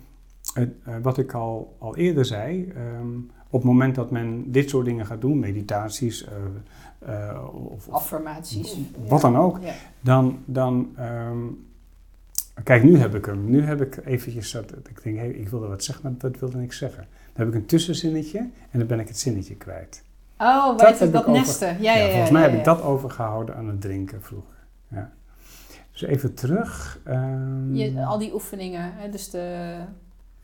Speaker 2: het, eh, wat ik al, al eerder zei, ehm, op het moment dat men dit soort dingen gaat doen, meditaties eh, eh, of, of
Speaker 1: Affirmaties.
Speaker 2: Wat dan ook.
Speaker 1: Ja.
Speaker 2: dan, dan ehm, kijk, nu heb ik hem. Nu heb ik eventjes dat, dat ik denk, hey, ik wilde wat zeggen, maar dat wilde ik zeggen. Dan heb ik een tussenzinnetje en dan ben ik het zinnetje kwijt.
Speaker 1: Oh,
Speaker 2: Dat heb
Speaker 1: dat
Speaker 2: over-
Speaker 1: nesten. Ja, ja, ja,
Speaker 2: volgens mij heb ik dat overgehouden aan het drinken vroeger. Ja. Dus even terug. ehm,
Speaker 1: Je, al die oefeningen, hè, dus de,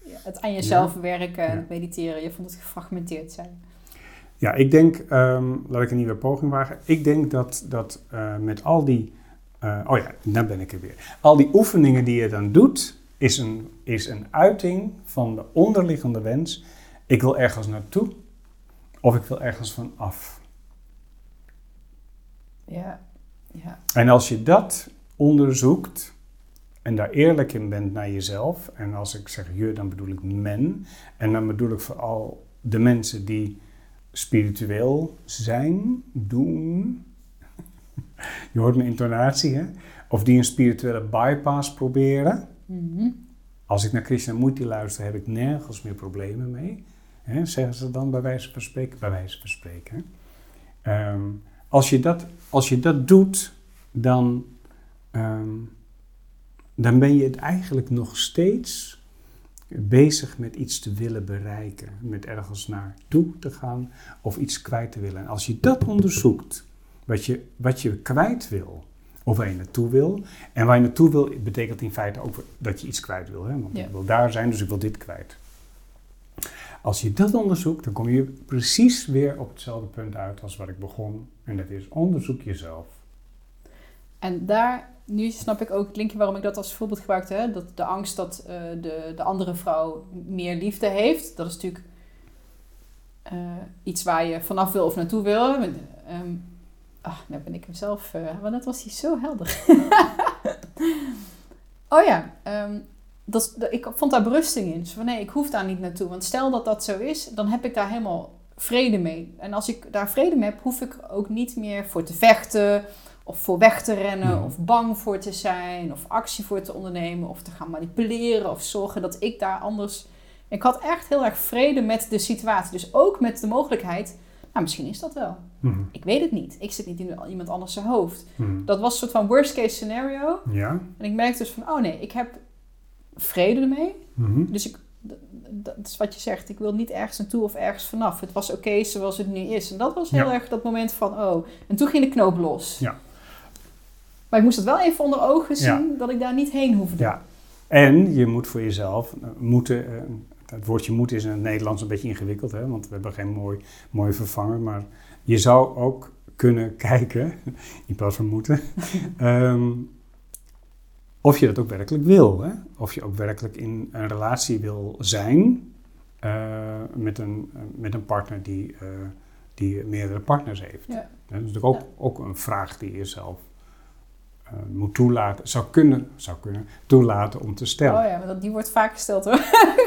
Speaker 1: het aan jezelf werken het mediteren. Je vond het gefragmenteerd zijn.
Speaker 2: Ja, ik denk, ehm, laat ik een nieuwe poging wagen. Ik denk dat, dat eh, met al die, eh, oh ja, nou ben ik er weer. Al die oefeningen die je dan doet, is een, is een uiting van de onderliggende wens. Ik wil ergens naartoe of ik wil ergens van af.
Speaker 1: Ja, ja.
Speaker 2: En als je dat onderzoekt en daar eerlijk in bent naar jezelf, en als ik zeg je, dan bedoel ik men, en dan bedoel ik vooral de mensen die spiritueel zijn, doen. Je hoort mijn intonatie, hè? Of die een spirituele bypass proberen.
Speaker 1: Mhm.
Speaker 2: Als ik naar Krishnamurti luister, heb ik nergens meer problemen mee. Hè, zeggen ze dan bij wijze van spreken? Bij wijze van spreken. Ehm, als, je dat, als je dat doet, dan, ehm, dan ben je het eigenlijk nog steeds bezig met iets te willen bereiken. Met ergens naartoe te gaan of iets kwijt te willen. En als je dat onderzoekt, wat je, wat je kwijt wil, of waar je naartoe wil. En waar je naartoe wil, betekent in feite ook dat je iets kwijt wil. Hè? Want
Speaker 1: Ja.
Speaker 2: ik wil daar zijn, dus ik wil dit kwijt. Als je dat onderzoekt, dan kom je precies weer op hetzelfde punt uit als wat ik begon. En dat is onderzoek jezelf.
Speaker 1: En daar, nu snap ik ook het linkje waarom ik dat als voorbeeld gebruikte. Hè? Dat de angst dat eh, de, de andere vrouw meer liefde heeft. Dat is natuurlijk eh, iets waar je vanaf wil of naartoe wil. Ehm ah, nou ben ik hem zelf... eh want net was hij zo helder. (laughs) oh ja, ehm, dat, ik vond daar berusting in. Zo van, nee, ik hoef daar niet naartoe. Want stel dat dat zo is, dan heb ik daar helemaal vrede mee. En als ik daar vrede mee heb, hoef ik er ook niet meer voor te vechten... Of voor weg te rennen, of bang voor te zijn, of actie voor te ondernemen, of te gaan manipuleren, of zorgen dat ik daar anders. Ik had echt heel erg vrede met de situatie. Dus ook met de mogelijkheid, nou misschien is dat wel.
Speaker 2: Mhm.
Speaker 1: Ik weet het niet. Ik zit niet in iemand anders zijn hoofd.
Speaker 2: Mhm.
Speaker 1: Dat was een soort van worst case scenario.
Speaker 2: Ja?
Speaker 1: En ik merkte dus van, oh nee, ik heb vrede ermee.
Speaker 2: Mhm.
Speaker 1: Dus ik, dat is wat je zegt. Ik wil niet ergens naartoe of ergens vanaf. Het was oké zoals het nu is. En dat was heel
Speaker 2: Ja.
Speaker 1: erg dat moment van, oh. En toen ging de knoop los.
Speaker 2: Ja.
Speaker 1: Maar ik moest het wel even onder ogen zien
Speaker 2: Ja.
Speaker 1: dat ik daar niet heen hoefde.
Speaker 2: Ja. En je moet voor jezelf eh, moeten. Het woordje moet is in het Nederlands een beetje ingewikkeld, hè, want we hebben geen mooi, mooi vervanger. Maar je zou ook kunnen (laughs) kijken, in plaats van moeten, (laughs) ehm, of je dat ook werkelijk wil. Hè? Of je ook werkelijk in een relatie wil zijn eh, met, een, met een partner die, eh, die meerdere partners heeft.
Speaker 1: Ja.
Speaker 2: Dat is natuurlijk ook, ook een vraag die je zelf moet toelaten, zou kunnen, zou kunnen toelaten om te stellen.
Speaker 1: Oh ja, maar dat, die wordt vaak gesteld hoor.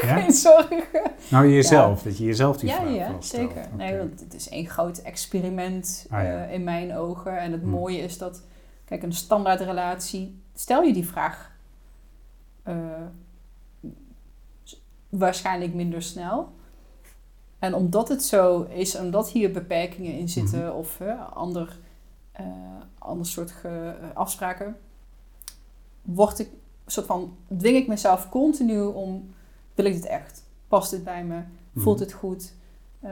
Speaker 2: Ja? (laughs)
Speaker 1: Geen zorgen.
Speaker 2: Nou, jezelf, dat je jezelf die
Speaker 1: Ja,
Speaker 2: vraag
Speaker 1: ja,
Speaker 2: stelt.
Speaker 1: zeker. Nee, want het is één groot experiment
Speaker 2: Ah,
Speaker 1: eh, in mijn ogen. En het
Speaker 2: Hm.
Speaker 1: mooie is dat, kijk, een standaard relatie, stel je die vraag eh, waarschijnlijk minder snel. En omdat het zo is, omdat hier beperkingen in zitten
Speaker 2: Mhm.
Speaker 1: of eh, ander, ander soort ge- eh, afspraken, word ik soort van dwing ik mezelf continu om wil ik dit echt? Past dit bij me? Voelt
Speaker 2: Mhm.
Speaker 1: het goed? Eh,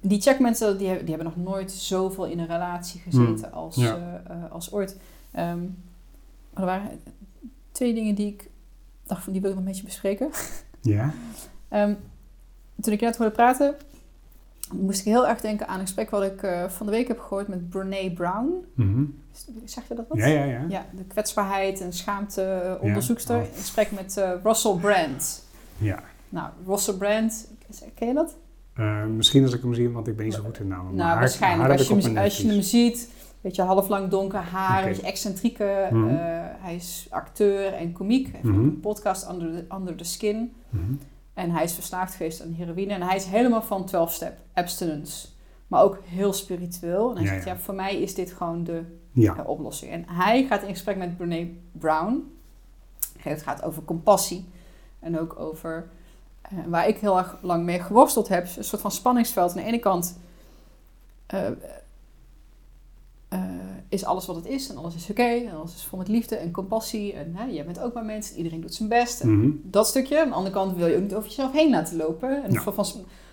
Speaker 1: die checkmensen die, hebben- die hebben nog nooit zoveel in een relatie gezeten als,
Speaker 2: Ja.
Speaker 1: eh, eh, als ooit. Ehm, er waren twee dingen die ik dacht van die wil ik nog een beetje bespreken.
Speaker 2: Ja? (laughs)
Speaker 1: Ehm, toen ik je net hoorde praten, moest ik heel erg denken aan een gesprek wat ik eh, van de week heb gehoord met Brene Brown.
Speaker 2: Mhm.
Speaker 1: Zeg je dat wat?
Speaker 2: ja, ja, ja.
Speaker 1: Ja, de kwetsbaarheid en schaamte eh, onderzoekster.
Speaker 2: Oh.
Speaker 1: In gesprek met eh, Russell Brand.
Speaker 2: Ja.
Speaker 1: Nou, Russell Brand, ken je dat?
Speaker 2: Misschien als ik hem zie, want ik ben niet zo goed in namen. maar
Speaker 1: nou,
Speaker 2: haar-
Speaker 1: waarschijnlijk.
Speaker 2: haar
Speaker 1: als, je hem, als je ziet, weet je, half lang donker haar, een beetje excentrieke.
Speaker 2: Mhm.
Speaker 1: hij is acteur en komiek. Hij heeft
Speaker 2: Mhm.
Speaker 1: een podcast Under the, Under the Skin. En hij is verslaafd geweest aan heroïne. En hij is helemaal van 12-step abstinence. Maar ook heel spiritueel. En hij
Speaker 2: Ja,
Speaker 1: zegt,
Speaker 2: ja.
Speaker 1: ja, voor mij is dit gewoon de
Speaker 2: Ja.
Speaker 1: oplossing. En hij gaat in gesprek met Brene Brown. Het gaat over compassie. En ook over, eh, waar ik heel erg lang mee geworsteld heb, een soort van spanningsveld. Aan de ene kant eh, is alles wat het is en alles is oké. en alles is vol met liefde en compassie. En hè, jij bent ook maar mensen, iedereen doet zijn best. En
Speaker 2: Mhm.
Speaker 1: dat stukje. Aan de andere kant wil je ook niet over jezelf heen laten lopen. En
Speaker 2: Ja.
Speaker 1: van, van,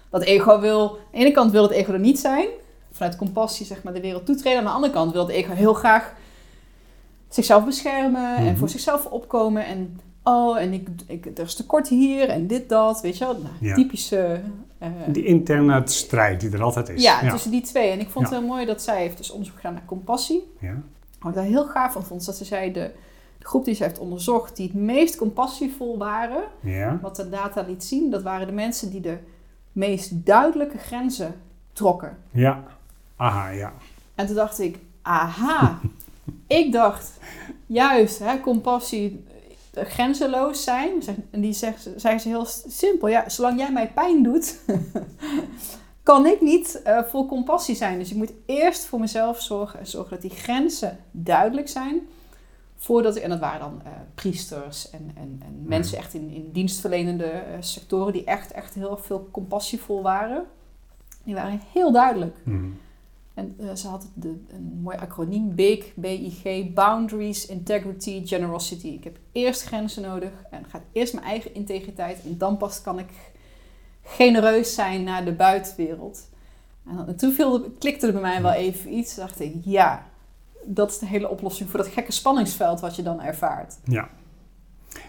Speaker 1: dat ego wil... Aan de ene kant wil het ego er niet zijn. Vanuit compassie zeg maar de wereld toetreden. Aan de andere kant wil het ego heel graag zichzelf beschermen. En
Speaker 2: Mhm.
Speaker 1: voor zichzelf opkomen. En oh, en ik, ik, er is tekort hier en dit, dat. Weet je wel? Nou,
Speaker 2: Ja.
Speaker 1: Typische... eh,
Speaker 2: Die interne strijd die er altijd is.
Speaker 1: ja, tussen die twee. En ik vond
Speaker 2: Ja.
Speaker 1: het heel mooi dat zij heeft dus onderzoek gedaan naar compassie.
Speaker 2: Ja.
Speaker 1: Wat ik daar heel gaaf van vond, is dat ze zei... De, de groep die ze heeft onderzocht, die het meest compassievol waren...
Speaker 2: Ja.
Speaker 1: Wat de data liet zien, dat waren de mensen die de meest duidelijke grenzen trokken.
Speaker 2: Ja. Aha, ja.
Speaker 1: En toen dacht ik, aha, (laughs) ik dacht juist, hè, compassie, grenzeloos zijn. En die zegt, zei ze heel simpel, ja, zolang jij mij pijn doet, (laughs) kan ik niet eh, vol compassie zijn. Dus ik moet eerst voor mezelf zorgen en zorgen dat die grenzen duidelijk zijn. Voordat ik, en dat waren dan eh, priesters en, en, en mensen echt in, in dienstverlenende eh, sectoren die echt, echt heel veel compassievol waren. Die waren heel duidelijk.
Speaker 2: Mhm.
Speaker 1: En eh, ze had de, een mooi acroniem, BIG, B-I-G, Boundaries, Integrity, Generosity. Ik heb eerst grenzen nodig en gaat eerst mijn eigen integriteit en dan pas kan ik genereus zijn naar de buitenwereld. En, en toen viel, klikte er bij mij wel even iets. dacht ik, ja, dat is de hele oplossing voor dat gekke spanningsveld wat je dan ervaart.
Speaker 2: Ja.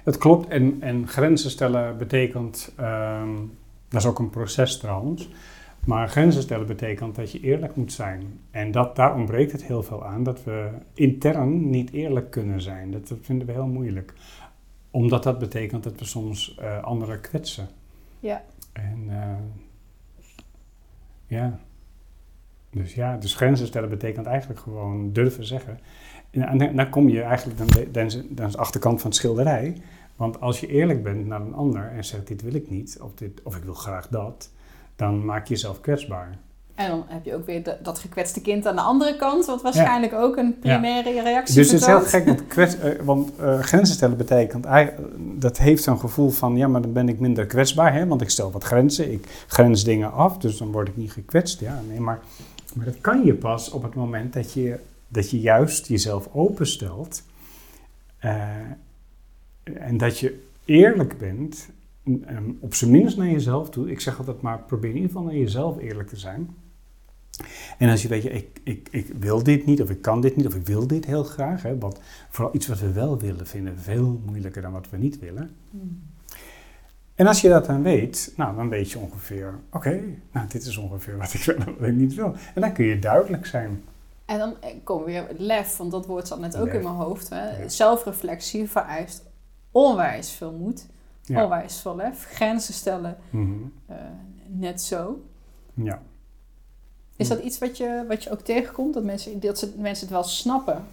Speaker 2: Het klopt. En, en grenzen stellen betekent... ehm, dat is ook een proces trouwens. Maar grenzen stellen betekent dat je eerlijk moet zijn. En dat, daar ontbreekt het heel veel aan. Dat we intern niet eerlijk kunnen zijn. Dat, vinden we heel moeilijk. Omdat dat betekent dat we soms eh, anderen kwetsen.
Speaker 1: Ja.
Speaker 2: En eh, ja. Dus ja, dus grenzen stellen betekent eigenlijk gewoon durven zeggen. En, en dan- kom je eigenlijk, dan is de achterkant van het schilderij. Want als je eerlijk bent naar een ander en zegt dit wil ik niet, of, dit, of ik wil graag dat, dan maak je jezelf kwetsbaar.
Speaker 1: En dan heb je ook weer de- dat gekwetste kind aan de andere kant, wat waarschijnlijk ook een primaire reactie
Speaker 2: Dus het is heel gek, want, kwets, eh, want eh, grenzen stellen betekent, dat heeft zo'n gevoel van, ja, maar dan ben ik minder kwetsbaar, hè, want ik stel wat grenzen, ik grens dingen af, dus dan word ik niet gekwetst. Ja, nee, maar, maar dat kan je pas op het moment dat je, dat je juist jezelf openstelt eh, en dat je eerlijk bent, um, op zijn minst naar jezelf toe. Ik zeg altijd maar, probeer in ieder geval naar jezelf eerlijk te zijn. En als je weet, je, ik, ik, ik wil dit niet, of ik kan dit niet, of ik wil dit heel graag. Hè, want vooral iets wat we wel willen, vinden veel moeilijker dan wat we niet willen. Hmm. En als je dat dan weet, nou, dan weet je ongeveer, oké, nou, dit is ongeveer wat ik, wil, wat ik niet wil. En dan kun je duidelijk zijn.
Speaker 1: En dan eh, komen we weer lef, want dat woord zat net ook in mijn hoofd. Hè. Zelfreflectie vereist onwijs veel moed, onwijs veel lef. Grenzen stellen, mhm. eh, net zo.
Speaker 2: Ja.
Speaker 1: Is dat iets wat je, wat je ook tegenkomt? Dat mensen, dat ze, mensen het wel snappen?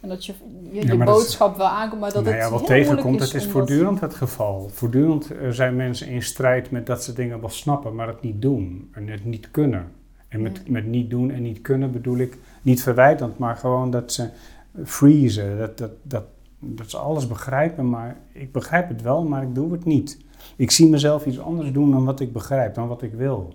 Speaker 1: En dat je je, je boodschap wel aankomt, maar dat nou
Speaker 2: het ja, wat tegenkomt, het is voortdurend het geval. Voortdurend eh, zijn mensen in strijd met dat ze dingen wel snappen, maar het niet doen en het niet kunnen. En met, met niet doen en niet kunnen bedoel ik niet verwijtend, maar gewoon dat ze freezen, dat, dat, dat, dat ze alles begrijpen, maar ik begrijp het wel, maar ik doe het niet. Ik zie mezelf iets anders doen dan wat ik begrijp, dan wat ik wil.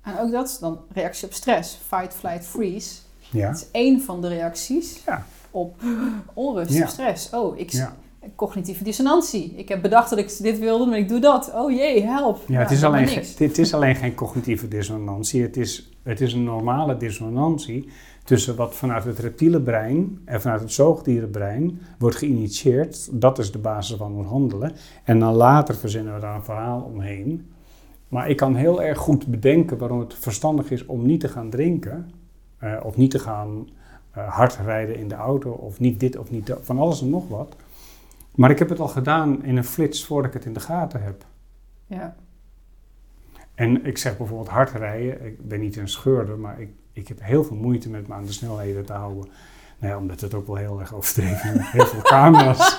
Speaker 1: En ook dat is dan reactie op stress, fight, flight, freeze. Ja. Dat is één van de reacties. Ja op (gasps) onrust stress. Oh, ik, cognitieve dissonantie. Ik heb bedacht dat ik dit wilde, maar ik doe dat. Oh jee, help.
Speaker 2: Ja, het, is alleen, het is alleen geen cognitieve dissonantie. Het is, het is een normale dissonantie tussen wat vanuit het reptiele brein en vanuit het zoogdierenbrein wordt geïnitieerd. Dat is de basis van ons handelen. En dan later verzinnen we daar een verhaal omheen. Maar ik kan heel erg goed bedenken waarom het verstandig is om niet te gaan drinken. Uh, of niet te gaan uh, hard rijden in de auto of niet dit of niet dat, van alles en nog wat. Maar ik heb het al gedaan in een flits voordat ik het in de gaten heb.
Speaker 1: Ja.
Speaker 2: En ik zeg bijvoorbeeld hard rijden. Ik ben niet een scheurder, maar ik, ik heb heel veel moeite met me aan de snelheden te houden. Nou ja, omdat het ook wel heel erg overdreven is. Heel veel camera's. (laughs)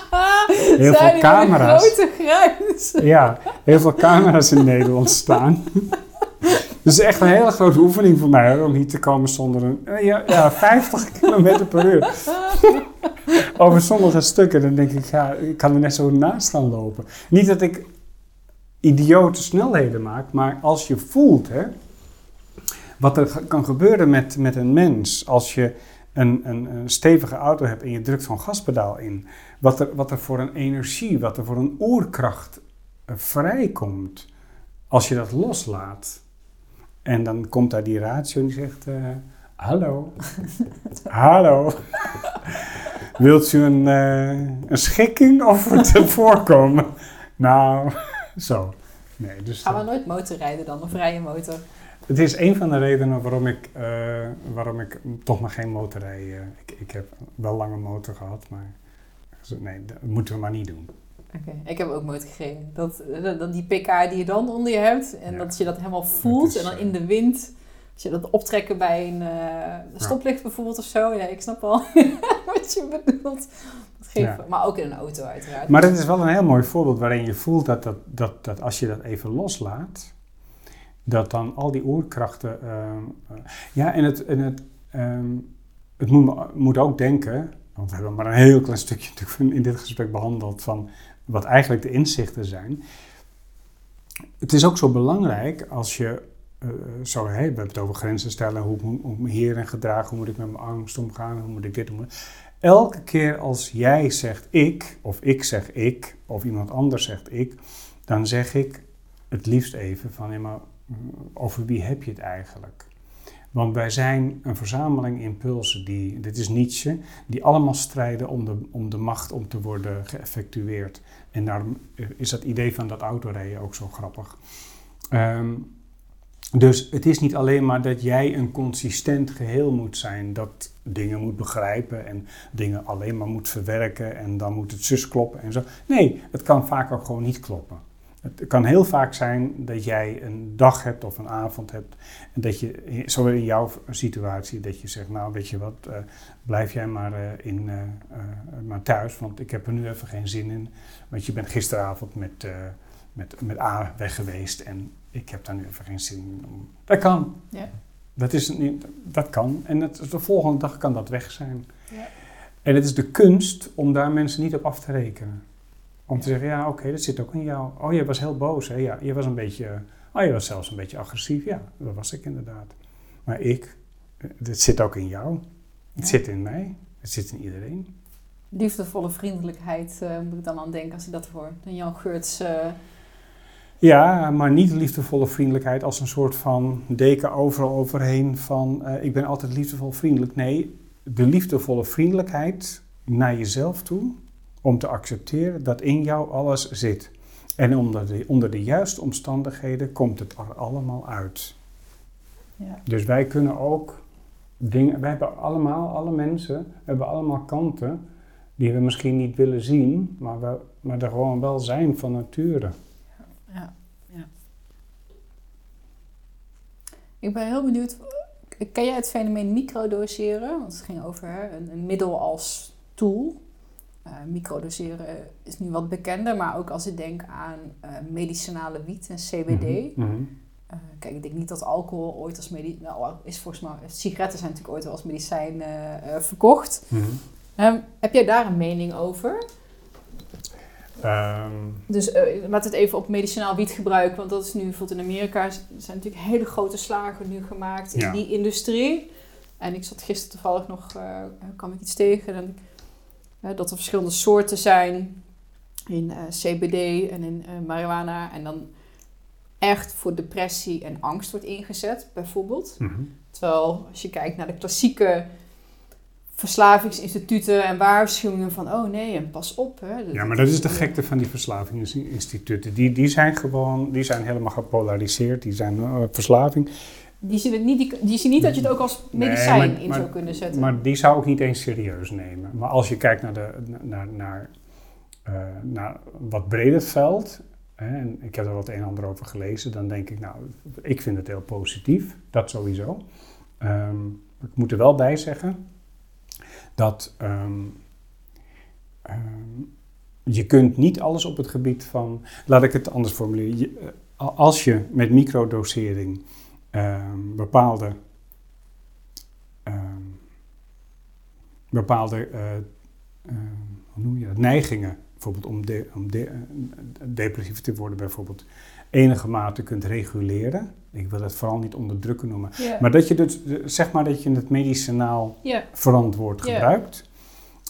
Speaker 1: Heel veel camera's. grote.
Speaker 2: Ja, heel veel camera's in Nederland staan. (laughs) Dus het is echt een hele grote oefening voor mij om hier te komen zonder een eh, ja, ja (laughs) 50 km per uur. Over sommige stukken, dan denk ik, ja, ik kan er net zo naast staan lopen. Niet dat ik idiote snelheden maak, maar als je voelt, hè, wat er kan gebeuren met, met een mens als je een, een, een stevige auto hebt en je drukt zo'n gaspedaal in, wat er, wat er voor een energie, wat er voor een oerkracht uh, vrijkomt als je dat loslaat. En dan komt daar die ratio en die zegt: uh, Hallo, (laughs) hallo. (laughs) Wilt u een, uh, een schikking of (laughs) het voorkomen? nou, zo. Nee, dus,
Speaker 1: Gaan we nooit motorrijden dan, een vrije motor?
Speaker 2: Het is een van de redenen waarom ik, uh, waarom ik toch maar geen motor rijd. ik, ik heb wel lange motor gehad, maar nee, dat moeten we maar niet doen.
Speaker 1: Oké, ik heb ook motor gereden. Dat, dat, die pk die je dan onder je hebt en dat je dat helemaal voelt en dan in de wind, als je dat optrekken bij een uh, stoplicht bijvoorbeeld of zo. Ja, ik snap al (laughs) wat je bedoelt. Dat geeft, Maar ook in een auto uiteraard.
Speaker 2: Maar het is wel een heel mooi voorbeeld waarin je voelt dat, dat, dat, dat als je dat even loslaat, dat dan al die oerkrachten... Uh, ja, en het, en het, um, het moet, moet ook denken, want we hebben maar een heel klein stukje in dit gesprek behandeld van wat eigenlijk de inzichten zijn. Het is ook zo belangrijk als je uh, zo, we hebben het over grenzen stellen, hoe, hoe, me hierin gedragen, hoe moet ik met mijn angst omgaan, hoe moet ik dit doen. Elke keer als jij zegt ik, of ik zeg ik, of iemand anders zegt ik, dan zeg ik het liefst even van, ja, over wie heb je het eigenlijk? Want wij zijn een verzameling impulsen, die, dit is Nietzsche, die allemaal strijden om de, om de macht om te worden geëffectueerd. En daarom is dat idee van dat autorijden ook zo grappig. Ehm, dus het is niet alleen maar dat jij een consistent geheel moet zijn, dat dingen moet begrijpen en dingen alleen maar moet verwerken en dan moet het zus kloppen en zo. Nee, het kan vaak ook gewoon niet kloppen. Het kan heel vaak zijn dat jij een dag hebt of een avond hebt. En dat je, zo in jouw situatie, dat je zegt, nou weet je wat, uh, blijf jij maar, uh, in, uh, maar thuis, want ik heb er nu even geen zin in. Want je bent gisteravond met, met, met A weg geweest en ik heb daar nu even geen zin in. Dat kan. Ja. Dat, is niet, dat kan. En het, de volgende dag kan dat weg zijn. Ja. En het is de kunst om daar mensen niet op af te rekenen. Om te zeggen, ja, oké, dat zit ook in jou. Oh, je was heel boos, hè? Ja, je was een beetje... Oh, je was zelfs een beetje agressief. Ja, dat was ik inderdaad. Maar ik, het zit ook in jou. Het zit in mij. Het zit in iedereen.
Speaker 1: liefdevolle vriendelijkheid uh, moet ik dan aan denken als ik dat hoor. Dan Jan Geurts. Uh...
Speaker 2: Ja, maar niet liefdevolle vriendelijkheid als een soort van deken overal overheen van uh, ik ben altijd liefdevol vriendelijk. Nee, de liefdevolle vriendelijkheid naar jezelf toe om te accepteren dat in jou alles zit. En onder de, onder de juiste omstandigheden komt het er allemaal uit. Ja. Dus wij kunnen ook dingen, wij hebben allemaal, alle mensen, hebben allemaal kanten die we misschien niet willen zien, maar, we, maar er gewoon wel zijn van nature. Ja, ja.
Speaker 1: Ik ben heel benieuwd, ken jij het fenomeen microdoseren? Want het ging over een, middel als tool. Uh, microdoseren is nu wat bekender, maar ook als ik denk aan uh, medicinale wiet en CBD. Mm -hmm. uh, kijk, ik denk niet dat alcohol ooit als medicijn, nou, is volgens mij, sigaretten zijn natuurlijk ooit wel als medicijn verkocht. Mm -hmm. Um, heb jij daar een mening over? Um, dus laat het even op medicinaal wietgebruik, want dat is nu bijvoorbeeld in Amerika zijn natuurlijk hele grote slagen nu gemaakt in die industrie. En ik zat gisteren toevallig nog, kwam ik iets tegen, en, dat er verschillende soorten zijn in CBD en in marihuana. En dan echt voor depressie en angst wordt ingezet, bijvoorbeeld. Mm -hmm. Terwijl als je kijkt naar de klassieke verslavingsinstituten en waarschuwingen van, oh nee, en pas op. Hè.
Speaker 2: ja, maar dat is de gekte van die verslavingsinstituten. Die, die zijn gewoon, die zijn helemaal gepolariseerd, die zijn uh, verslaving.
Speaker 1: Die zien, het niet, die, die zien niet dat je het ook als medicijn in zou kunnen zetten.
Speaker 2: Maar die zou ik niet eens serieus nemen. Maar als je kijkt naar, de, naar, naar, uh, naar wat breder veld, hè, en ik heb er wat een en ander over gelezen, dan denk ik, nou, ik vind het heel positief, dat sowieso. Um, ik moet er wel bij zeggen, dat um, um, je kunt niet alles op het gebied van, laat ik het anders formuleren, je, uh, als je met microdosering um, bepaalde, bepaalde uh, hoe noem je dat, neigingen, bijvoorbeeld om, de, om de, uh, depressief te worden bijvoorbeeld, enige mate kunt reguleren. Ik wil het vooral niet onderdrukken noemen. Maar dat je dus, zeg maar dat je het medicinaal verantwoord gebruikt.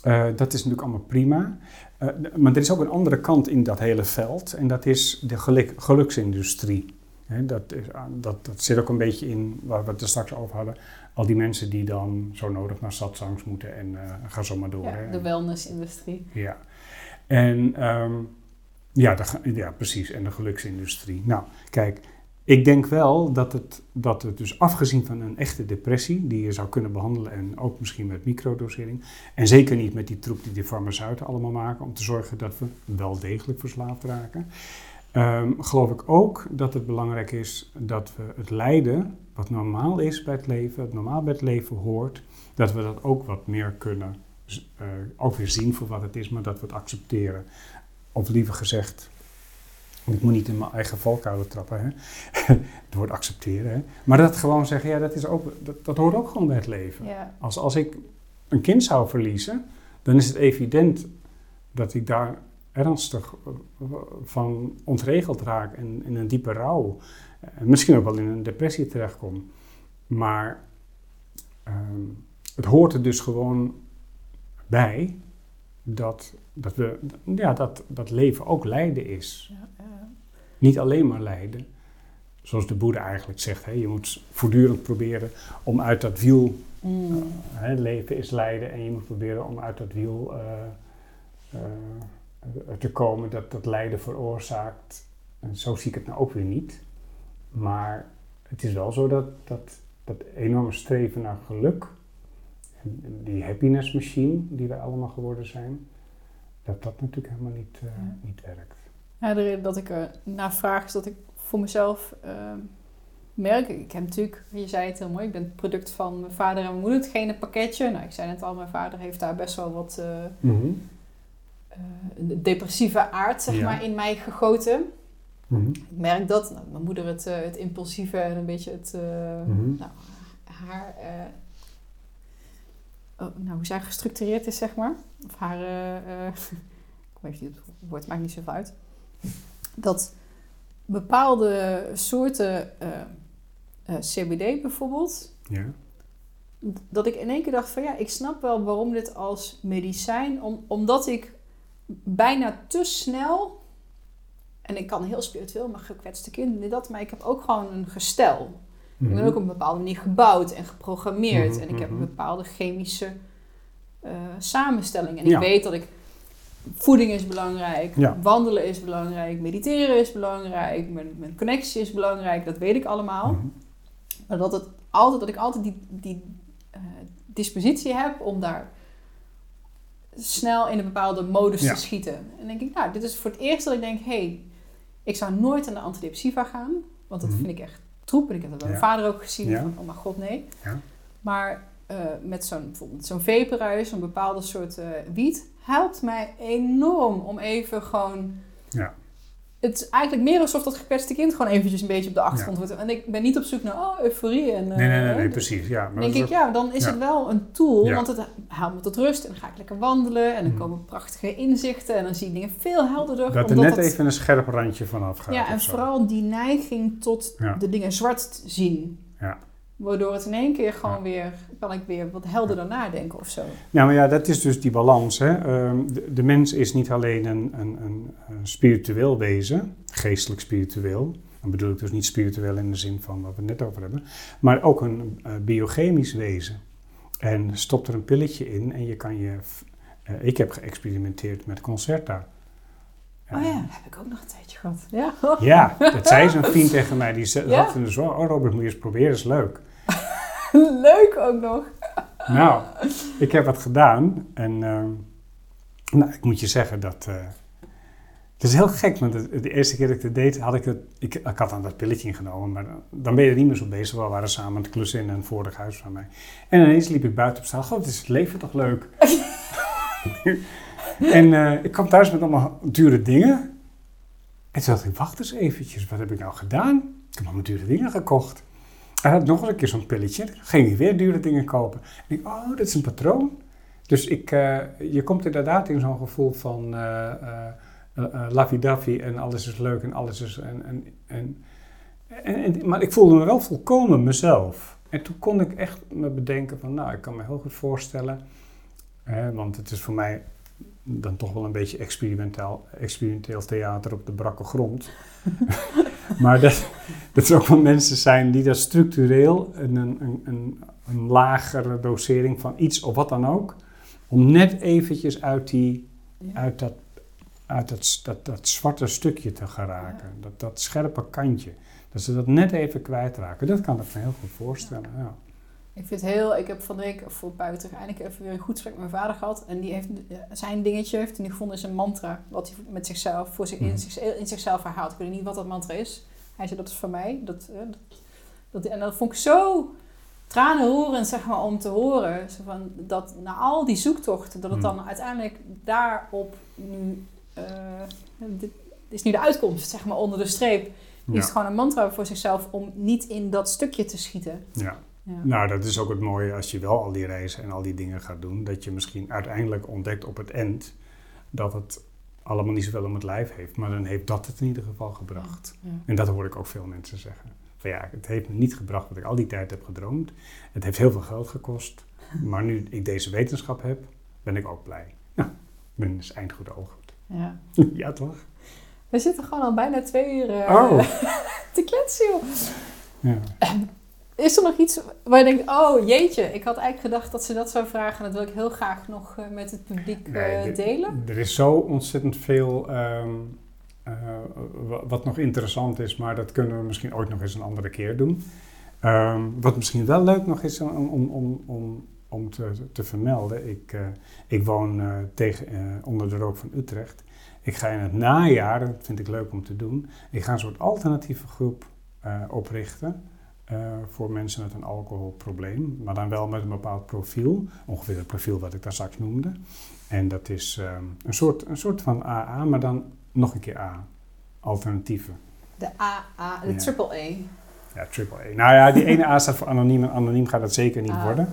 Speaker 2: Uh, dat is natuurlijk allemaal prima. Uh, maar er is ook een andere kant in dat hele veld. En dat is de geluk, geluksindustrie. He, dat, is, ah, dat, dat zit ook een beetje in waar we het er straks over hadden. Al die mensen die dan zo nodig naar satsangs moeten en uh, ga zo maar door. Ja,
Speaker 1: de wellnessindustrie.
Speaker 2: Ja. En um, ja, de, ja, precies. En de geluksindustrie. Nou, kijk, ik denk wel dat het, dat het dus afgezien van een echte depressie, die je zou kunnen behandelen en ook misschien met microdosering, en zeker niet met die troep die de farmaceuten allemaal maken, om te zorgen dat we wel degelijk verslaafd raken, um, geloof ik ook dat het belangrijk is dat we het lijden, wat normaal is bij het leven, wat normaal bij het leven hoort, dat we dat ook wat meer kunnen uh, ook weer zien voor wat het is, maar dat we het accepteren. Of liever gezegd, ik moet niet in mijn eigen valkuilen trappen, hè? (laughs) het woord accepteren. Hè? Maar dat gewoon zeggen, ja, dat, is ook, dat, dat hoort ook gewoon bij het leven. Ja. Als, als ik een kind zou verliezen, dan is het evident dat ik daar ernstig van ontregeld raak en in een diepe rouw. En misschien ook wel in een depressie terechtkom. Maar um, het hoort er dus gewoon bij dat, dat, we, ja, dat, dat leven ook lijden is. Ja, ja. Niet alleen maar lijden. Zoals de Boeddha eigenlijk zegt, hè, je moet voortdurend proberen om uit dat wiel, mm. uh, hè, leven is lijden, en je moet proberen om uit dat wiel uh, uh, te komen dat dat lijden veroorzaakt. En zo zie ik het nou ook weer niet. Maar het is wel zo dat dat, dat enorme streven naar geluk, die happiness machine die wij allemaal geworden zijn, dat dat natuurlijk helemaal niet, uh, ja. niet werkt.
Speaker 1: Ja, de reden dat ik er naar vraag is dat ik voor mezelf uh, merk, ik heb natuurlijk, je zei het heel mooi, ik ben het product van mijn vader en mijn moeder, het gene pakketje. Nou, ik zei net al, mijn vader heeft daar best wel wat uh, mm -hmm. Depressieve aard, zeg ja. maar, in mij gegoten. Mm -hmm. Ik merk dat, nou, mijn moeder het, het impulsieve en een beetje het, mm -hmm. nou, haar oh, nou, hoe zij gestructureerd is, zeg maar. Of haar, (laughs) ik weet niet het woord, maakt niet zoveel uit. Dat bepaalde soorten uh, CBD bijvoorbeeld, ja. dat ik in één keer dacht van ja, ik snap wel waarom dit als medicijn, om, omdat ik bijna te snel, en ik kan heel spiritueel, maar gekwetste kinderen, dat, maar ik heb ook gewoon een gestel. Ik ben
Speaker 2: Mhm.
Speaker 1: ook op een bepaalde manier gebouwd en geprogrammeerd.
Speaker 2: Mhm,
Speaker 1: En ik heb een
Speaker 2: mhm.
Speaker 1: bepaalde chemische eh, samenstelling. En
Speaker 2: Ja.
Speaker 1: ik weet dat ik... Voeding is belangrijk,
Speaker 2: Ja.
Speaker 1: wandelen is belangrijk, mediteren is belangrijk, mijn, mijn connectie is belangrijk, dat weet ik allemaal. Maar dat, het altijd, dat ik altijd die, die eh, dispositie heb om daar snel in een bepaalde modus
Speaker 2: Ja.
Speaker 1: te schieten. En dan denk ik, nou, dit is voor het eerst dat ik denk, hé, hey, ik zou nooit aan de antidepressiva gaan, want dat
Speaker 2: Mhm.
Speaker 1: vind ik echt troep. En ik heb dat bij mijn vader ook gezien.
Speaker 2: Ja.
Speaker 1: Van, oh mijn god, nee.
Speaker 2: Ja.
Speaker 1: Maar eh, met zo'n bijvoorbeeld zo'n een bepaalde soort eh, wiet, helpt mij enorm om even gewoon... Het is eigenlijk meer alsof dat gekwetste kind gewoon eventjes een beetje op de achtergrond wordt. En ik ben niet op zoek naar, oh, euforie. En,
Speaker 2: Nee, nee, nee,
Speaker 1: eh,
Speaker 2: nee, precies. Ja, maar
Speaker 1: dan denk ik,
Speaker 2: ook-
Speaker 1: ja, dan is
Speaker 2: ja.
Speaker 1: het wel een tool,
Speaker 2: Ja.
Speaker 1: want het haalt me tot rust. En dan ga ik lekker wandelen en dan
Speaker 2: Mhm.
Speaker 1: komen prachtige inzichten. En dan zie ik dingen veel helderder.
Speaker 2: dat er net even een scherp randje vanaf gaat.
Speaker 1: Ja, en vooral die neiging tot de dingen zwart zien.
Speaker 2: Ja.
Speaker 1: Waardoor het in één keer gewoon
Speaker 2: Ja.
Speaker 1: weer, kan ik weer wat helderder nadenken of zo.
Speaker 2: Nou, maar ja, dat is dus die balans. Hè. Ehm, de, de mens is niet alleen een, een, een, spiritueel wezen, geestelijk spiritueel. Dan bedoel ik dus niet spiritueel in de zin van wat we het net over hebben, maar ook een eh, biochemisch wezen. En stop er een pilletje in en je kan je. eh, ik heb geëxperimenteerd met Concerta.
Speaker 1: Oh ja, heb ik ook nog een tijdje gehad. Ja,
Speaker 2: Ja, dat zei zo'n (laughs) vriend tegen mij. Die ze-
Speaker 1: Ja?
Speaker 2: zat in de zorg. Oh, Robert, moet je eens proberen, is leuk. (laughs)
Speaker 1: leuk ook nog.
Speaker 2: Nou, ik heb wat gedaan en ehm, nou, ik moet je zeggen dat. eh, het is heel gek, want de, de eerste keer dat ik het deed, had ik het. Ik, ik had dan dat pilletje ingenomen, maar dan, ben je er niet meer zo bezig. We waren samen aan het klussen in een vorig huis van mij. En ineens liep ik buiten op straat. God, is het leven toch leuk? (laughs) en eh, ik kwam thuis met allemaal dure dingen. En toen dacht ik, wacht eens eventjes, wat heb ik nou gedaan? Ik heb allemaal dure dingen gekocht. Hij had nog een keer zo'n pilletje. Ging hij weer dure dingen kopen. En ik, oh, dat is een patroon. Dus ik, eh, je komt inderdaad in zo'n gevoel van eh, laffy-daffy en alles is leuk en alles is... En, en, en, en- maar ik voelde me wel volkomen mezelf. En toen kon ik echt me bedenken van, nou, ik kan me heel goed voorstellen... hè, want het is voor mij dan toch wel een beetje experimenteel, experimenteel theater op de brakke grond. (laughs) maar dat, dat er ook wel mensen zijn die dat structureel een, een, een, een, lagere dosering van iets of wat dan ook, om net eventjes uit, die,
Speaker 1: Ja.
Speaker 2: uit, dat, uit dat, dat, dat zwarte stukje te geraken, dat, dat scherpe kantje. Dat ze dat net even kwijtraken. Dat kan ik me heel goed voorstellen. Ja.
Speaker 1: Ik vind het heel, ik heb van de week voor buiten eindelijk even weer een goed gesprek met mijn vader gehad. En die heeft eh, zijn dingetje, heeft hij gevonden, is een mantra. Wat hij met zichzelf, voor zich, in,
Speaker 2: Mhm.
Speaker 1: zich, in zichzelf herhaalt. Ik weet niet wat dat mantra is. Hij zei, dat is van mij. Dat, eh, dat, dat, en dat vond ik zo tranenroerend, zeg maar, om te horen. Zo van, dat na al die zoektochten, dat het
Speaker 2: Mhm.
Speaker 1: dan uiteindelijk daarop nu... eh, dit is nu de uitkomst, zeg maar, onder de streep.
Speaker 2: Ja.
Speaker 1: is gewoon een mantra voor zichzelf om niet in dat stukje te schieten.
Speaker 2: Ja.
Speaker 1: Ja.
Speaker 2: Nou, dat is ook het mooie als je wel al die reizen en al die dingen gaat doen. Dat je misschien uiteindelijk ontdekt op het eind dat het allemaal niet zoveel om het lijf heeft. Maar dan heeft dat het in ieder geval gebracht.
Speaker 1: Ja.
Speaker 2: En dat hoor ik ook veel mensen zeggen. Van ja, het heeft me niet gebracht wat ik al die tijd heb gedroomd. Het heeft heel veel geld gekost. (laughs) Maar nu ik deze wetenschap heb, ben ik ook blij. Nou, mijn is eindgoed al goed.
Speaker 1: Ja. (laughs)
Speaker 2: ja, toch?
Speaker 1: We zitten gewoon al bijna twee uur eh,
Speaker 2: Oh. (laughs)
Speaker 1: te kletsen, joh.
Speaker 2: Ja. (clears throat)
Speaker 1: Is er nog iets waar je denkt, oh jeetje, ik had eigenlijk gedacht dat ze dat zou vragen. En dat wil ik heel graag nog eh, met het publiek eh,
Speaker 2: Nee,
Speaker 1: delen.
Speaker 2: Er is zo ontzettend veel ehm, eh, wa- wat nog interessant is, maar dat kunnen we misschien ooit nog eens een andere keer doen. Ehm, wat misschien wel leuk nog is om, om, om, om, te, te vermelden. Ik, ik woon tegen, onder de rook van Utrecht. Ik ga in het najaar, dat vind ik leuk om te doen, ik ga een soort alternatieve groep oprichten. Eh, voor mensen met een alcoholprobleem, maar dan wel met een bepaald profiel, ongeveer het profiel wat ik daar straks noemde. En dat is ehm, een, soort, een soort van AA, maar dan nog een keer A. Alternatieven.
Speaker 1: De AA, de
Speaker 2: Ja.
Speaker 1: triple A.
Speaker 2: Ja, triple A. Nou ja, die ene A staat voor anoniem en anoniem gaat dat zeker niet
Speaker 1: Ah,
Speaker 2: worden.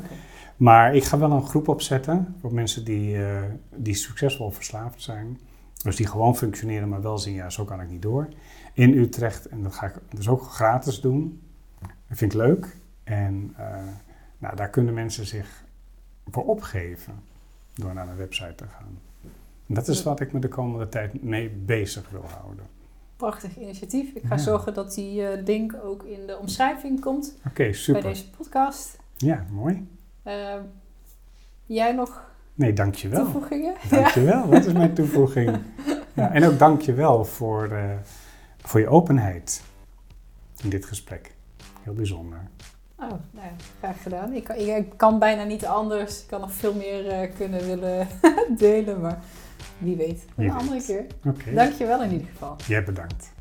Speaker 2: Maar ik ga wel een groep opzetten voor mensen die, eh, die succesvol verslaafd zijn. Dus die gewoon functioneren, maar wel zien, ja, zo kan ik niet door. In Utrecht, en dat ga ik dus ook gratis doen. Dat vind ik leuk. En eh, Nou, daar kunnen mensen zich voor opgeven door naar een website te gaan. En dat is wat ik me de komende tijd mee bezig wil houden.
Speaker 1: Prachtig initiatief. Ik ga
Speaker 2: Ja.
Speaker 1: zorgen dat die eh, link ook in de omschrijving komt
Speaker 2: Oké, super.
Speaker 1: bij deze podcast.
Speaker 2: Ja, mooi.
Speaker 1: Eh, jij nog
Speaker 2: Nee, dankjewel.
Speaker 1: toevoegingen? (laughs)
Speaker 2: Dankjewel, dat is mijn toevoeging. Ja, en ook dankjewel voor, eh, voor je openheid in dit gesprek. Heel bijzonder.
Speaker 1: Oh, nou ja, graag gedaan. Ik kan, ik, ik kan bijna niet anders. Ik kan nog veel meer eh, kunnen willen (laughs) delen, maar wie weet. Een andere keer.
Speaker 2: Oké,
Speaker 1: Dankjewel in ieder geval.
Speaker 2: jij bedankt.